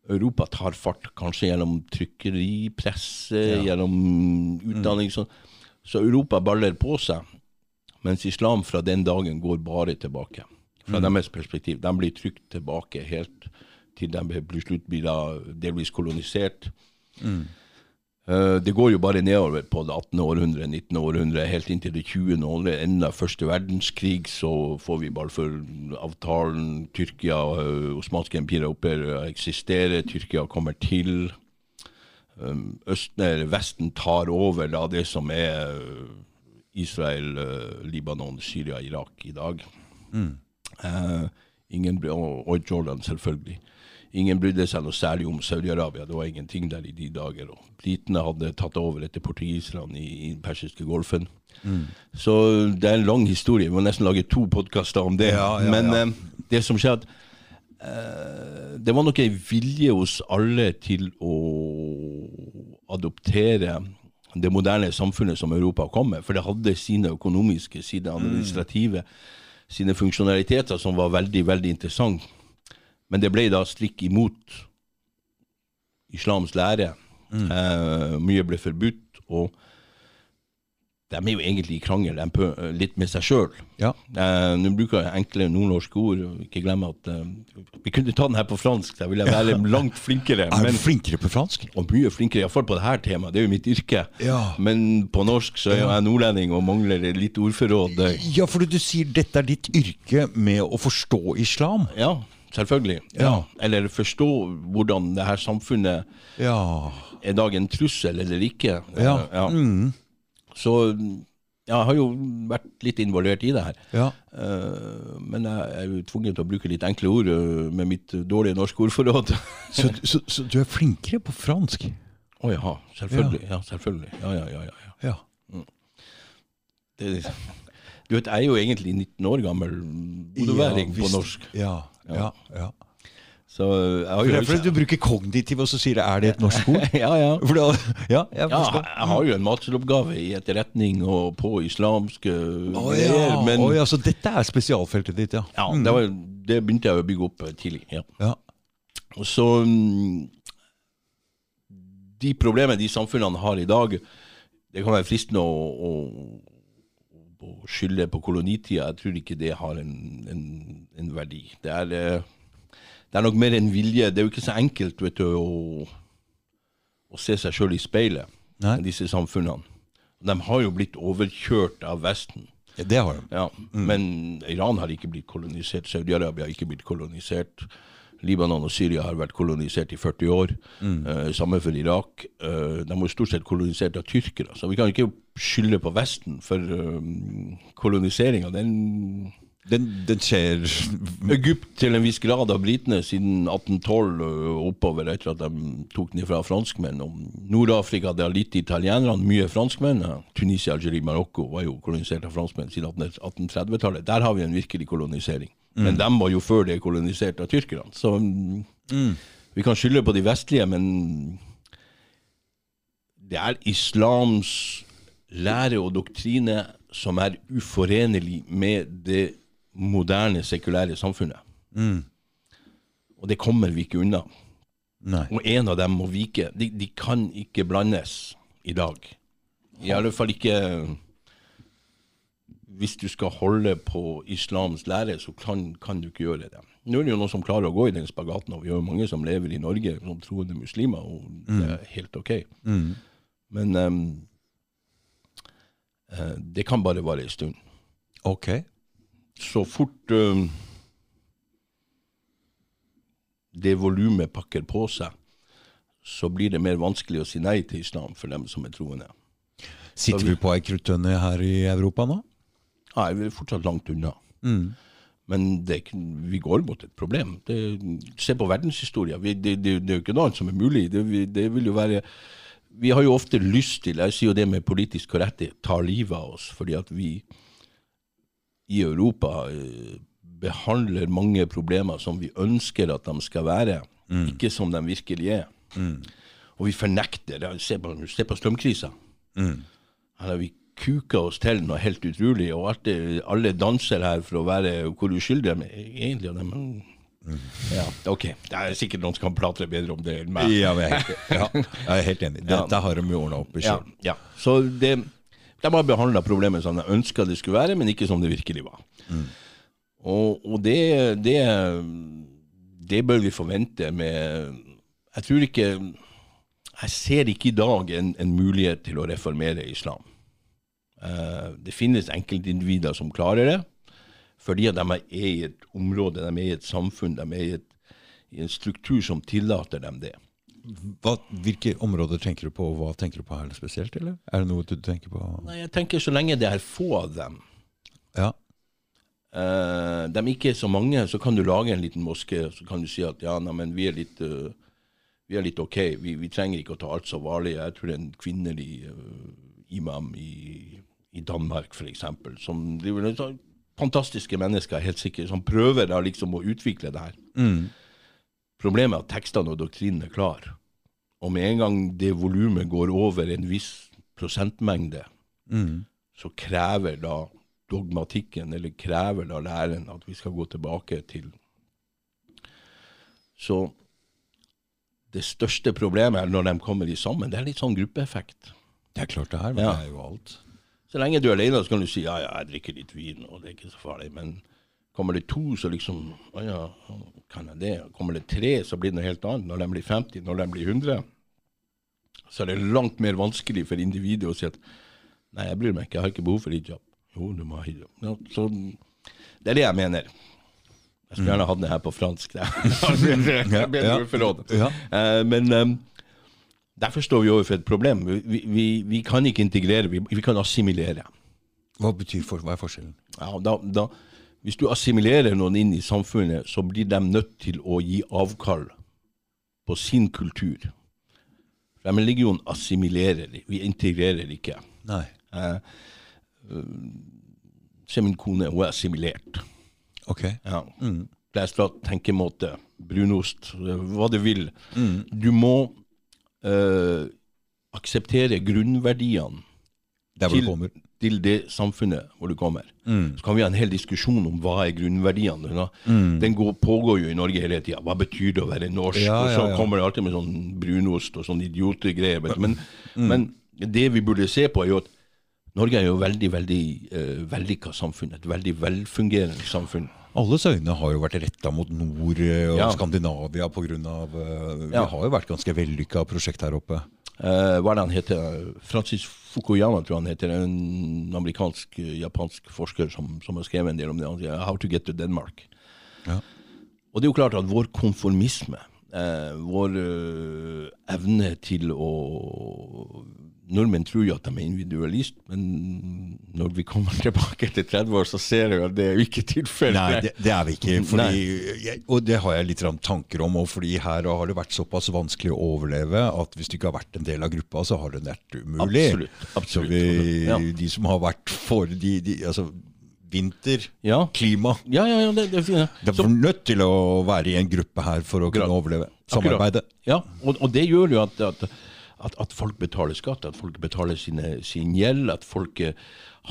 Europa tar fart, kanskje gjennom trykkeripresse, gjennom utdanning. Så, så Europa baller på seg, mens islam fra den dagen går bare tilbake. Fra deres perspektiv. De blir trykt tilbake helt til de blir slutt blir delvis kolonisert. Eh, det går jo bare nedover på det 18. århundre, 19. århundre, helt inntil det 20. århundre. Enda første verdenskrig, så får vi bare for avtalen Tyrkia uh, osmanske empirer opphører å eksistere. Tyrkia kommer til. Um, Østner, Vesten tar over da det som er uh, Israel, uh, Libanon, Syria, Irak i dag. Eh, ingen, og, og Jordan, selvfølgelig. Ingen brydde seg noe særlig om Saudi-Arabia. Det var ingenting der i de dager. og Britene hadde tatt over etter portugiserne i, i den persiske golfen. Så det er en lang historie. Vi må nesten lage to podkaster om det. Ja, ja, Men ja. eh, det som skjedde eh, det var nok en vilje hos alle til å adoptere det moderne samfunnet som Europa kom med. For det hadde sine økonomiske, sine administrative, sine funksjonaliteter som var veldig, veldig interessant. Men det ble da strikk imot islams lære. Eh, mye ble forbudt. Og de er jo egentlig i krangel de er litt med seg sjøl. Ja. Eh, Nå bruker jeg enkle nordnorske ord. og Ikke glemme at eh, Vi kunne ta den her på fransk, da ville jeg være <laughs> langt flinkere. Er du Men, flinkere på fransk? og mye flinkere, iallfall på dette temaet. Det er jo mitt yrke. Ja. Men på norsk så er jo jeg nordlending og mangler litt ordforråd. Ja, for du sier dette er ditt yrke med å forstå islam. Ja, selvfølgelig. Ja. Eller forstå hvordan det her samfunnet Ja. er i dag en trussel eller ikke. Ja. ja. Mm. Så jeg har jo vært litt involvert i det her. ja. Eh, men jeg er jo tvunget til å bruke litt enkle ord eh, med mitt dårlige norske ordforråd. <laughs> Så, så, så du er flinkere på fransk? Å ja, selvfølgelig. Ja, selvfølgelig. Ja, ja, ja, ja, ja. Ja. Det, du vet, jeg er jo egentlig 19 år gammel bodeværing på norsk. Ja, ja, ja. Så jeg har For det er du bruker kognitiv, og så sier det, er det et norsk ord? <laughs> Ja, ja. Da, ja, jeg Ja, jeg har jo en masteroppgave i etterretning og på islamske oh, ja. men oh, ja, så dette er spesialfeltet ditt, ja. ja, det, var, det begynte jeg å bygge opp eh, tidlig. Ja. Ja. Og Så mm, De problemene de samfunnene har i dag, det kan være fristende å, å, å skylde på kolonitida. Jeg tror ikke det har en, en, en verdi. Det er, det er nok mer en vilje. Det er jo ikke så enkelt vet du, å, å se seg sjøl i speilet, Nei. disse samfunnene. De har jo blitt overkjørt av Vesten. Ja, Det har de. Ja, Men Iran har ikke blitt kolonisert. Saudi-Arabia har ikke blitt kolonisert. Libanon og Syria har vært kolonisert i 40 år. Eh, samme for Irak. Eh, de er stort sett kolonisert av tyrkere. Så vi kan ikke skylde på Vesten for uh, koloniseringa. Den Den, den skjer Egypt til en viss grad av britene siden 1812 oppover etter at de tok den fra franskmenn. Nord-Afrika det har litt italienerne, mye franskmenn. Tunisia, Algerie, Marokko var jo kolonisert av franskmenn siden 1830-tallet. Der har vi en virkelig kolonisering. Men dem var jo før det kolonisert av tyrkerne. Så mm, vi kan skylde på de vestlige, men det er islams lære og doktrine som er uforenlig med det moderne, sekulære samfunnet. Og det kommer vi ikke unna. Nei. Og en av dem må vike. De, de kan ikke blandes i dag. I alle fall ikke Hvis du skal holde på islams lære, så kan, kan du ikke gjøre det. Nå er det jo noen som klarer å gå i den spagaten, og vi har jo mange som lever i Norge som troende muslimer, og det er helt ok. Men um, det kan bare vare en stund. Ok. Så fort ehm, det volumet pakker på seg, så blir det mer vanskelig å si nei til islam for dem som er troende. Sitter vi på ei kruttønne her i Europa nå? Nei, vi er fortsatt langt unna. Men det, vi går mot et problem. Det, se på verdenshistoria. Det, det, det er jo ikke noe annet som er mulig. Det, vi- det vil jo være Vi har jo ofte lyst til, jeg sier jo det med politisk korrekthet, tar livet av oss fordi at vi i Europa eh, behandler mange problemer som vi ønsker at de skal være, ikke som de virkelig er. Og vi fornekter det. Se på, se på strømkrisa. Her har vi kuka oss til noe helt utrolig, og det, alle danser her for å være hvor uskyldige de egentlig. er Men Mm. Ja, ok. Det er sikkert noen som kan prate bedre om det enn meg. Ja, jeg, er helt, ja, jeg er helt enig. Dette har de jo ordna opp i Ja, ja. Så det, de har behandla problemet som de ønska det skulle være, men ikke som det virkelig var. Og, og det, det, det bør vi forvente med Jeg tror ikke Jeg ser ikke i dag en, en mulighet til å reformere islam. Uh, det finnes enkeltindivider som klarer det, fordi at de er i et område, de er i et samfunn, de er i, et, i en struktur som tillater dem det. Hva, hvilke områder tenker du på, og hva tenker du på her spesielt? eller? Er det noe du tenker på? Nei, jeg tenker Så lenge det er få av dem, Ja. Uh, de ikke er så mange, så kan du lage en liten moské, så kan du si at ja, nei, men vi er litt, uh, vi er litt ok, vi, vi trenger ikke å ta alt så varlig. Jeg tror det er en kvinnelig uh, imam i, i Danmark, f.eks., som driver med sånn fantastiske mennesker, helt sikkert, som prøver da liksom å utvikle det her. Problemet er at tekstene og doktrinen er klar. Og med en gang det volumet går over en viss prosentmengde, så krever da dogmatikken, eller krever da læren, at vi skal gå tilbake til Så det største problemet er når de kommer i sammen. Det er litt sånn gruppeeffekt. Det er klart det er, men Ja. det er jo alt. Så lenge du er alene, så kan du si ja, ja, jeg drikker litt vin, og det er ikke så farlig. Men kommer det to, så liksom Å ja, kan jeg det? Kommer det tre, så blir det noe helt annet. Når de blir 50, når de blir 100, så er det langt mer vanskelig for individet å si at nei, jeg bryr meg ikke, jeg har ikke behov for hijab. Jo, du må ha hijab. Ja, så det er det jeg mener. Jeg skulle gjerne hatt det her på fransk. Det er <laughs> bedre Ja. forråd. Ja. Eh, Men um, derfor står vi overfor et problem. Vi, vi, vi kan ikke integrere, vi, vi kan assimilere. Hva betyr for, hva er forskjellen? Ja, da, da, hvis du assimilerer noen inn i samfunnet, så blir de nødt til å gi avkall på sin kultur. Fremmedlegionen assimilerer, vi integrerer ikke. Nei. Eh, øh, Se min kone, hun er assimilert. Ok. Ja. Klesdrakt, tenkemåte, brunost, hva du vil. Du må eh, akseptere grunnverdiene Der hvor til, du kommer. Til det samfunnet hvor du kommer. Så kan vi ha en hel diskusjon om hva er grunnverdiene. Mm. Den går, pågår jo i Norge hele tida. Hva betyr det å være norsk? Ja, og så ja, ja. kommer det alltid med sånn brunost og sånn idiotegreier. Men, mm. Men, det vi burde se på, er jo at Norge er jo veldig veldig uh, vellykka samfunn. Et veldig velfungerende samfunn. Alles øyne har jo vært retta mot nord eh, og Ja. Skandinavia pga. Uh, Vi Ja. har jo vært ganske vellykka prosjekt her oppe. Eh, hva er det han heter? Francis Fukuyama, tror jeg han heter. En amerikansk-japansk forsker som, som har skrevet en del om det. Han sier 'How to get to Denmark'. Ja. Og det er jo klart at vår konformisme, uh, vår uh, evne til å Nordmenn tror jo at de er individualist, men når vi kommer tilbake til 30 år, så ser vi at det er jo ikke tilfellet. Nei, det, det er vi ikke. Fordi, jeg, og det har jeg litt tanker om. Og fordi her har det vært såpass vanskelig å overleve at hvis du ikke har vært en del av gruppa, så har det vært umulig. Absolutt, absolutt. Så vi, Ja. de som har vært for de, de, altså, vinter, Ja. klima Ja, ja, ja, det, det er fint. De er nødt til å være i en gruppe her for å kunne overleve. Akkurat. Ja, og, og det gjør jo at, at, at, at folk betaler skatt, at folk betaler sine, sin gjeld, at folk eh,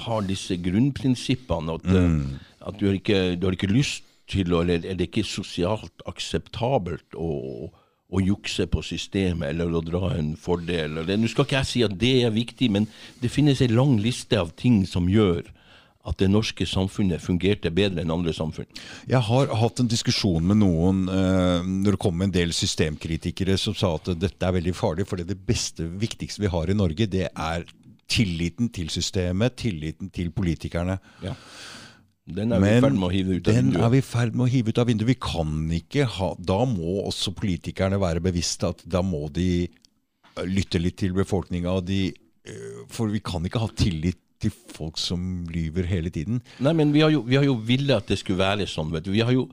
har disse grunnprinsippene. At, mm. at du, har ikke, du har ikke lyst til Eller er det ikke sosialt akseptabelt å, å jukse på systemet eller å dra en fordel? Nå skal ikke jeg si at det er viktig, men det finnes en lang liste av ting som gjør at det norske samfunnet fungerte bedre enn andre samfunn. Jeg har hatt en diskusjon med noen eh, når det kom en del systemkritikere som sa at dette er veldig farlig, for det beste, viktigste vi har i Norge, det er tilliten til systemet, tilliten til politikerne. Ja. Den er vi i ferd med å hive ut av den vinduet. er vi i ferd med å hive ut av vinduet. Vi kan ikke ha Da må også politikerne være bevisste at da må de eh, lytte litt til befolkninga. For vi kan ikke ha tillit til folk som lyver hele tiden. Nei, men vi har jo, vi har jo villet at det skulle være sånn, vet du. Vi har jo,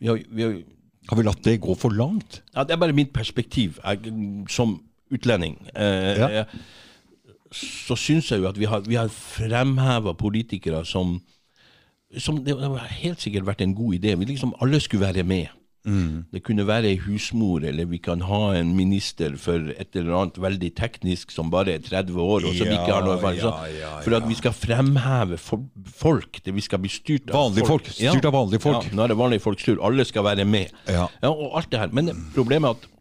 vi har, vi har, Har vi latt det gå for langt? ja, Det er bare mitt perspektiv jeg, som utlending. Eh, Ja. jeg, så syns jeg jo at vi har, vi har fremheva politikere som, som Det har helt sikkert vært en god idé. Vi liksom Alle skulle være med. Det kunne være ei husmor, eller vi kan ha en minister for et eller annet veldig teknisk som bare er 30 år, og som Ja, ikke har noe erfaring. Ja, ja, For at vi skal fremheve folk. Det vi skal bli styrt av Vanlige folk. Styrt av vanlige folk. Ja, nå er det vanlige folks tur. Alle skal være med. Ja. og alt det her. Men problemet er at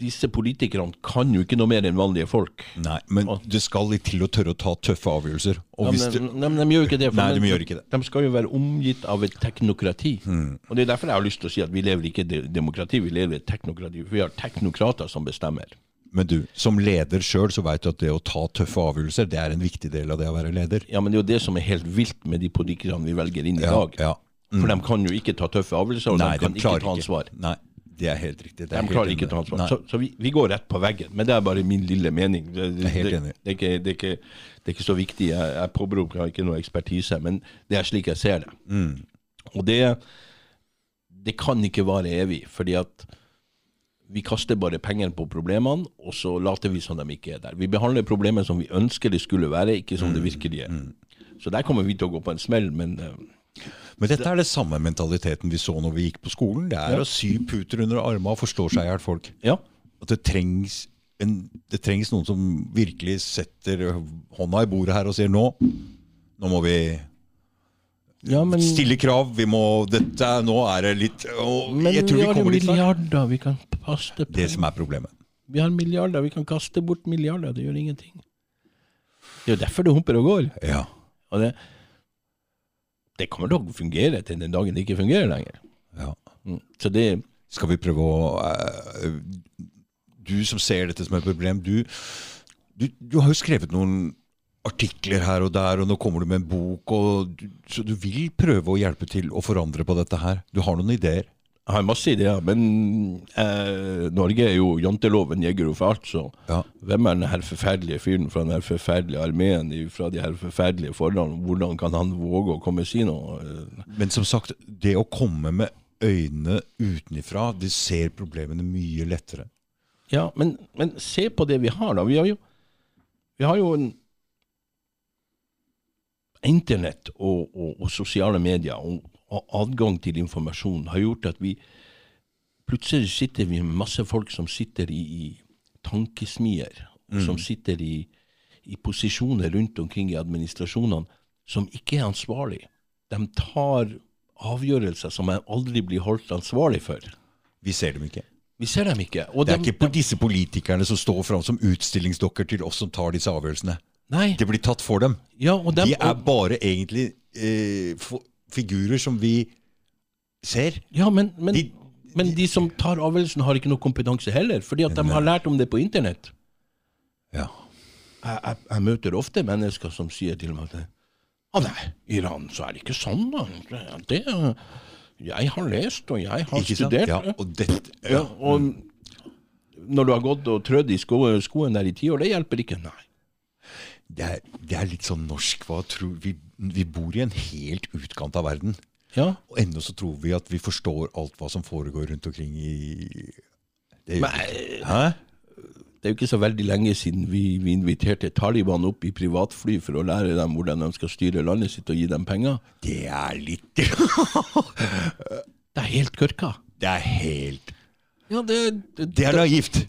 disse politikerne kan jo ikke noe mer enn vanlige folk. Nei, men det skal litt til å tørre å ta tøffe avgjørelser. Ja, hvis men, nei, men de gjør ikke det. Nei, de de, gjør ikke det. De skal jo være omgitt av et teknokrati. Og Det er derfor jeg har lyst til å si at vi lever ikke i demokrati, vi lever i et teknokrati. For vi har teknokrater som bestemmer. men du, som leder sjøl, så veit du at det å ta tøffe avgjørelser, det er en viktig del av det å være leder. Ja, Men det er jo det som er helt vilt med de politikerne vi velger inn i Ja, dag. ja. For de kan jo ikke ta tøffe avgjørelser, og Nei, de kan de ikke ta ansvar. Nei, det er helt riktig. Det De klarer ikke å ta ansvar. Så, så vi, vi går rett på veggen. Men det er bare min lille mening. Det, det, det, det, er, ikke, er, ikke, er ikke så viktig. Jeg, jeg påberoper ikke noe ekspertise, men det er slik jeg ser det. Mm. Og det, det kan ikke vare evig, fordi at vi kaster bare penger på problemene, og så later vi som de ikke er der. Vi behandler problemet som vi ønsker det skulle være, ikke som det Mm. virkelig er. Så der kommer vi til å gå på en smell, men eh, Men dette er det samme mentaliteten vi så når vi gikk på skolen. Det er Ja. å sy puter under armene og forstår seg i hjel folk. ja. At det trengs, en, det trengs noen som virkelig setter hånda i bordet her og sier nå, nå må vi ja men, stille krav. Vi må, dette, nå er det litt å, men vi har jo milliarder vi kan kaste på. Det som er problemet. Vi har milliarder, vi kan kaste bort milliarder, det gjør ingenting. Det er jo derfor det humper og går. Ja. Og det, det kommer til å fungere til den dagen det ikke fungerer lenger. ja. Mm. Så det Skal vi prøve å uh, Du som ser dette som et problem, du, du, du har jo skrevet noen artikler her og der, og nå kommer du med en bok, og du, så du vil prøve å hjelpe til å forandre på dette her. Du har noen ideer? Har masse ideer, men eh, Norge er jo janteloven jeger for alt, så Ja. hvem er den her forferdelige fyren fra den her forferdelige armeen fra de her forferdelige forholdene? Hvordan kan han våge å komme og si noe? Eh, Men som sagt, det å komme med øynene utenifra, det ser problemene mye lettere. Ja, men, men se på det vi har, da. Vi har jo, vi har jo en Internett og, og, og sosiale medier og, og adgang til informasjon har gjort at vi plutselig sitter vi med masse folk som sitter i, i tankesmier, mm. som sitter i, i posisjoner rundt omkring i administrasjonene som ikke er ansvarlig. De tar avgjørelser som de aldri blir holdt ansvarlig for. Vi ser dem ikke. Vi ser dem ikke. Og Det er de, ikke disse politikerne som står fram som utstillingsdokker til oss som tar disse avgjørelsene. Nei. Det blir tatt for dem. Ja, dem, De er bare egentlig eh, f- figurer som vi ser. Ja, men, men, De- men de som tar avgjørelsen, har ikke noe kompetanse heller, fordi at de har lært om det på internett. Ja. Jeg, jeg, jeg møter ofte mennesker som sier til meg at Å nei, Iran, så er det ikke sånn, da. Det, jeg har lest, og jeg har Ikke sant? studert. Ja, og dette, Ja, og når du har gått og trødd i sko, skoen der i ti år, det hjelper ikke. Nei. det, er, det er litt sånn norsk. Hva tror vi, vi bor i en helt utkant av verden. Ja, Og ennå så tror vi at vi forstår alt hva som foregår rundt omkring i det Men- Hæ? Det er jo ikke så veldig lenge siden vi, vi inviterte Taliban opp i privatfly for å lære dem hvordan de skal styre landet sitt og gi dem penger. Det er litt <laughs> Det er helt kørka. Det er helt Ja, det, det, Det er naivt!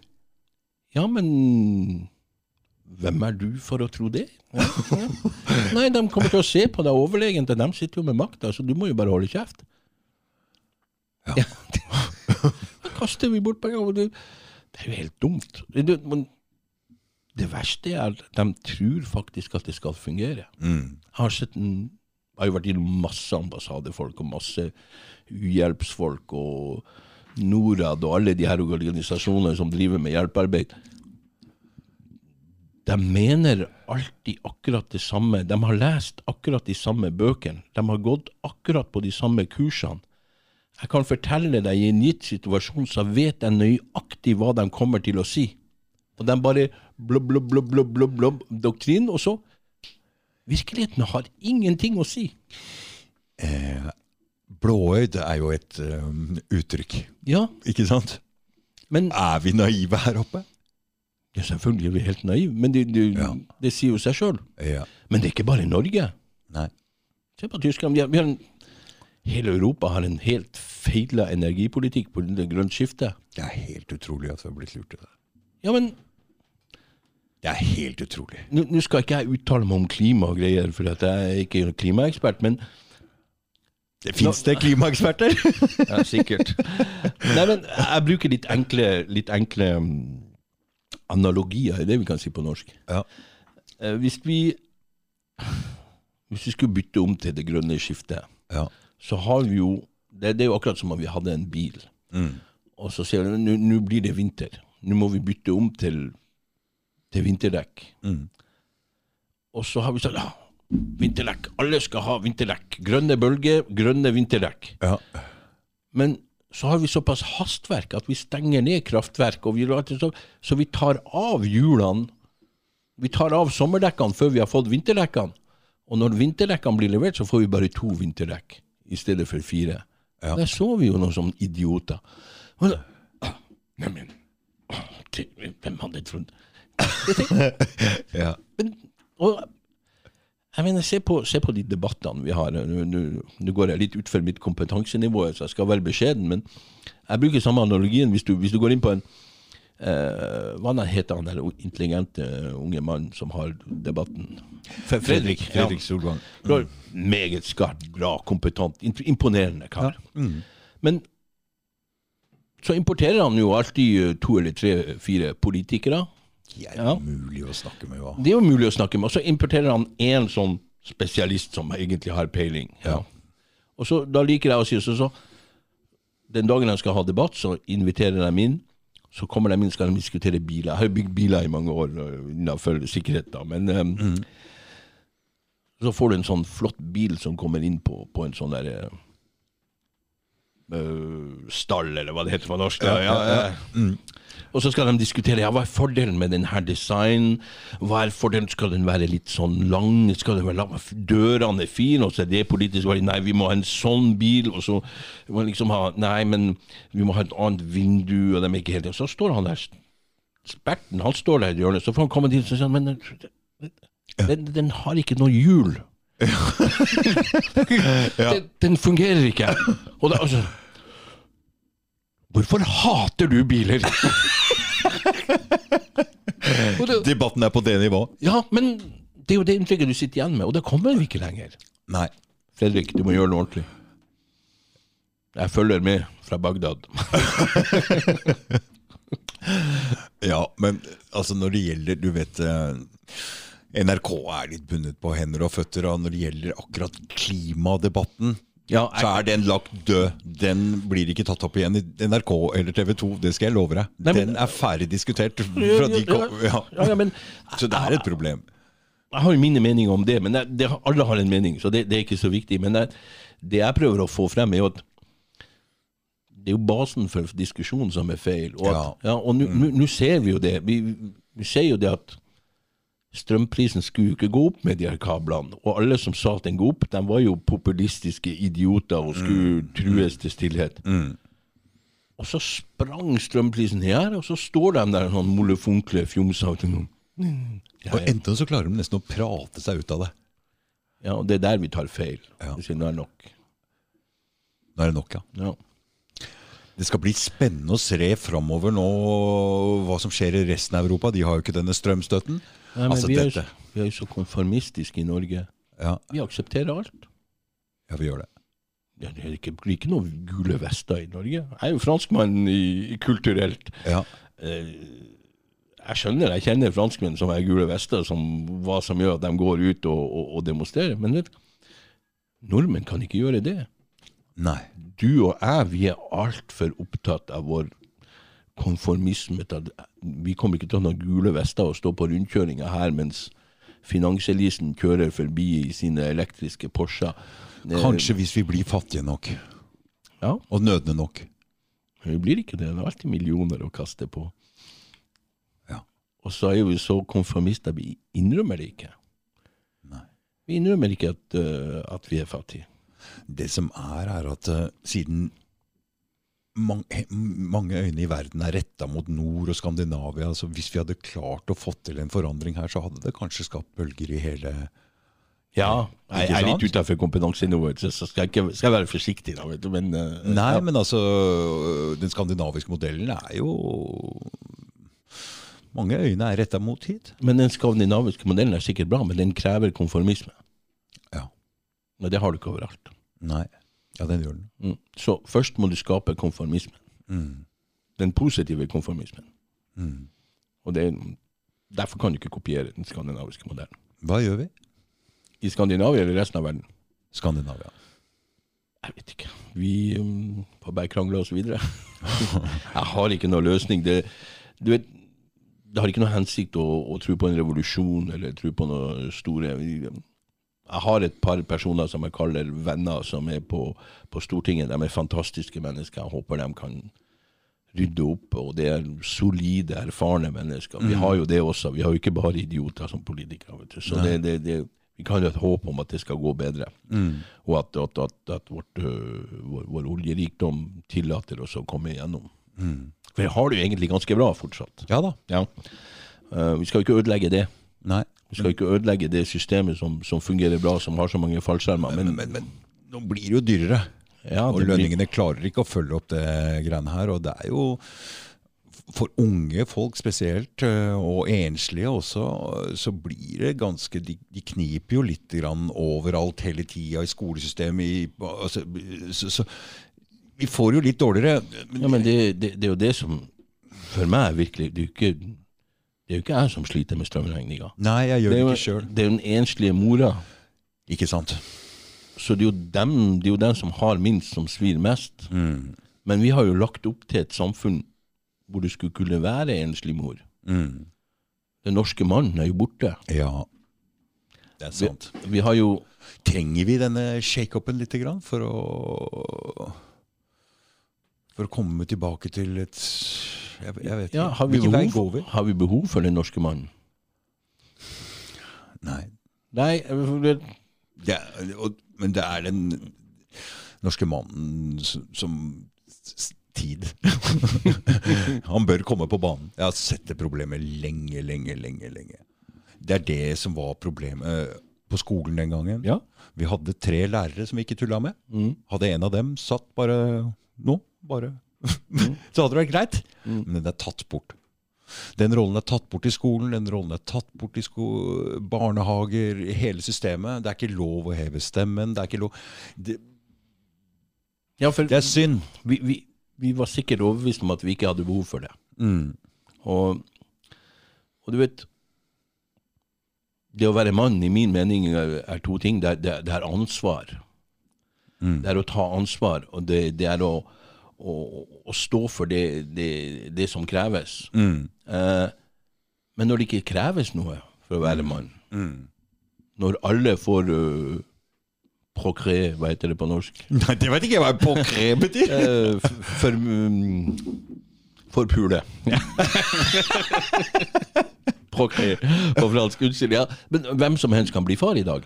Ja, men hvem er du for å tro det? Ja, ja. Nei, de kommer til å se på deg overlegent, de sitter jo med makta, så du må jo bare holde kjeft. Ja. <laughs> Da kaster vi bort penger. Det, det er jo helt dumt. Det, men det verste er at de tror faktisk at det skal fungere. Mm. Jeg har sett en jeg har jo vært innom masse ambassadefolk og masse uhjelpsfolk og Norad og alle de her organisasjonene som driver med hjelpearbeid. De mener alltid akkurat det samme. De har lest akkurat de samme bøkene. De har gått akkurat på de samme kursene. Jeg kan fortelle deg, i en gitt situasjon så vet jeg nøyaktig hva de kommer til å si. Og de bare blubb, blubb, blubb, blubb, blubb, blubb, doktrin, og så Virkeligheten har ingenting å si. Blåøyd er jo et um, uttrykk, Ja, ikke sant? men Er vi naive her oppe? Ja, Selvfølgelig er vi helt naive, men det, det, Ja. det sier jo seg sjøl. Ja. Men det er ikke bare Norge. Nei. Se på Tyskland. Vi har, vi har en, hele Europa har en helt feila energipolitikk på det grønt skiftet. Det er helt utrolig at vi har blitt lurt til det. Ja, men Det er helt utrolig. nå skal ikke jeg uttale meg om klima og greier, for jeg er ikke klimaekspert, men Det Fins det klimaeksperter? <laughs> Ja, sikkert. Nei, men jeg bruker litt enkle, litt enkle um, analogier, er det vi kan si på norsk. Ja. Eh, hvis vi Hvis vi skulle bytte om til det grønne skiftet, ja. så har vi jo Det, det er jo akkurat som om vi hadde en bil, Mm. og så sier vi nå nå blir det vinter. Nå må vi bytte om til, til vinterdekk. Mm. Og så har vi sagt ja, vinterdekk. Alle skal ha vinterdekk. Grønne bølger, grønne vinterdekk. ja. Men så har vi såpass hastverk at vi stenger ned kraftverk, vi, så, så vi tar av hjulene. Vi tar av sommerdekkene før vi har fått vinterdekkene. Og når vinterdekkene blir levert, så får vi bare to vinterdekk i stedet for fire. Ja. Der så vi jo noen sånne idioter. Neimen, det- hvem hadde trodd <laughs> ja. men, og, jeg mener, se på, se på de debattene vi har. Nå- går jeg litt utfor mitt kompetansenivå, så jeg skal være beskjeden, men jeg bruker samme analogien. Hvis du, hvis du går inn på en eh, Hva heter han der intelligente unge mannen som har debatten? Fredrik. Fredrik Solvang. Ja. Meget skarp, bra, kompetent, imponerende kar. Mm. Men så importerer han jo alltid eh, to eller tre, fire politikere De er Ja. umulig å snakke med. Hva? Det er jo mulig å snakke med. Og så importerer han én sånn spesialist som egentlig har peiling. Ja. Og så, Da liker jeg å si så, så Den dagen de skal ha debatt, så inviterer de inn. Så kommer de inn skal de diskutere biler. Jeg har jo bygd biler i mange år øh, innenfor sikkerhet, da. Men øhm, så får du en sånn flott bil som kommer inn på, på en sånn der uh, stall, eller hva det heter på norsk. Ja, Ja, ja, Og så skal de diskutere ja, hva er fordelen med denne designen. Hva er fordelen, Skal den være litt sånn lang? Skal den være lang? Dørene er fine, og så er det politisk valg. Nei, vi må ha en sånn bil. Og så må vi liksom ha Nei, men vi må ha et annet vindu, og de er ikke helt Så står han der, sperten, han står der i hjørnet. Så får han komme dit og si men den, den, den har ikke noe hjul. <laughs> den, den fungerer ikke. Og da, altså Hvorfor hater du biler? <laughs> Det, Debatten er på det nivået? ja, men det er jo det inntrykket du sitter igjen med, og det kommer vi ikke lenger. Nei. Fredrik, du må gjøre det ordentlig. Jeg følger med fra Bagdad. <laughs> Ja, men altså når det gjelder Du vet eh, NRK er litt bundet på hender og føtter, og når det gjelder akkurat klimadebatten, Ja, så er den lagt død. Den blir ikke tatt opp igjen i NRK eller TV 2, det skal jeg love deg. Nei, men- Den er ferdig diskutert. Ja, ja, men Så det er et problem. Jeg har jo mine meninger om det, men jeg, det, alle har en mening, så det, det er ikke så viktig. Men det, det jeg prøver å få frem, er jo at det er jo basen for diskusjonen som er feil. Og, at, ja. og nå nå ser vi jo det. Vi, vi ser jo det at strømprisen skulle jo ikke gå opp med de her kablene. Og alle som sa at den går opp, de var jo populistiske idioter og skulle trues til stillhet. Og så sprang strømprisen her, og så står de der sånn molefonkle fjomser. Og enten så klarer de nesten å prate seg ut av det. Ja, og det er der vi tar feil. Ja. Sier nå er det nok. Nå er det nok, ja. Ja. Det skal bli spennende å se framover nå hva som skjer i resten av Europa. De har jo ikke denne strømstøtten. Nei, men altså vi, er vi er jo så konformistiske i Norge. Ja, Vi aksepterer alt. ja, vi gjør det. Ja, det er ikke, ikke noen gule vester i Norge. Jeg er jo franskmann i, i kulturelt. Ja. Jeg skjønner, jeg kjenner franskmenn som er gule vester, som, hva som gjør at de går ut og, og, og demonstrerer. Men vet, nordmenn kan ikke gjøre det. Nei. du og jeg, vi er altfor opptatt av vår konformisme. at Vi kommer ikke til å ha gule vester og stå på rundkjøringa her mens finanselisen kjører forbi i sine elektriske Porscher. Eh, Kanskje hvis vi blir fattige nok. Ja, Og nødne nok. vi blir ikke det. Det er alltid millioner å kaste på. Ja. Og så er vi så konformister, vi innrømmer det ikke. Nei. Vi innrømmer ikke at, uh, at vi er fattige. Det som er, er at uh, siden mange, mange øyne i verden er retta mot nord og Skandinavia, altså hvis vi hadde klart å få til en forandring her, så hadde det kanskje skapt bølger i hele Ja, jeg, er litt utafor kompetansenivået, så skal jeg, ikke, skal jeg være forsiktig, da. Vet du, men uh, Nei, ja. men altså Den skandinaviske modellen er jo Mange øyne er retta mot hit. Men den skandinaviske modellen er sikkert bra, men den krever konformisme. Ja. Men det har du ikke overalt. Nei. Ja, den gjør den. Mm. Så først må du skape konformismen. Mm. Den positive konformismen. Mm. Og det, derfor kan du ikke kopiere den skandinaviske modellen. Hva gjør vi? I Skandinavia eller resten av verden? Skandinavia. Jeg vet ikke. Vi um, får bare krangle oss videre. <laughs> jeg har ikke noe løsning. Det, du vet, det har ikke noe hensikt å, å tro på en revolusjon eller tro på noe store Jeg har et par personer som jeg kaller venner, som er på, på Stortinget. De er fantastiske mennesker. Jeg håper de kan rydde opp. Og det er solide, erfarne mennesker. Vi har jo det også. Vi har jo ikke bare idioter som politikere. Så det, det, det, vi kan jo ha et håp om at det skal gå bedre. Og at, at, at, at vårt, øh, vår, vår oljerikdom tillater oss å komme igjennom. For vi har det jo egentlig ganske bra fortsatt. Ja da. Ja. Uh, vi skal jo ikke ødelegge det. Nei. Vi skal ikke ødelegge det systemet som, som fungerer bra, som har så mange fallskjermer. Men, Men, men, men nå blir det jo dyrere. ja, Og lønningene blir- klarer ikke å følge opp det greiene her. Og det er jo for unge folk spesielt, øh, og enslige også, så blir det ganske De, de kniper jo litt grann overalt hele tida i skolesystemet. I, altså, så, så vi får jo litt dårligere. Ja, men det, det, det er jo det som for meg virkelig Det er jo ikke Det er jo ikke jeg som sliter med strømregninga. Nei, jeg gjør Det det jo ikke sjøl. det er jo den enslige mora. Ikke sant? Så det er, jo dem, det er jo den som har minst, som svir mest. Mm. Men vi har jo lagt opp til et samfunn hvor det skulle kunne være enslig mor. Mm. Den norske mannen er jo borte. Ja, det er Vi, sant. vi har jo Trenger vi denne shake-upen lite grann for å For å komme tilbake til et Jeg, jeg vet ikke. ja, har, vi behov, går vi? har vi behov for den norske mannen? Nei. Nei, det, Det er, og, men det er den norske mannen som, som tid. <laughs> Han bør komme på banen. Jeg har sett det problemet lenge, lenge, lenge. lenge. Det er det som var problemet på skolen den gangen. ja. Vi hadde tre lærere som vi ikke tulla med. Mm. Hadde en av dem satt bare nå, bare Så hadde det vært greit. Mm. Men den er tatt bort. Den rollen er tatt bort i skolen, den rollen er tatt bort i sko barnehager, i hele systemet. Det er ikke lov å heve stemmen. Det er ikke lov Det, ja, for det er synd. vi, vi, vi var sikkert overbevist om at vi ikke hadde behov for det. Mm. Og, og du vet Det å være mann, i min mening, er, er to ting. Det er, det er, det er ansvar. Mm. Det er å ta ansvar, og det, det er å, å, å stå for det, det, det som kreves. Mm. Eh, men når det ikke kreves noe for å være mann, Mm. når alle får uh, procré, hva heter det på norsk? <laughs> Nei, det vet ikke jeg hva procré <laughs> betyr. Eh, f- for um, Forpule. <laughs> Procré på fransk. Unnskyld. Ja. Men hvem som helst kan bli far i dag.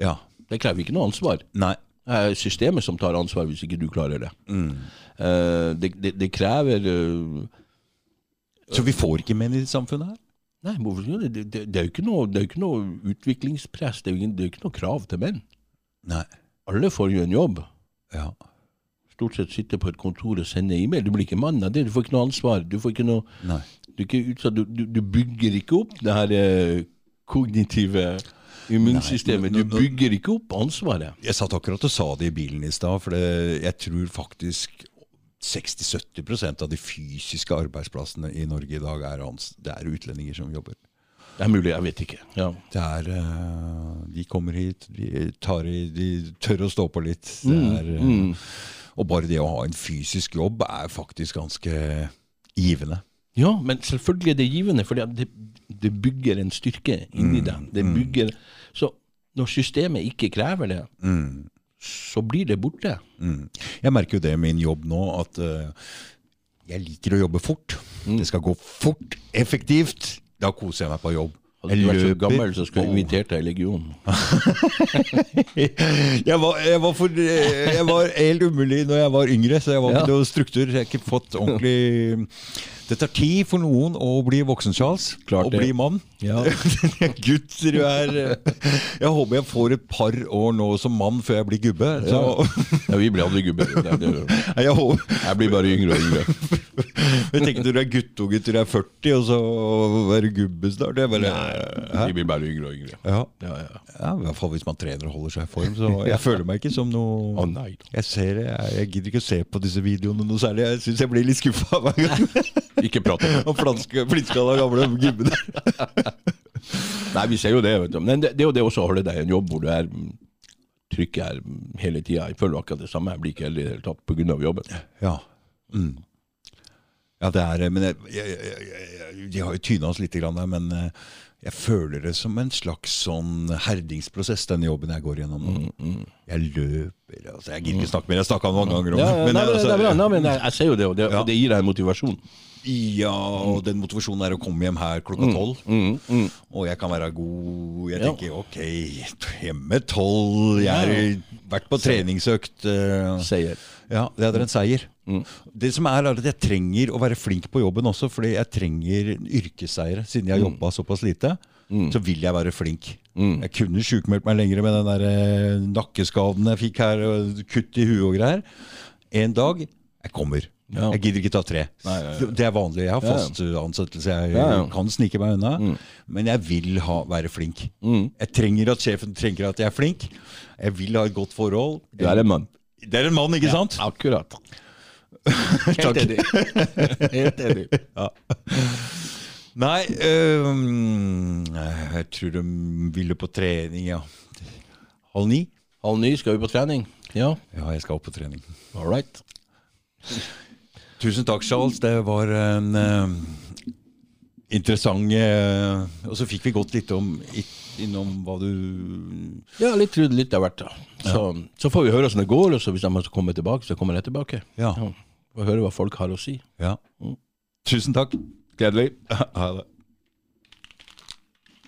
Ja. Det krever ikke noe ansvar. Nei. Det er systemet som tar ansvar hvis ikke du klarer det. Mm. Eh, det, det, det krever eh, Så vi får ikke menn i samfunnet her? Nei, det? Det, det, er jo ikke noe, det er ikke noe utviklingspress. Det er jo ikke, er ikke noe krav til menn. Nei. Alle får jo en jobb. Ja. Stort sett sitte på et kontor og sende e-mail. Du blir ikke mann av det. Du får ikke noe ansvar. Du får ikke noe. Du, ikke utsatt, du, du, bygger ikke opp det her eh, kognitive immunsystemet. Du bygger ikke opp ansvaret. Jeg satt akkurat og sa det i bilen i stad, for det, jeg tror faktisk 60-70% av de fysiske arbeidsplassene i Norge i dag er, det er utlendinger som jobber. Det er mulig, jeg vet ikke. Ja. Det er, eh, de kommer hit, de, tar i, de tør å stå på litt. Det er, mm, Mm. Og bare det å ha en fysisk jobb er faktisk ganske givende. ja, men selvfølgelig er det givende, for det, det bygger en styrke inni deg. Det bygger, så når systemet ikke krever det, Mm. Så blir det borte. Mm. Jeg merker jo det i min jobb nå, at uh, jeg liker å jobbe fort. Det skal gå fort, effektivt. Da koser jeg meg på jobb. Hadde du vært så gammel, så skulle jeg invitert deg i legionen. <laughs> jeg, var, jeg, var for, jeg var helt umulig når jeg var yngre, så jeg var Ja. ikke noe struktur. Jeg har ikke fått ordentlig Det tar tid for noen å bli voksen, Charles. Klart Å bli mann. Ja. <laughs> Gutt, du er Jeg håper jeg får et par år nå som mann før jeg blir gubbe. Så, Ja, vi blir aldri det- <laughs> jeg, Jeg blir bare yngre og yngre. jeg tenker når du er guttunge til du er 40, og så være gubbe snart. Det er bare, Vi blir bare yngre og yngre. ja. Ja, ja. ja, I hvert fall hvis man trener og holder seg i form. Så jeg føler meg ikke som noe Å nei. Jeg ser jeg, jeg gidder ikke å se på disse videoene noe særlig. Jeg syns jeg blir litt skuffa hver gang. <laughs> Ikke prat om det. Og flintskalla gamle gubbene. <laughs> Nei, vi ser jo det. Vet du. Men det, det er jo det også å holde deg i en jobb hvor du er trykket er mm, hele tida. Jeg føler akkurat det samme. Jeg blir ikke eldre i det hele tatt pga. jobben. Ja. Mm. ja, det er Men jeg, jeg, jeg, jeg, de har jo tyna oss litt, grann, men eh, jeg føler det som en slags sånn herdingsprosess, denne jobben jeg går gjennom nå. Jeg løper altså, Jeg gidder ikke snakke mer, jeg snakka mange ganger om Ja, ja, men, nei, altså, det er bra. Nei, men jeg, jeg ser jo det, og det, Ja. og det gir deg en motivasjon. Ja, og den motivasjonen er å komme hjem her klokka tolv. Mm, mm. Og jeg kan være god. Jeg Ja. tenker ok, hjemme tolv. Jeg har vært på treningsøkt. eh, Seier. Ja, det er en seier. Mm. Det som er, er at jeg trenger å være flink på jobben også, fordi jeg trenger yrkesseiere. Siden jeg har jobba såpass lite, så vil jeg være flink. Mm. Jeg kunne sjukmeldt meg lenger med den der eh, nakkeskaden jeg fikk her, og kutt i huet og greier. En dag jeg kommer. Ja. Jeg gidder ikke ta tre. Nei, ja, ja. Det er vanlig. Jeg har fast ansettelse. Jeg kan snike meg unna. Men jeg vil ha, være flink. Mm. Jeg trenger at sjefen trenger at jeg er flink. Jeg vil ha et godt forhold. Du er en mann. Det er en mann, ikke sant? Akkurat. Helt enig. Helt enig. Nei, um, jeg tror de ville på trening, ja. Halv ni? Halv ni skal vi på trening. Ja, Ja, jeg skal opp på trening. all right. Tusen takk, Charles. Det var en øhm, interessant øh, Og så fikk vi gått litt om, innom hva du Ja, litt litt av hvert. da. Så, så får vi høre hvordan det går, og så hvis de kommer tilbake, så kommer jeg tilbake. Ja. Ja. Får høre hva folk har å si. ja. Tusen takk. Gledelig. <laughs> Ha det.